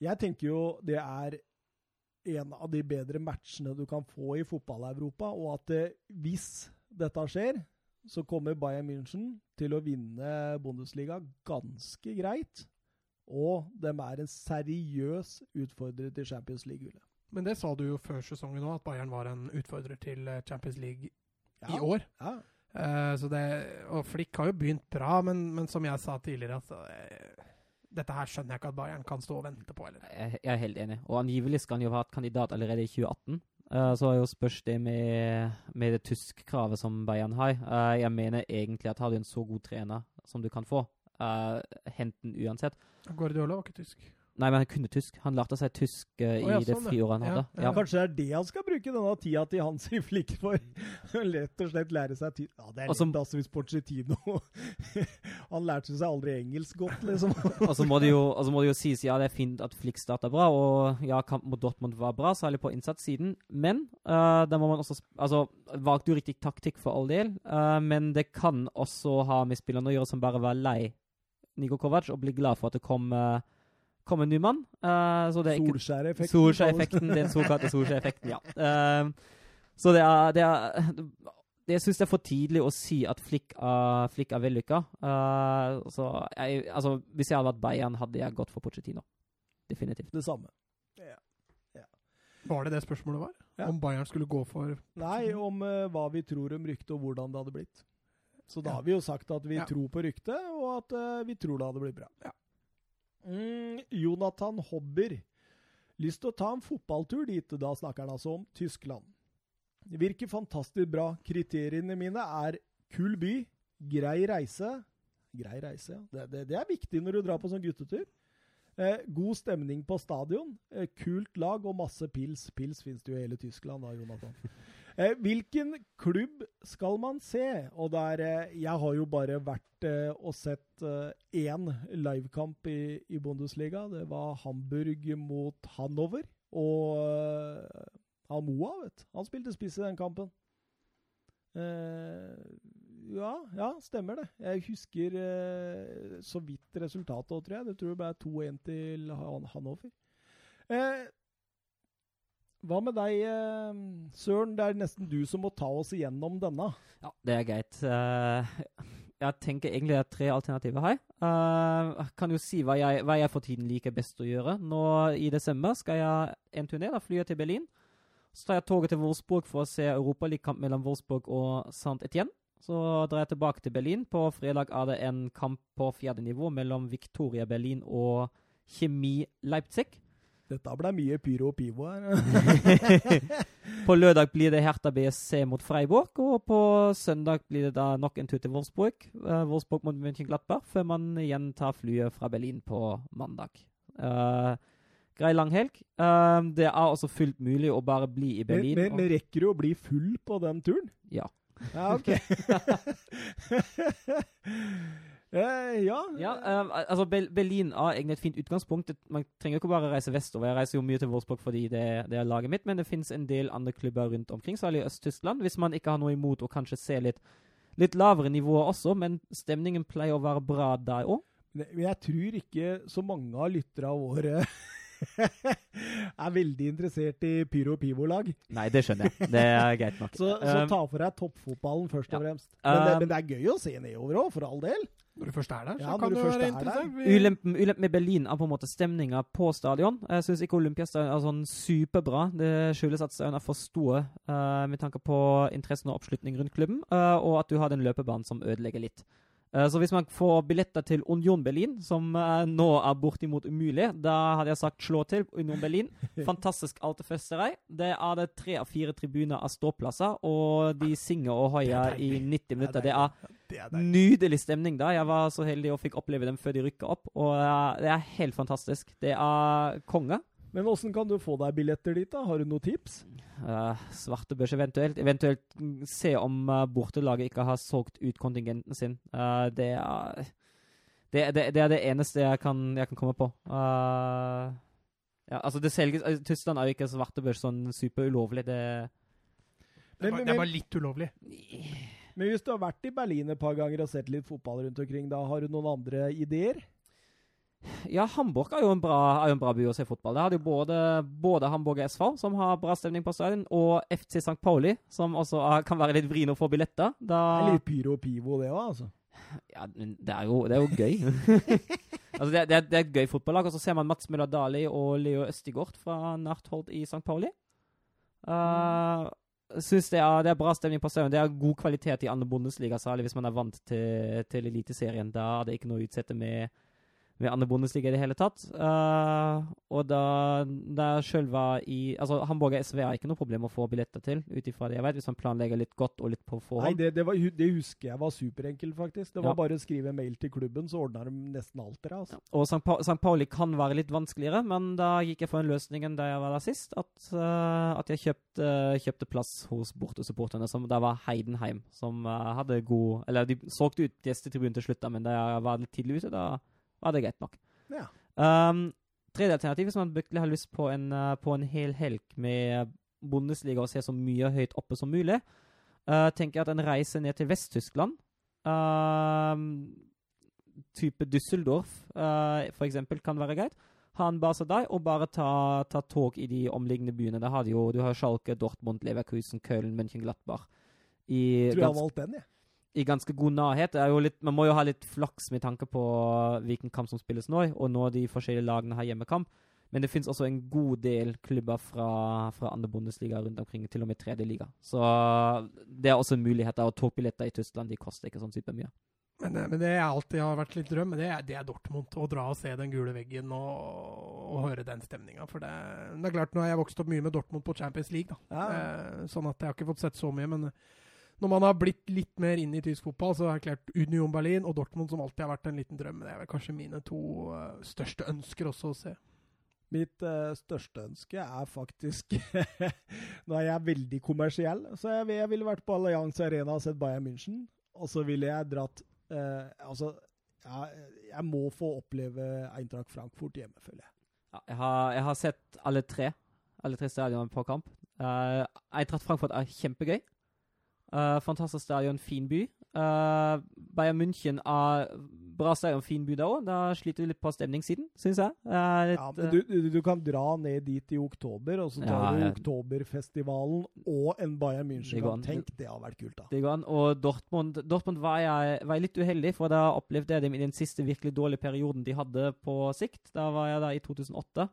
jeg tenker jo det er en av de bedre matchene du kan få i fotball-Europa, og at eh, hvis dette skjer, så kommer Bayern München til å vinne Bundesliga ganske greit. Og de er en seriøs utfordrer til Champions League-gullet. Men det sa du jo før sesongen òg, at Bayern var en utfordrer til eh, Champions League Ja. i år. Ja. Uh, så det, og Flick har jo begynt bra, men, men som jeg sa tidligere altså, uh, Dette her skjønner jeg ikke at Bayern kan stå og vente på. Eller? Jeg, er helt enig. Og angivelig skal han jo ha vært kandidat allerede i 2018. Uh, så er jo spørs det med, med det tyskkravet som Bayern har. Eh, jeg mener egentlig at har du en så god trener som du kan få, uh, hent den uansett. Guardiola var ikke tysk. Nei, men han kunne tysk. Han lærte seg tysk uh, oh, ja, i det sånn, friåret han hadde. ja. Ja. Kanskje det er det han skal bruke denne tida til hans i Flick for? Lett og slett lære seg ty Ja, det er Og som- litt altså hvis Porcetino Han lærte seg aldri engelsk godt, liksom. Og så må det jo, må det jo sies ja, det er fint at Flick starta bra, og ja, kampen mot Dortmund var bra, særlig på innsatssiden. Men uh, da må man også Altså, valgte jo riktig taktikk for all del, uh, men det kan også ha med spillerne å gjøre som bare var lei Niko Kovac, og bli glad for at det kom, eh, kom en ny mann. Uh, så det ikke Solskjær-effekten. Solskjær-effekten, den såkalte Solskjær-effekten, ja. Uh, så det er, det er jeg syns det er for tidlig å si at Flick er, Flick er vellykka. Uh, så jeg, altså, hvis jeg hadde vært Bayern, hadde jeg gått for Pochettino. Definitivt. Det samme. Var det det spørsmålet var? Ja. Om Bayern skulle gå for Nei, om uh, hva vi tror om ryktet, og hvordan det hadde blitt. Så da Ja. har vi jo sagt at vi Ja. tror på ryktet, og at vi tror det hadde blitt bra. Ja. Mm, Jonathan Hobber. Lyst til å ta en fotballtur dit. Da snakker han altså om Tyskland. Virker fantastisk bra. Kriteriene mine er kul by, grei reise Grei reise, ja. Det, det, det er viktig når du drar på sånn guttetur. Eh, god stemning på stadion. Eh, kult lag og masse pils. Pils finnes det jo i hele Tyskland, da, Jonathan. Eh, hvilken klubb skal man se? Og der, eh, Jeg har jo bare vært eh, og sett én livekamp i, i Bundesliga. Det var Hamburg mot Hannover. Og Hamoa, vet. Han spilte spiss i den kampen. Eh, ja, ja, stemmer det. Jeg husker eh, så vidt resultatet òg, tror jeg. Det tror jeg ble 2-1 til Han Hannover. Eh, hva med deg, eh, Søren? Det er nesten du som må ta oss igjennom denne. Ja, det er greit. Eh, jeg tenker egentlig det er tre alternativer her. Eh, jeg kan jo si hva jeg, hva jeg for tiden liker best å gjøre. Nå i desember skal jeg en turné. Da flyr jeg til Berlin. Så tar jeg toget til Wolfsburg for å se Europaligakamp mellom Wolfsburg og St. Etienne. Så drar jeg tilbake til Berlin. På fredag er det en kamp på fjerde nivå mellom Victoria Berlin og Kjemi Leipzig. Dette ble mye pyro og pivo her. På lørdag blir det Hertha BSC mot Freiburg, og på søndag blir det da nok en tur til Wolfsburg. Uh, Wolfsburg mot München-Glattberg, før man igjen tar flyet fra Berlin på mandag. Uh, grei langhelg. Uh, det er også fullt mulig å bare bli i men, Berlin. men, og- men rekker du å bli full på den turen? ja. Ja, OK. uh, altså Berlin er egentlig et fint utgangspunkt. Man trenger ikke bare reise vestover. Jeg reiser jo mye til Wolfsburg fordi det, det er laget mitt, men det finnes en del andre klubber rundt omkring, særlig i Øst-Tyskland. Hvis man ikke har noe imot å kanskje se litt, litt lavere nivåer også, men stemningen pleier å være bra der òg. Jeg tror ikke så mange av lytterne våre er veldig interessert i pyro pivo-lag. Nei, det skjønner jeg. Det er greit nok. så, så, um, ta for deg toppfotballen først og fremst. Men, um, det, men, det, er gøy å se nedover òg, for all del. Når du først er der, ja, kan du, du være interessert. Ulempen, ulempen med Berlin er på en måte stemninga på stadion. Jeg syns ikke Olympiastadion er sånn superbra. Det skyldes at stadion er for store uh, med tanke på interessen og oppslutning rundt klubben, uh, og at du har den løpebanen som ødelegger litt. Eh, så hvis man får billetter til Union Berlin, som uh, nå er bortimot umulig, da hadde jeg sagt slå til Union Berlin. Fantastisk alterfesterei. Det er det tre av fire tribuner av ståplasser, og de synger og hoier i 90 minutter. Det er, det er nydelig stemning da. Jeg var så heldig og fikk oppleve dem før de rykka opp, og uh, det er helt fantastisk. Det er konge. Men åssen kan du få deg billetter dit, da? Har du noen tips? Uh, svartebørs eventuelt. Eventuelt se om uh, bortelaget ikke har solgt ut kontingenten sin. Uh, det, er, det, det, det, er det eneste jeg kan, jeg kan komme på. Uh, ja, altså det selges, Tyskland er jo ikke svartebørs sånn superulovlig. Det, det, det er bare litt ulovlig. Men hvis du har vært i Berlin et par ganger og sett litt fotball rundt omkring, da har du noen andre ideer? Ja, Hamburg er jo en bra, jo en bra by å se fotball. Det hadde jo både, både Hamburg SV, som har bra stemning på stadion, og FC St. Pauli, som også er, kan være litt vrien å få billetter. Da, det er litt pyro og pivo, det òg, altså. Ja, det er jo, det er jo gøy. altså, det, er, det er et gøy fotballag. Og så ser man Mats Møller Dali og Leo Østigård fra Narthold i St. Pauli. Uh, synes det er, det er bra stemning på stadion. Det er god kvalitet i andre Bundesliga, særlig hvis man er vant til, til Eliteserien. Da er det ikke noe å utsette med ved Bundesliga i det hele tatt. Uh, og da, da sjøl var i Altså, Hamburg SV har ikke noe problem å få billetter til, ut ifra det jeg vet, hvis man planlegger litt godt og litt på forhånd. Nei, det, det, var, det husker jeg var superenkelt, faktisk. Det var ja. bare å skrive mail til klubben, så ordna de nesten alt der. Altså. Ja. Og St. Pa Pauli kan være litt vanskeligere, men da gikk jeg for den løsningen da jeg var der sist, at, uh, at jeg kjøpte, uh, kjøpte, plass hos bortesupporterne, som da var Heidenheim, som uh, hadde god Eller de solgte ut gjestetribunen til slutt, da, men da jeg var litt tidlig ute, da var det greit nok. Ja. Um, tredje alternativ, hvis man virkelig har lyst på en, uh, på en hel helg med Bundesliga og se så mye høyt oppe som mulig, uh, tenker jeg at en reise ned til Vest-Tyskland uh, Type Düsseldorf, uh, for eksempel, kan være greit. Ha en base der, og bare ta, ta, tog i de omliggende byene. Der har du jo du har Schalke, Dortmund, Leverkusen, Köln, München-Glattbach. I Tror jeg har valgt den, jeg. I ganske god nærhet. Litt, man må jo ha litt flaks med tanke på hvilken kamp som spilles nå, og når de forskjellige lagene har hjemmekamp. Men det finnes også en god del klubber fra, fra andre bondesliga rundt omkring, til og med tredje liga. Så det er også en mulighet. Og togbilletter i Tyskland de koster ikke sånn supermye. Men, eh, men det jeg alltid har vært litt drøm, det er, det er Dortmund. Å dra og se den gule veggen og, og høre den stemninga. For det, det, er klart, nå har jeg vokst opp mye med Dortmund på Champions League, da. Ja. Eh, sånn at jeg har ikke fått sett så mye. men når man har blitt litt mer inn i tysk fotball, så har jeg klart Union Berlin og Dortmund, som alltid har vært en liten drøm. Det er vel kanskje mine to uh, største ønsker også å se. Mitt uh, største ønske er faktisk Nå er jeg veldig kommersiell, så jeg, jeg ville vært på Allianz Arena og sett Bayern München. Og så ville jeg dratt uh, Altså, jeg, jeg, må få oppleve Eintracht Frankfurt hjemme, føler jeg. Ja, jeg, har, jeg har sett alle tre alle tre stadionene på kamp. Uh, Eintracht Frankfurt er kjempegøy. Uh, fantastisk stadion, fin by. Uh, Bayern München er bra stadion, fin by da òg. Da sliter vi litt på stemningssiden, syns jeg. Uh, ja, men du, du, du, kan dra ned dit i oktober, og så tar ja, du ja. Oktoberfestivalen og en Bayern München. Tenk, det har vært kult, da. Det går an. Og Dortmund, Dortmund var, jeg, var jeg litt uheldig, for da opplevde jeg dem i den siste virkelig dårlige perioden de hadde på sikt. Da var jeg da i 2008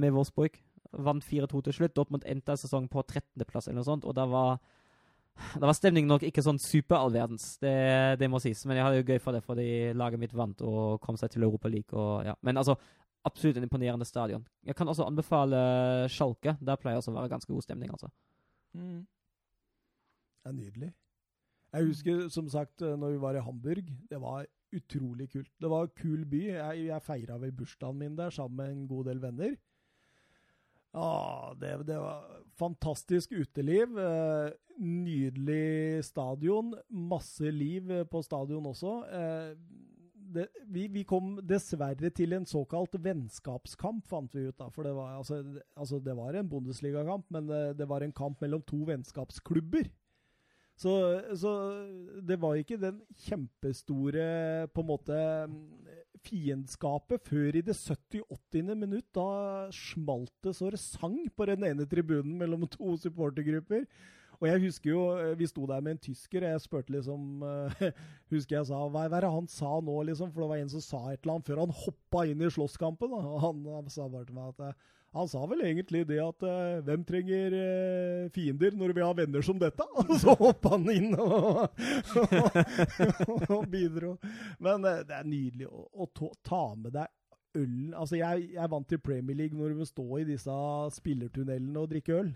med Wolfsburg. Vant 4-2 til slutt. Dortmund endte sesongen på 13.-plass eller noe sånt, og da var det var stemningen nok ikke sånn superallverdens, det, det må sies. Men jeg hadde jo gøy for det, fordi laget mitt vant og kom seg til Europa League. Og, ja. Men altså, absolutt en imponerende stadion. Jeg kan også anbefale Schalke. Der pleier også å være ganske god stemning, altså. Mm. Det er nydelig. Jeg husker som sagt når vi var i Hamburg. Det var utrolig kult. Det var en kul by. Jeg, jeg feira vel bursdagen min der sammen med en god del venner. Ah, det, det, var fantastisk uteliv. Eh, nydelig stadion. Masse liv på stadion også. Eh, det, vi, vi, kom dessverre til en såkalt vennskapskamp, fant vi ut. da, for Det var, altså, altså, det var en Bundesligakamp, men det, det, var en kamp mellom to vennskapsklubber. Så, så, det var ikke den kjempestore på en måte fiendskapet før i det 70-80. minutt. Da smalt det så det sang på den ene tribunen mellom to supportergrupper. Og jeg husker jo, eh, vi sto der med en tysker, og jeg spurte liksom uh, Husker jeg sa Hva er det han sa nå, liksom? For det var en som sa et eller annet før han hoppa inn i slåsskampen. Og han, han, sa bare til meg at han sa vel egentlig det at uh, hvem trenger uh, fiender når vi har venner som dette? Og så hoppa han inn og, og, og bidro. Men uh, det er nydelig å, å ta med deg ølen. Altså, jeg, jeg vant til Premier League når du må stå i disse spillertunnelene og drikke øl.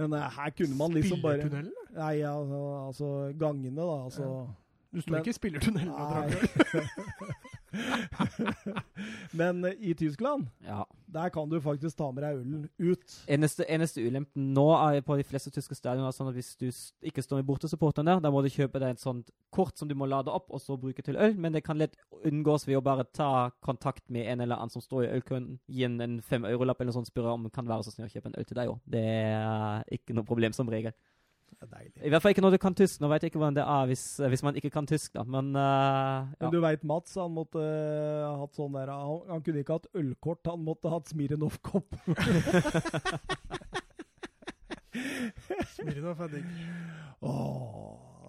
Men uh, her kunne man liksom bare Nei, altså, altså gangene, da. Altså. Ja. Du sto ikke i spillertunnelen og drakk øl? Men uh, i Tyskland, ja. der kan du faktisk ta med deg ølen ut. Eneste, eneste ulempen nå er på de fleste tyske stadioner sånn at hvis du ikke står med bortesupporteren der, da må du kjøpe deg et sånt kort som du må lade opp og så bruke til øl. Men det kan lett unngås ved å bare ta kontakt med en eller annen som står i ølkøen, gi en fem eurolapp eller noe sånt, spørre om kan være så snill å kjøpe en øl til deg òg. Det er ikke noe problem som regel. I hvert fall ikke når du kan tysk. Nå vet jeg ikke hvordan det er hvis, hvis man ikke kan tysk, da, men uh, ja. Men du veit Mats, han måtte uh, hatt sånn der han, han, kunne ikke hatt ølkort, han måtte hatt Smirnov-kopp. Smirnov er digg.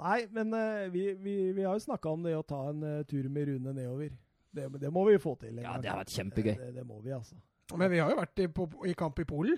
Nei, men uh, vi, vi, vi, har jo snakka om det å ta en uh, tur med Rune nedover. Det, det, må vi få til. Ja, det har vært kjempegøy. Det, det, må vi, altså. Men vi har jo vært i, på, i kamp i Polen.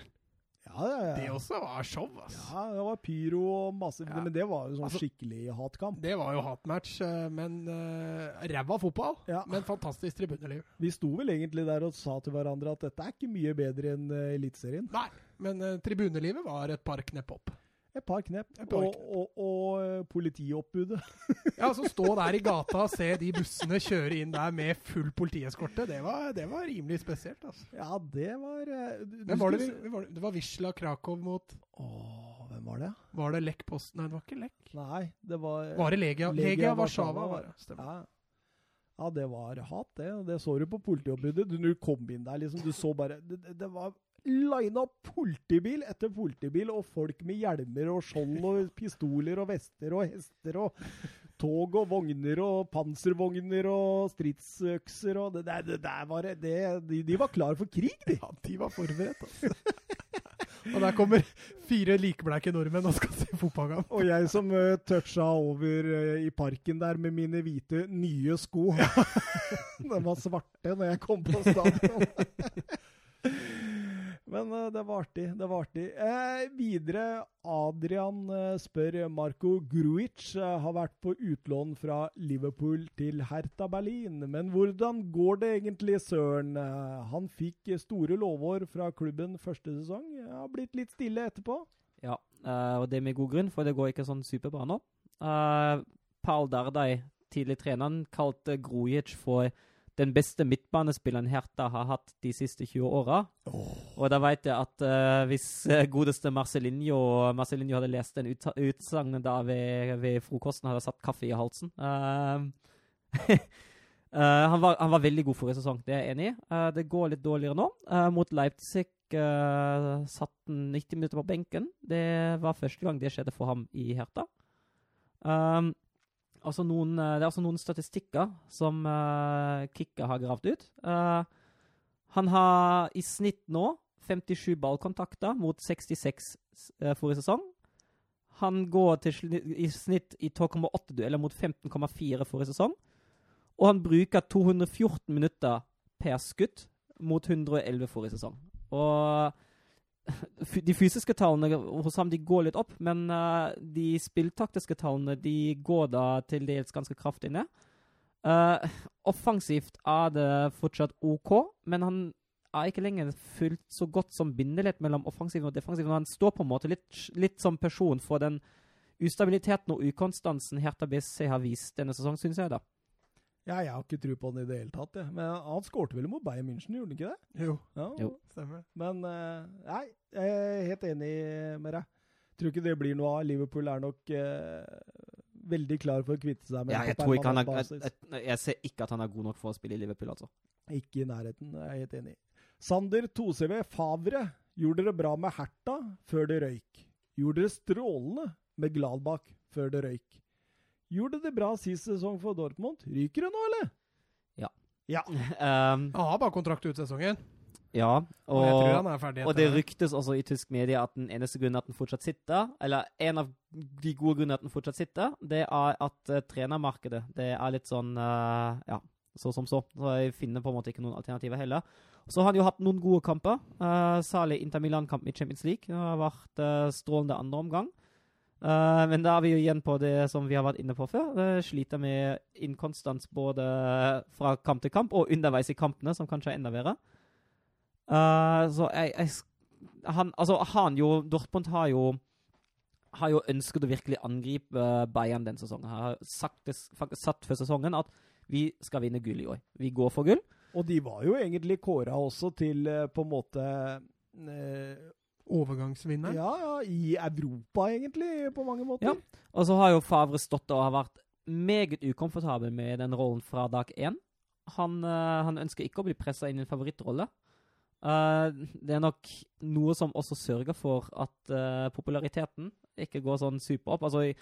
Ja, ja, ja. Det også var show, ass. Ja, det var pyro og masse. Men det var jo sånn altså, skikkelig hatkamp. Det var jo hatmatch, eh, men uh, ræva fotball. Ja. Men fantastisk tribuneliv. Vi sto vel egentlig der og sa til hverandre at dette er ikke mye bedre enn uh, Eliteserien. Nei, men uh, tribunelivet var et par knepp opp. Et par knep. Et par og, og, og, eh, politioppbudet. ja, så stå der i gata og se de bussene kjøre inn der med full politieskorte, det var, det var rimelig spesielt. altså. Ja, det var eh, du, Men var det, vi, var det, var Wisla Krakow mot Åh, hvem var det? Var det Lech Post? Nei, det var ikke Lech. Nei, det var Var det Legia? Legia, Legia Warszawa, var det. Stemmer. Ja. Ja, det var hat, det. Det så du på politioppbudet. Du, du kom inn der, liksom. Du så bare Det, det var lina opp politibil etter politibil, og folk med hjelmer og skjold og pistoler og vester og hester og tog og vogner og panservogner og stridsøkser og det, der, det der var det, de, de, var klar for krig, de. Ja, de var forberedt, altså. og der kommer fire likbleike nordmenn og skal se fotballkamp. og jeg som uh, toucha over uh, i parken der med mine hvite, nye sko. De var svarte når jeg kom på stadion. Men uh, det var artig. Det var artig. Eh, videre, Adrian uh, spør Marco Gruic uh, har vært på utlån fra Liverpool til Hertha Berlin. Men hvordan går det egentlig, søren? han fikk store lovår fra klubben første sesong. Har blitt litt stille etterpå. Ja, og det med god grunn, for det går ikke sånn superbra nå. Paul Dardai, tidlig treneren, kalte Gruic for den beste midtbanespilleren Hertha har hatt de siste 20 åra. Oh. Og da vet jeg at uh, hvis uh, godeste Marcelinho Marcelinho hadde lest den ut, utsagnet da ved, ved, frokosten, hadde satt kaffe i halsen. Uh, han, var, han, var, veldig god forrige sesong, det er jeg enig i. det går litt dårligere nå. mot Leipzig satt han 90 minutter på benken. Det var første gang det skjedde for ham i Hertha. Um, altså noen, eh, det er altså noen statistikker som uh, Kikka har gravd ut. Uh, han har i snitt nå 57 ballkontakter mot 66 uh, forrige sesong. Han går til, i snitt i 12,8 dueller mot 15,4 forrige sesong. Og han bruker 214 minutter per skudd mot 111 forrige sesong. Og de fysiske tallene hos ham de går litt opp, men uh, de spilltaktiske tallene de går da til dels ganske kraftig ned. Uh, offensivt er det fortsatt OK, men han er ikke lenger fullt så godt som bindeledd mellom offensiven og defensiven. Han står på en måte litt, litt som person for den ustabiliteten og ukonstansen Hertha BC har vist denne sesongen, syns jeg. da. Ja, jeg har ikke tro på han i det hele tatt. Jeg. Men han skårte vel mot Bayern München, gjorde han ikke det? Jo. Ja, jo. Stemmer. Men uh, nei, jeg er helt enig med deg. Tror ikke det blir noe av. Liverpool er nok uh, veldig klar for å kvitte seg med Ja, jeg tror ikke han er jeg, jeg, jeg ser ikke at han er god nok for å spille i Liverpool, altså. Ikke i nærheten, jeg er helt enig. Sander 2CV Favre gjorde dere bra med Herta før det røyk. Gjorde dere strålende med Gladbach før det røyk. Gjorde det bra sist sesong for Dortmund. Ryker det nå, eller? Ja. Ja. Um, Han har bare kontrakt ut sesongen, ja, og, jeg tror og, og det ryktes også i tysk media at den eneste grunnen at den fortsatt sitter, eller en av de gode grunnene at den fortsatt sitter, det er at uh, trenermarkedet det er litt sånn uh, ja, så som så. Så jeg finner på en måte ikke noen alternativer heller. Så har han jo hatt noen gode kamper. Uh, særlig Inter Milan-kampen i Champions League. Det har vært uh, strålende andre omgang. Uh, men da er vi jo igjen på det som vi har vært inne på før. Uh, sliter med inkonstans både fra kamp til kamp og underveis i kampene, som kanskje er enda verre. Uh, så jeg, jeg han, altså, han jo Dortmund har jo har jo ønsket å virkelig angripe Bayern den sesongen. Har sagt, faktisk satt før sesongen at vi skal vinne gull i år. Vi går for gull. Og de var jo egentlig kåra også til eh, på en måte Overgangsvinner. Ja, ja, i Europa, egentlig, på mange måter. Ja. Og så har jo Favre stått og har vært meget ukomfortabel med den rollen fra dag én. Han, eh, han ønsker ikke å bli pressa inn i en favorittrolle. Uh, det er nok noe som også sørger for at uh, populariteten ikke går sånn super opp. Altså, i,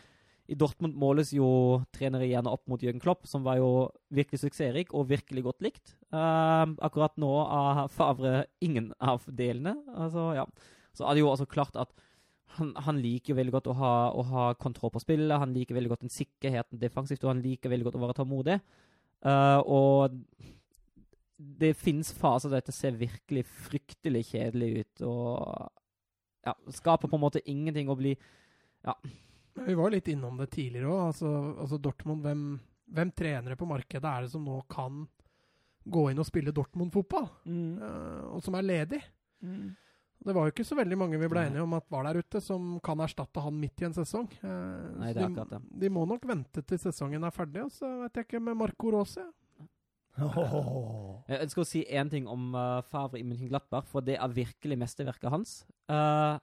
i Dortmund måles jo trenere gjerne opp mot Jørgen Klopp, som var jo virkelig suksessrik og virkelig godt likt. Uh, akkurat nå er Favre ingen av delene. Altså, ja. Så er det jo altså klart at han, han liker jo veldig godt å ha, å ha kontroll på spillet. Han liker veldig godt den sikkerheten defensivt, og han liker veldig godt å være tålmodig. Uh, og det finnes faser der dette ser virkelig fryktelig kjedelig ut, og ja, skaper på en måte ingenting å bli Vi var litt innom det tidligere òg. Altså, altså Dortmund, hvem, hvem trenere på markedet er det som nå kan gå inn og spille Dortmund-fotball, Mm. uh, og som er ledig? Mm. Det var jo ikke så veldig mange vi ble enige om at var der ute, som kan erstatte han midt i en sesong. Eh, Nei, det er de, akkurat det. de må nok vente til sesongen er ferdig, og så vet jeg ikke med Marco Rossi. Oh. Jeg ønsker å si én ting om uh, Favre i München-Glattberg, for det er virkelig mesterverket hans. Uh,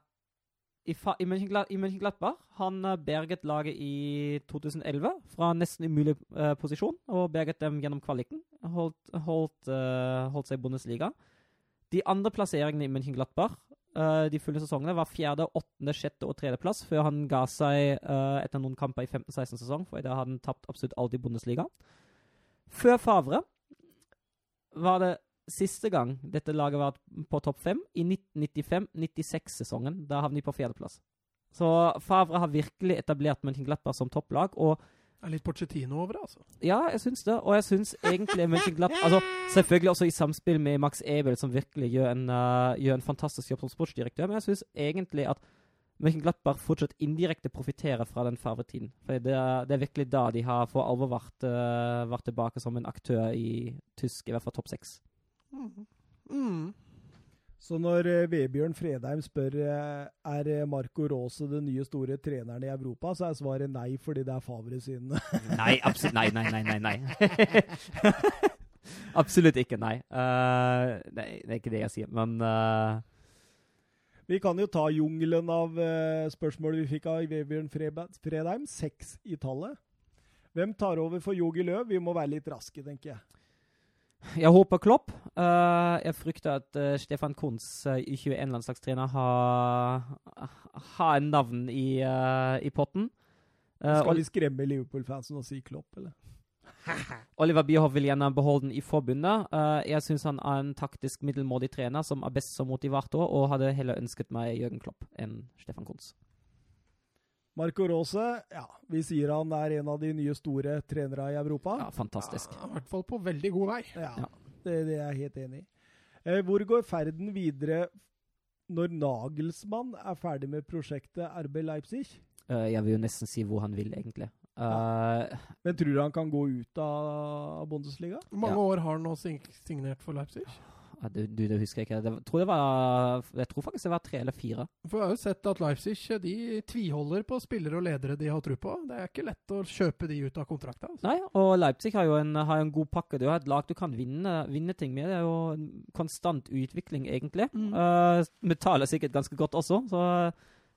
I, i München-Gla- i München-Glattberg han uh, berget laget i 2011 fra nesten umulig uh, posisjon, og berget dem gjennom kvaliken. Holdt, holdt, uh, holdt seg i Bundesliga. De andre plasseringene i München-Glattberg uh, de fulle sesongene var fjerde, åttende, sjette og tredjeplass, før han ga seg uh, etter noen kamper i 15-16-sesong, for da hadde han tapt absolutt alt i Bundesliga. Før Favre var det siste gang dette laget var på topp fem, i 1995-96-sesongen. Da havnet de på fjerdeplass. Så Favre har virkelig etablert Mönchenglattberg som topplag, og er litt Porchettino over det, altså. ja, jeg syns det. Og jeg syns egentlig Mönchenglapp altså, Selvfølgelig også i samspill med Max Ebel, som virkelig gjør en, uh, gjør en fantastisk jobb som sportsdirektør, men jeg syns egentlig at Mönchenglattberg fortsatt indirekte profitterer fra den Favre-tiden. For det er, det er virkelig da de har for alvor vært, uh, vært tilbake som en aktør i tysk, i hvert fall topp seks. Mm. Mm. Så når eh, Vebjørn Fredheim spør eh, er eh, Marco Rose den nye store treneren i Europa, så er svaret nei, fordi det er Favre sin. Nei, absolutt Nei, nei, nei, nei. nei. absolutt ikke, nei. Uh, nei. Det er ikke det jeg sier, men uh... Vi kan jo ta jungelen av uh, spørsmål vi fikk av Vebjørn Fredheim. Seks i tallet. Hvem tar over for Jogi Løv? Vi må være litt raske, tenker jeg. Jeg håper Klopp. Uh, jeg frykter at uh, Stefan Kunz, uh, U21-landslagstrener, har, har en navn i, eh, i potten. Eh, Skal vi skremme Liverpool-fansen og si Klopp, eller? Oliver Bierhoff vil gjerne beholde den i forbundet. Eh, jeg syns han er en taktisk middelmådig trener som er best som motivator, og hadde heller ønsket meg Jørgen Klopp enn Stefan Kunz. Marco Rose, ja, vi sier han er en av de nye store trenere i Europa. Ja, fantastisk. Ja, I hvert fall på veldig god vei. Ja, Ja. Det, det er jeg helt enig i. Eh, hvor går ferden videre når Nagelsmann er ferdig med prosjektet RB Leipzig? Uh, jeg vil jo nesten si hvor han vil, egentlig. Eh, Men tror du han kan gå ut av Bundesliga? Hvor mange Ja. år har han nå signert for Leipzig? Du, du, det husker ikke. Det, tror det var, jeg tror faktisk det var tre eller fire. For jeg har jo sett at Leipzig de tviholder på spillere og ledere de har tro på. Det er ikke lett å kjøpe de ut av kontrakta. Altså. Nei, og Leipzig har jo en, har en god pakke. Er jo et lag du kan vinne, vinne ting med. Det er jo en konstant utvikling, egentlig. Mm. Uh, betaler sikkert ganske godt også, så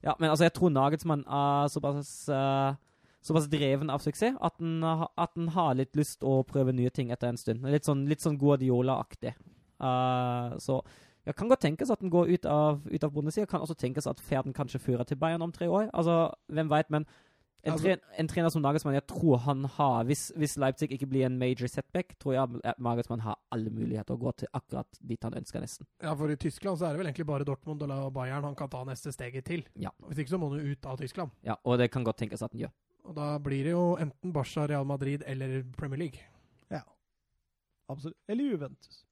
ja, Men altså, jeg tror Nagelsmann er såpass, uh, såpass dreven av suksess at han, at den, har litt lyst å prøve nye ting etter en stund. Litt sånn, litt sånn Guardiola-aktig. Eh, så det kan godt tenkes at den går ut av, ut av Bundesliga. Kan også tenkes at ferden kanskje fører til Bayern om tre år. Altså, hvem veit, men en, Altså- tre, en trener som Nagelsmann, jeg tror han har hvis, hvis Leipzig ikke blir en major setback, tror jeg at Nagelsmann har alle muligheter å gå til akkurat dit han ønsker, nesten. Ja, for i Tyskland så er det vel egentlig bare Dortmund og Bayern han kan ta neste steget til. Ja. Hvis ikke så må han jo ut av Tyskland. Ja, og det kan godt tenkes at han gjør. Og da blir det jo enten Barca, Real Madrid eller Premier League. Ja. Absolutt. Eller Juventus.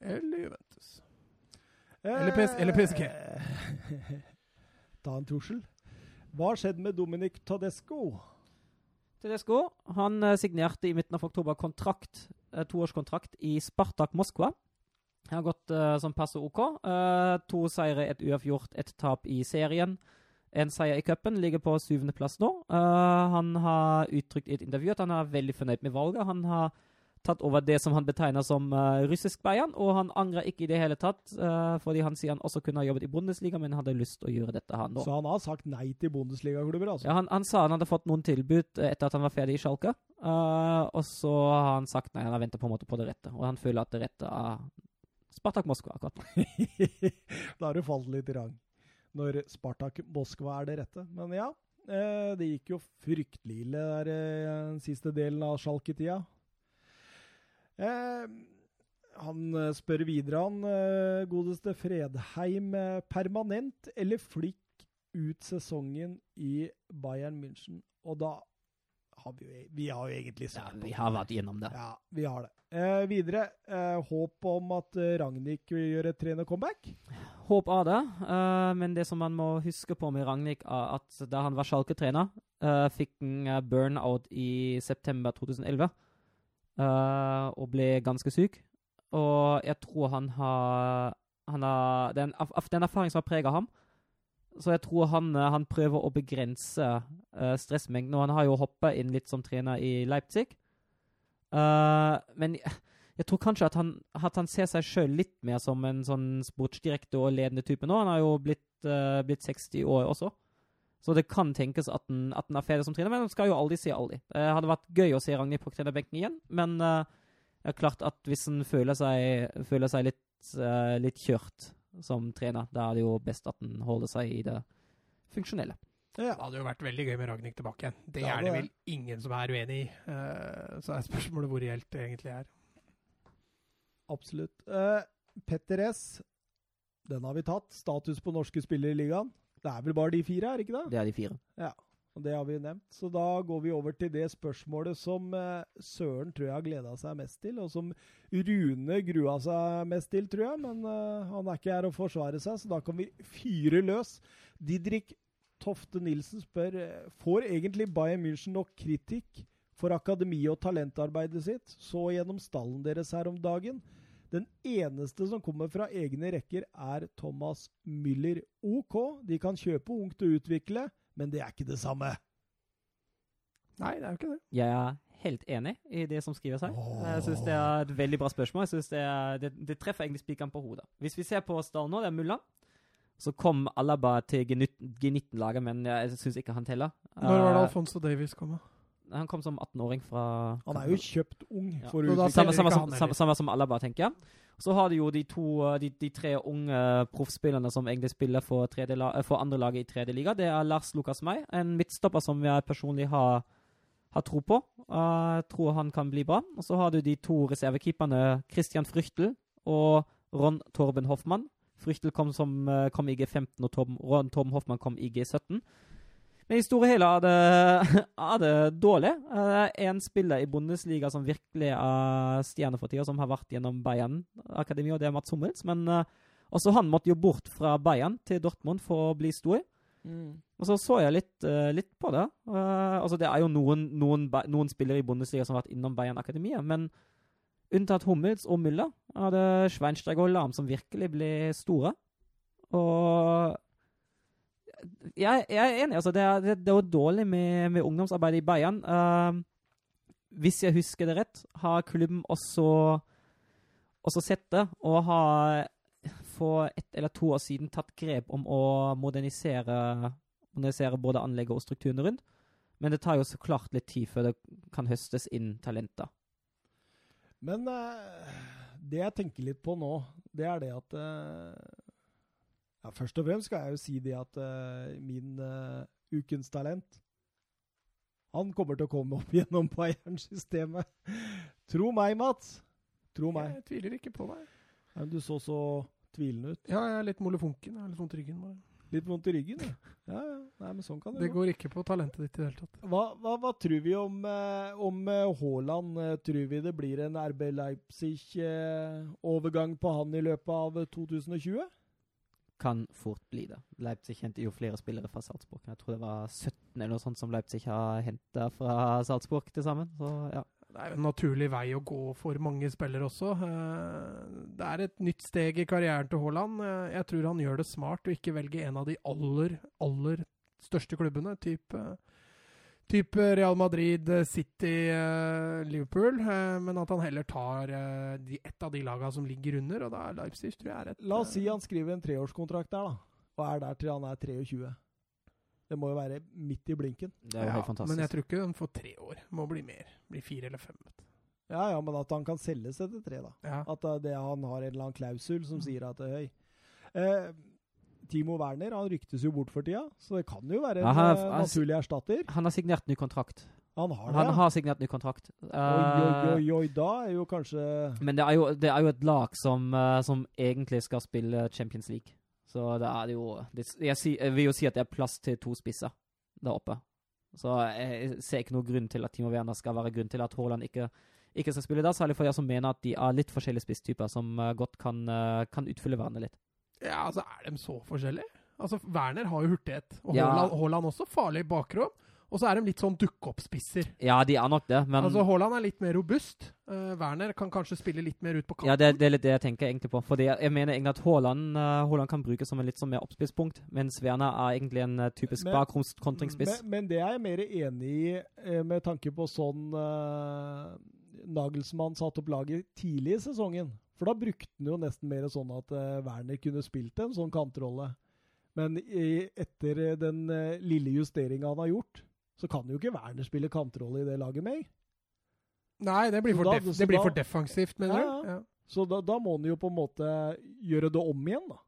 Eller Juventus. Eller PS eller PSG. Eh, Ta en tussel. Hva har skjedd med Dominic Tadesco? Tedesco han eh, signerte i midten av oktober kontrakt, eh, toårskontrakt i Spartak Moskva. Han har gått uh, som passe OK. Uh, to seire, et uavgjort, et tap i serien. En seier i cupen, ligger på syvendeplass nå. Uh, han har uttrykt i et intervju at han er veldig fornøyd med valget. Han har tatt over det som han betegner som uh, russisk Bayern, og han angrer ikke i det hele tatt, uh, fordi han sier han også kunne ha jobbet i Bundesliga, men hadde lyst til å gjøre dette han òg. Så han har sagt nei til Bundesliga-klubber, altså. Ja, han, han sa han hadde fått noen tilbud eh, etter at han var ferdig i Schalke. uh, og så har han sagt nei, han har venta på en måte på det rette. Og han føler at det rette er Spartak Moskva akkurat nå. da har du falt litt i rang. Når Spartak Moskva er det rette. Men ja, det gikk jo fryktelig ille den siste delen av Schalke-tida. Eh, han eh, spør videre, han eh, godeste Fredheim. Permanent eller flikk ut sesongen i Bayern München? Og da har vi jo, e- vi har jo egentlig Ja, svart ja, vi har vært gjennom det. Ja, vi har det. Eh, videre, eh, håp om at Ragnhild vil gjøre et trener-comeback? Håp av det, eh, men det som man må huske på med Ragnhild, er at da han var Schalke-trener, eh, fikk han burnout i september 2011 eh, og ble ganske syk. Og jeg tror han har, han har en af, af, den erfaringen som har prega ham. Så jeg tror han, eh, han prøver å begrense uh, stressmengden. Og han har jo hoppa inn litt som trener i Leipzig. Uh, men jeg, jeg tror kanskje at han, at han ser seg sjøl litt mer som en sånn sportsdirektor og ledende type nå. Han har jo blitt, uh, blitt 60 år også. Så det kan tenkes at den, at den er ferdig som trener, men den skal jo aldri si aldri. Det hadde vært gøy å se Ragnhild på trenerbenken igjen, men uh, det er klart at hvis en føler seg, føler seg litt, uh, litt kjørt som trener, da er det jo best at en holder seg i det funksjonelle. Ja. Det hadde jo vært veldig gøy med Ragnhild tilbake igjen. Det Ja, er det det vel ingen som er uenig i. Uh, så er spørsmålet hvor reelt det egentlig er. Absolutt. Eh, Petter S. Den har vi tatt. Status på norske spillere i ligaen. Det er vel bare de fire, er det ikke det? Det er de fire. Ja, Og Det har vi nevnt. Så da går vi over til det spørsmålet som eh, Søren tror jeg har gleda seg mest til, og som Rune grua seg mest til, tror jeg. Men eh, han er ikke her å forsvare seg, så da kan vi fyre løs. Didrik Tofte Nilsen spør eh, får egentlig Bayern München nok kritikk for akademi- og talentarbeidet sitt, så gjennom stallen deres her om dagen. Den eneste som kommer fra egne rekker, er Thomas Müller. OK, de kan kjøpe ungt og utvikle, men det er ikke det samme. Nei, det er jo ikke det. Jeg er helt enig i det som skrives her. Jeg syns det er et veldig bra spørsmål. Jeg synes det, er, det, det treffer egentlig spikeren på hodet. Hvis vi ser på stallen nå, det er Mulla. Så kom Alaba til G19-laget, men jeg syns ikke han teller. Når var det Eh, Alfonso Davies kom? da? Han kom som 18-åring fra Han er jo kjøpt ung Ja. for utvikle samme, samme, som, samme, samme som Alaba, tenker jeg. Så har du jo de to, de, de tre unge proffspillerne som egentlig spiller for, eh, for andre laget i tredje liga. Det er Lars Lukas May, en midtstopper som jeg personlig har, har tro på. Uh, jeg tror han kan bli bra. Og så har du de to reservekeeperne Christian Fryktel og Ron Torben Hoffmann. Fryktel kom, som, eh, kom i G15, og Tom, Ron Torben Hoffmann kom i G17. Men i store hele er det, er det dårlig. Eh, en spiller i Bundesliga som virkelig er stjerne for tida, som har vært gjennom Bayern-akademi, og det er Mats Hummels. Men eh, også han måtte jo bort fra Bayern til Dortmund for å bli stor. Og så så jeg litt, eh, litt på det. Altså Det er jo noen, noen, noen spillere i Bundesliga som har vært innom Bayern Akademi, men unntatt Hummels og Müller er det Schweinsteiger og Lahm som virkelig ble store. Og jeg, jeg er enig. altså Det er, det, er dårlig med, med ungdomsarbeidet i Bayern. Uh, hvis jeg husker det rett, har klubben også, også sett det, og har for ett eller to år siden tatt grep om å modernisere, modernisere både anlegget og strukturene rundt. Men det tar jo så klart litt tid før det kan høstes inn talenter. Men uh, det jeg tenker litt på nå, det er det at eh, ja, Først og fremst skal jeg jo si det at uh, min uh, ukens talent Han kommer til å komme opp gjennom Bayern-systemet. Tro meg, Mats. Tro meg. Jeg tviler ikke på deg. Ja, Du så så tvilende ut. Ja, jeg er litt molefonken. Jeg har litt vondt i ryggen. Bare. Litt vondt i ryggen, ja. Ja, ja. Nei, men sånn kan det, Det gå. går ikke på talentet ditt i det hele tatt. Hva, hva, hva tror vi om, eh, om Haaland? Tror vi det blir en RB Leipzig-overgang på han i løpet av eh, 2020? Kan fort bli det. Leipzig henter jo flere spillere fra Salzburg. Jeg tror det var 17 eller noe sånt som Leipzig har henta fra Salzburg til sammen. Så ja. Det er jo en naturlig vei å gå for mange spillere også. Eh, Det er et nytt steg i karrieren til Haaland. Eh, Jeg tror han gjør det smart å ikke velge en av de aller, aller største klubbene. Type, type Real Madrid, eh, City, eh, Liverpool. eh, Men at han heller tar et av de lagene som ligger under, og da er Leipzig tror jeg er et La oss si han skriver en treårskontrakt der, da. Og er der til han er 23. Det må jo være midt i blinken. Det er jo ja, helt fantastisk. Men jeg tror ikke han får tre år. Må bli mer. Bli fire eller fem. vet du. Ja, ja, men at han kan selges etter tre, da. Ja. At det, han har en eller annen klausul som sier at eh, høy. Eh, Timo Werner han ryktes jo bort for tida, så det kan jo være en Ja, han- eh, han- naturlig erstatter. Han har signert ny kontrakt. Han har det. Han har signert ny kontrakt. Oi, oi, Eh, oi, oi, da er jo kanskje Men det er jo, det er jo et lag som, eh, som egentlig skal spille Champions League. Så det er jo det, jeg, si, jeg vil jo si at det er plass til to spisser der oppe. Så jeg ser ikke noen grunn til at Timo Werner skal være grunn til at Haaland ikke, ikke skal spille der. Særlig for jeg som mener at de er litt forskjellige spisstyper som godt kan, kan utfylle hverandre litt. Ja, altså, er de så forskjellige? Altså, Werner har jo hurtighet, og Ja. Haaland, Haaland også farlig bakrom. Og så er de litt sånn dukke-opp-spisser. Ja, de er nok det, men Altså, Haaland er litt mer robust. Uh, Werner kan kanskje spille litt mer ut på kanten. ja, det, det er litt det jeg tenker egentlig på. Fordi jeg, jeg mener egentlig at Haaland, uh, Haaland kan brukes som en litt sånn mer oppspisspunkt, mens Werner er egentlig en uh, typisk bakromskontringsspiss. Men, men det er jeg mer enig i, med tanke på sånn uh, Nagelsmann satte opp laget tidlig i sesongen. For da brukte han jo nesten mer sånn at eh, Werner kunne spilt en sånn kantrolle. Men i, etter eh, den eh, lille justeringa han har gjort, så kan jo ikke Werner spille kantrolle i det laget mer. Nei, det blir for, da- def det blir for defensivt, mener Ja, du? ja. Ja. Så da, da må han jo på en måte gjøre det om igjen, da.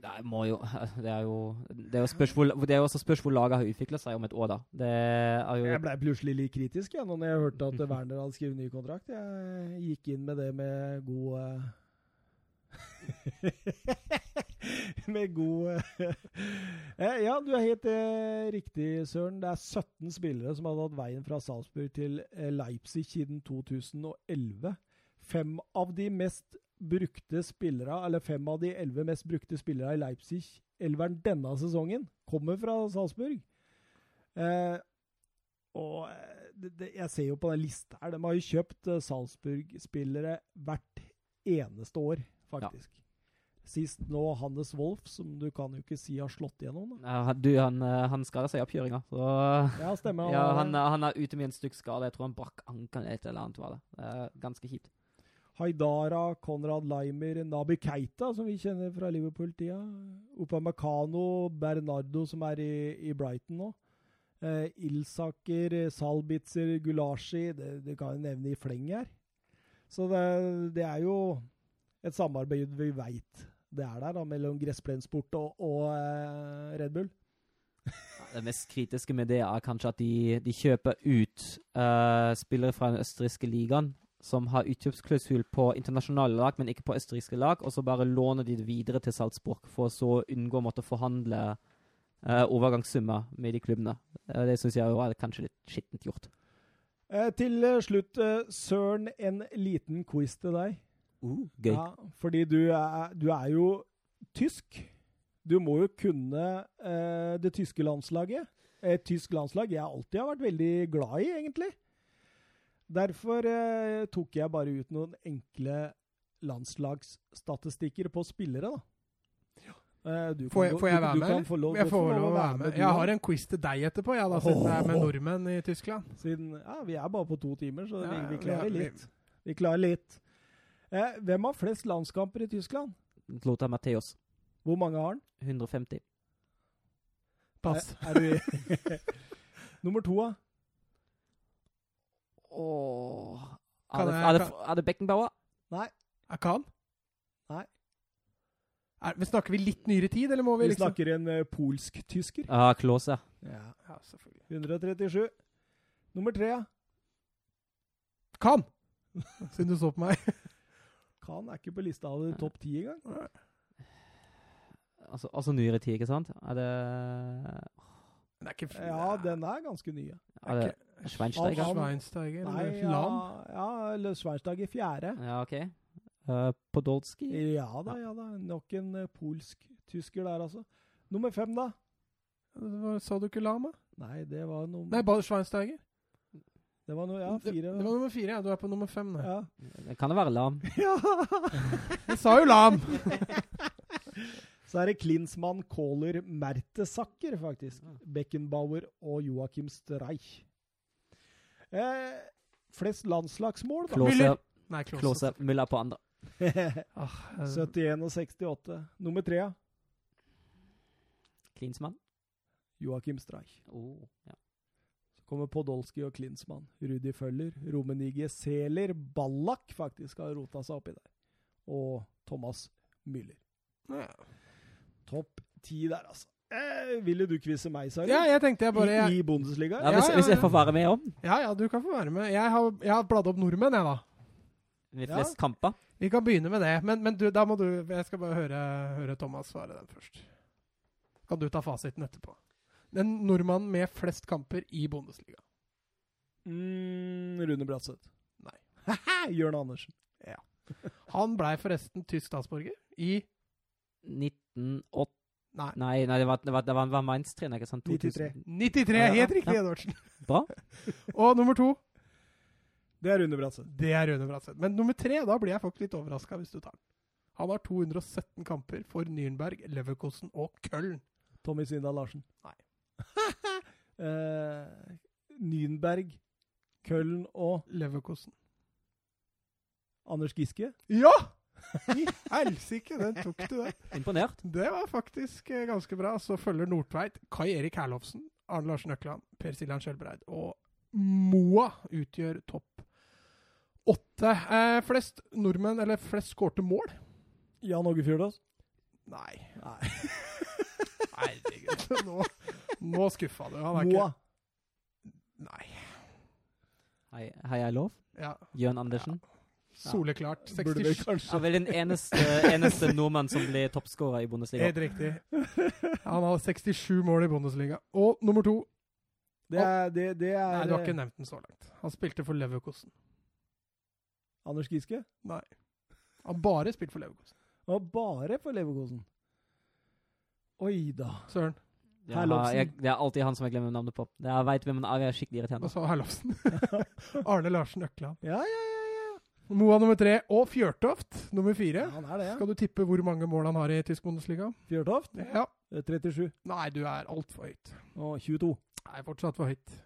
Det må jo Det er jo Det er jo spørsmål Det er jo også spørsmål laget har utvikla seg om et år, da. Jeg ble plutselig litt kritisk ja, når jeg hørte at Werner hadde skrevet ny kontrakt. Jeg gikk inn med det med god eh, Med god eh, eh, Ja, du er helt eh, riktig, Søren. Det er 17 spillere som har tatt veien fra Salzburg til Leipzig siden 2011. Fem av de mest brukte spillere, eller fem av de elleve mest brukte spillere i Leipzig-elveren denne sesongen, kommer fra Salzburg. Eh, og eh, det, det, jeg ser jo på den lista her, de har jo kjøpt eh, Salzburg-spillere hvert eneste år, faktisk. Sist nå Hannes Wolff, som du kan jo ikke si har slått igjennom. Ja, du, han, eh, han skada seg i oppkjøringa. Så Ja, stemmer. ja, han, han er ute med en stykk skade. Jeg tror han brakk ankelen eller et eller annet. var det. Det ganske kjipt. Haidara, Konrad Laimer, Nabi Keita, som vi kjenner fra Liverpool-tida. Upamecano, Bernardo, som er i, i Brighton nå. Eh, Ilsaker, Salbitzer, Gulashi det, det kan jeg nevne i fleng her. Så det, det er jo et samarbeid vi veit det er der, da, mellom Gressplensport og, og eh, Red Bull. Det mest kritiske med det er kanskje at de, de kjøper ut uh, spillere fra den østerrikske ligaen som har utkjøpsklausul på internasjonale lag, men ikke på østerrikske lag, og så bare låner de det videre til Salzburg for å så unngå å måtte forhandle uh, overgangssummer med de klubbene. Uh, det syns jeg var kanskje litt skittent gjort. Eh, til eh, slutt, Søren, en liten quiz til deg. gøy. Ja, fordi du er, du er jo tysk. Du må jo kunne eh, det tyske landslaget. Et tysk landslag jeg alltid har vært veldig glad i, egentlig. Derfor eh, tok jeg bare ut noen enkle landslagsstatistikker på spillere, da. Eh, du Får jeg, får jeg du- være du med? kan få lov- jeg får lov å være med. Jeg har en quiz til deg etterpå, ja, da, siden jeg er med nordmenn i Tyskland. Siden, ja, vi er bare på to timer, så Ja, vi, vi klarer vi- litt. Vi klarer litt. Eh, hvem har flest landskamper i Tyskland? Lothar Matheos. Hvor mange har han? 150. Pass. Er, er du Nummer to, da? Åh Kan Er det, er det, er det Beckenbauer? Akan? Nei. Er, men snakker vi litt nyere tid, eller må vi Vi liksom snakker en uh, polsk-tysker. Ja, Klause. Ja. Ja, selvfølgelig. 137. Nummer tre, ja. Khan! Siden du så på meg. Khan er ikke på lista av de topp ti engang. Altså, altså nyere tid, ikke sant? Er det Det er ikke Ja, den er ganske ny. ja. Er det Schweinsteiger? Han- Schweinsteiger Nei, eller ja, Lam? ja eller Sveinstag i fjerde. Ja, OK. Uh, Podolski? Ja da, ja da. Nok en uh, polsk-tysker der, altså. Nummer fem, da? Hva- Sa du ikke Lam, da? Nei, det var noe Nei, bare Schweinsteiger. Det var noe, ja, Det, fire. det var nummer fire, ja. Du er på nummer fem. nå. ja. Det kan det være Lam. ja. Jeg sa jo Lam! Så er det Klinsmann, Kohler, Mertesacker, faktisk. Beckenbauer og Joachim Streich. Eh, flest landslagsmål, da. Klose. Müller. Nei, Klose. Klose. Mulla på andre. Ah, eh, 71 og 68. Nummer tre, ja. Klinsmann? Joachim Streich. Oh, ja. Så kommer Podolsky og Klinsmann. Rudi Føller, Romenige Seler, Ballack faktisk har rota seg oppi der. Og Thomas Müller. ja. Topp ti der, altså. Eh, ville du quize meg, Sari? ja, jeg tenkte jeg bare jeg, I, I Bundesliga? Ja, hvis, ja, hvis jeg får være med om. Ja, ja, du kan få være med. Jeg har, jeg har bladd opp nordmenn, jeg, da. Med Ja. flest kamper. Vi kan begynne med det. Men, men du, da må du Jeg skal bare høre, høre Thomas svare den først. Kan du ta fasiten etterpå. Den nordmannen med flest kamper i Bundesliga. Mm, Rune Bratseth. Nei. Jørn Andersen. Ja. Han blei forresten tysk statsborger i 1980 Nei. Nei, nei det var, det var, det var, var Mainz-trener, ikke sant? 93. 93! Ja, ja, Helt riktig, ja. Edvardsen. Bra. Og nummer to, Det er Rune Bratseth. det er Rune Bratseth. Men nummer tre, da blir jeg faktisk litt overraska hvis du tar den. Han har 217 kamper for Nürnberg, Leverkosen og Köln. Tommy Svindal Larsen. Nei. uh, Nürnberg, Köln og Leverkosen. Anders Giske. Ja! I helsike, den tok du, den. Imponert. Det var faktisk eh, ganske bra. Så følger Nordtveit, Kai Erik Herlofsen, Arne Larsen Økland, Per Siljan Skjelbreid og Moa utgjør topp åtte. Eh, flest nordmenn, eller flest skårte mål? Jan Åge Fjordås. Nei. Nei. Herregud. Nå, nå skuffa du. Han er Moa. ikke Nei. Hei, hei, er lov? Ja. Jørn Andersen. Soleklart. Burde 67. Han Er vel den eneste, eneste nordmann som ble toppskårer i Bundesliga. Helt riktig. Han har 67 mål i Bundesliga. Og nummer to Det er, det, det er Nei, du har ikke nevnt den så langt. Han spilte for Leverkosen. Anders Giske. Nei. Han har bare spilt for Leverkosen. har bare for Leverkosen. Oi da. Søren. Ja, jeg, det er alltid han som jeg glemmer navnet på. Det jeg vet hvem han er, jeg er skikkelig Hva Og så Herlofsen? Arne Larsen Økland. Ja. ja. Moa nummer tre. Og Fjørtoft nummer fire. ja han er det. ja. Skal du tippe hvor mange mål han har i tysk Bundesliga? Fjørtoft. Ja. eh, 37. Nei, du er altfor høyt. Og 22. Nei, fortsatt for høyt.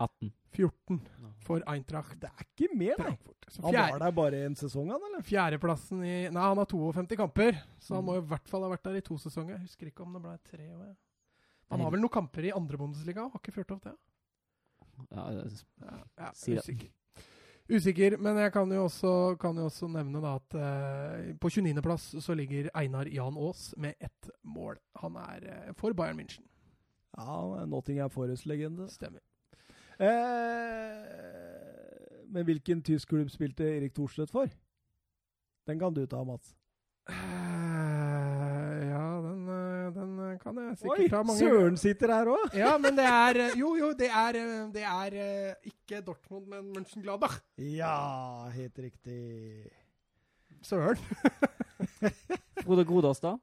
18. 14 for Eintracht. Det er ikke mer, nei. Han var der bare en sesong, han, eller? fjerdeplassen i Nei, han har 52 kamper, så han Mm. må i hvert fall ha vært der i to sesonger. Jeg husker ikke om det ble tre år. Han har vel noen kamper i andre Bundesliga? Har ikke Fjørtoft det? Ja, det- Ja, ja Si det. Usikker. Men jeg kan jo også, kan jo også nevne da at eh, på 29.-plass så ligger Einar Jan Aas med ett mål. Han er eh, for Bayern München. Ja, Nottingham Forest-legende. Stemmer. Eh, men hvilken tysk klubb spilte Erik Thorstvedt for? Den kan du ta, Mats. Eh, kan jeg sikkert Oi, ta mange Søren sitter her òg! Ja, men det er Jo, jo, det er, det er eh, ikke Dortmund, men Mönchengladbach. Ja, helt riktig. Søren. Frode Grodås, da?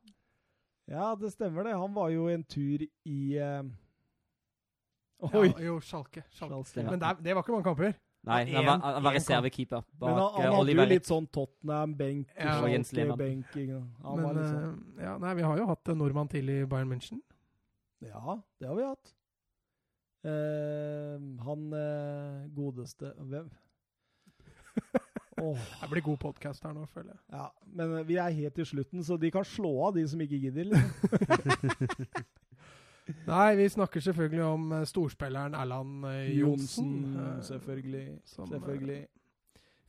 Ja, det stemmer det. Han var jo en tur i uh... Oi! Ja, jo, Schalke. Schalke. Schalke. Men det, det var ikke mange kamper. Nei, han var, han var reservekeeper Men han, eh, han hadde Oliver jo litt sånn Tottenham-benk, Ja, og Jens Lehmann. Schalke-benk. Han Men sånn. eh, ja, nei, vi har jo hatt en nordmann til i Bayern München. Ja, det har vi hatt. Eh, han eh, godeste Hvem? Oh. Det blir god podkast her nå, føler jeg. ja, men vi er helt i slutten, så de kan slå av, de som ikke gidder. Nei, vi snakker selvfølgelig om eh, storspilleren Erland eh, Johnsen. Johnsen, eh, selvfølgelig. som, Selvfølgelig.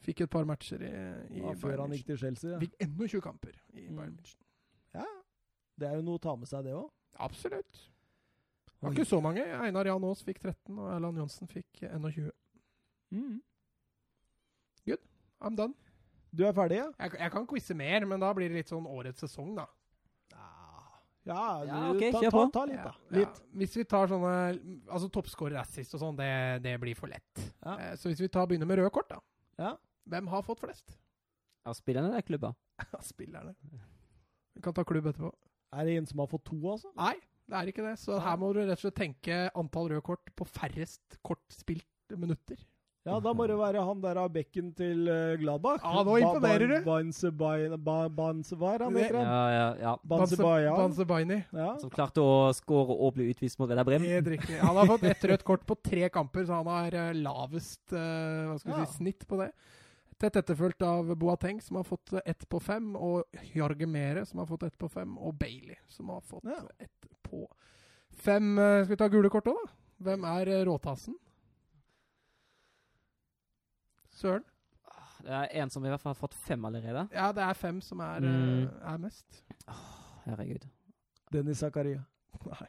fikk et par matcher i, i Ja, før han gikk til Chelsea. Ja. Fikk 21 kamper i Mm. Bayern München. ja. Det er jo noe å ta med seg, det òg. Absolutt. Det var ikke så mange. Einar Jan Aas fikk 13, og Erland Johnsen fikk 21. Mm. I'm done. Du er ferdig, ja? Jeg, jeg kan quize mer, men da blir det litt sånn årets sesong, da. Ja, Ja, ok, ta, kjør ta, på. ta litt, da. Ja, Litt. ja. Hvis vi tar sånne Altså toppscorer assist og sånn, det, det blir for lett. Ja. Eh, Så hvis vi tar, begynner med røde kort, da. Ja. Hvem har fått flest? Av spillerne eller klubba? Av spillerne. Vi kan ta klubb etterpå. Er det en som har fått to, altså? Nei, det er ikke det. Så her må du rett og slett tenke antall røde kort på færrest kort spilt minutter. Ja, da må det være han der av bekken til eh, Gladbach. Ja, nå imponerer du. Bansevar, han heter han? Ja, ja, ja. Bansebayan. Bansebaini. Ja. Som klarte å skåre og bli utvist mot. Helt riktig. Han har fått ett rødt kort på tre kamper, så han har eh, lavest eh, hva skal vi Ja. si, snitt på det. Tett etterfulgt av Boateng, som har fått ett på fem, og Jorge Mere, som har fått ett på fem, og Bailey, som har fått Ja. ett på fem. Skal vi ta gule kort òg, da? Hvem er råtassen? Søren? Det er en som i hvert fall har fått fem allerede. Ja, det er fem som er, Mm. uh, er mest. Herregud. Dennis Zakaria. Nei.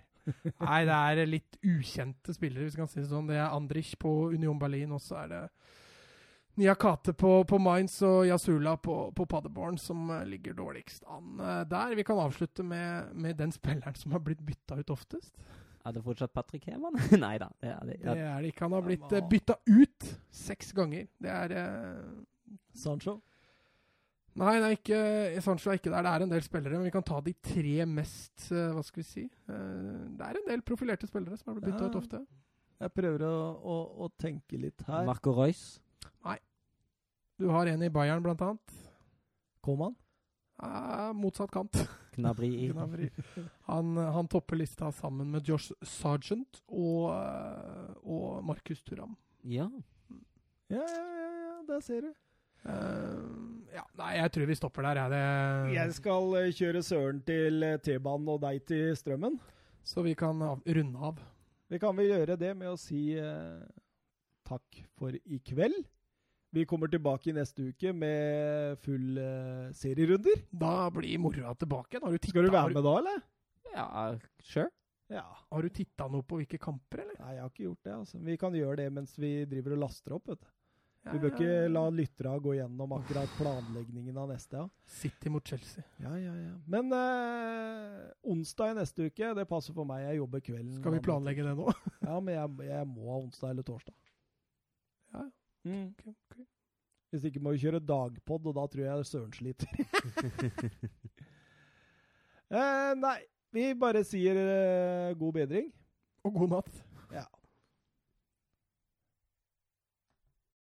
Nei, det er litt ukjente spillere, hvis vi kan si det sånn. Det er Andrich på Union Berlin, og så er det Niakate på, på Mainz og Yasula på, på Paderborn som eh, ligger dårligst an eh, der. Vi kan avslutte med, med den spilleren som har blitt bytta ut oftest. Er det fortsatt Patrick Heman? Nei da. Det er det. Det er det ikke. Han har blitt Ja, uh, bytta ut seks ganger. Det er uh, Sancho. Nei, det er ikke, Sancho er ikke der. Det er en del spillere, men vi kan ta de tre mest uh, Hva skal vi si? Eh, det er en del profilerte spillere som har blitt bytta Ja. ut ofte. Jeg prøver å, å, å tenke litt her. Marco Reus. Du har en i Bayern, blant annet. Kom han? Eh, motsatt kant. Gnabry. Gnabry. Han, han topper lista sammen med Josh Sargent og, eh, og Markus Turam. Ja. Ja, ja, ja, ja, der ser du. Uh, ja, nei, jeg tror vi stopper der. jeg. det, Jeg skal eh, kjøre Søren til T-banen og deg til Strømmen. Så vi kan av, runde av. Vi kan vel gjøre det med å si uh, takk for i kveld. Vi kommer tilbake i neste uke med full uh, serierunder. Da blir moroa tilbake. Har du Skal du være med da, eller? Ja, sure. Ja. Har du titta noe på hvilke kamper, eller? Nei, jeg har ikke gjort det. altså. Vi kan gjøre det mens vi driver og laster opp. vet du. Ja, Vi bør ja, ikke ja. la lytterne gå gjennom akkurat planleggingen av neste. ja. City mot Chelsea. Ja, ja, ja. Men eh, onsdag i neste uke, det passer for meg. Jeg jobber kvelden. Skal vi planlegge det nå? Ja, men jeg, jeg må ha onsdag eller torsdag. Ja. Mm. Ok, ok. Hvis ikke må vi kjøre dagpod, og da tror jeg Søren sliter. eh, nei, vi bare sier eh, god bedring. Og god natt.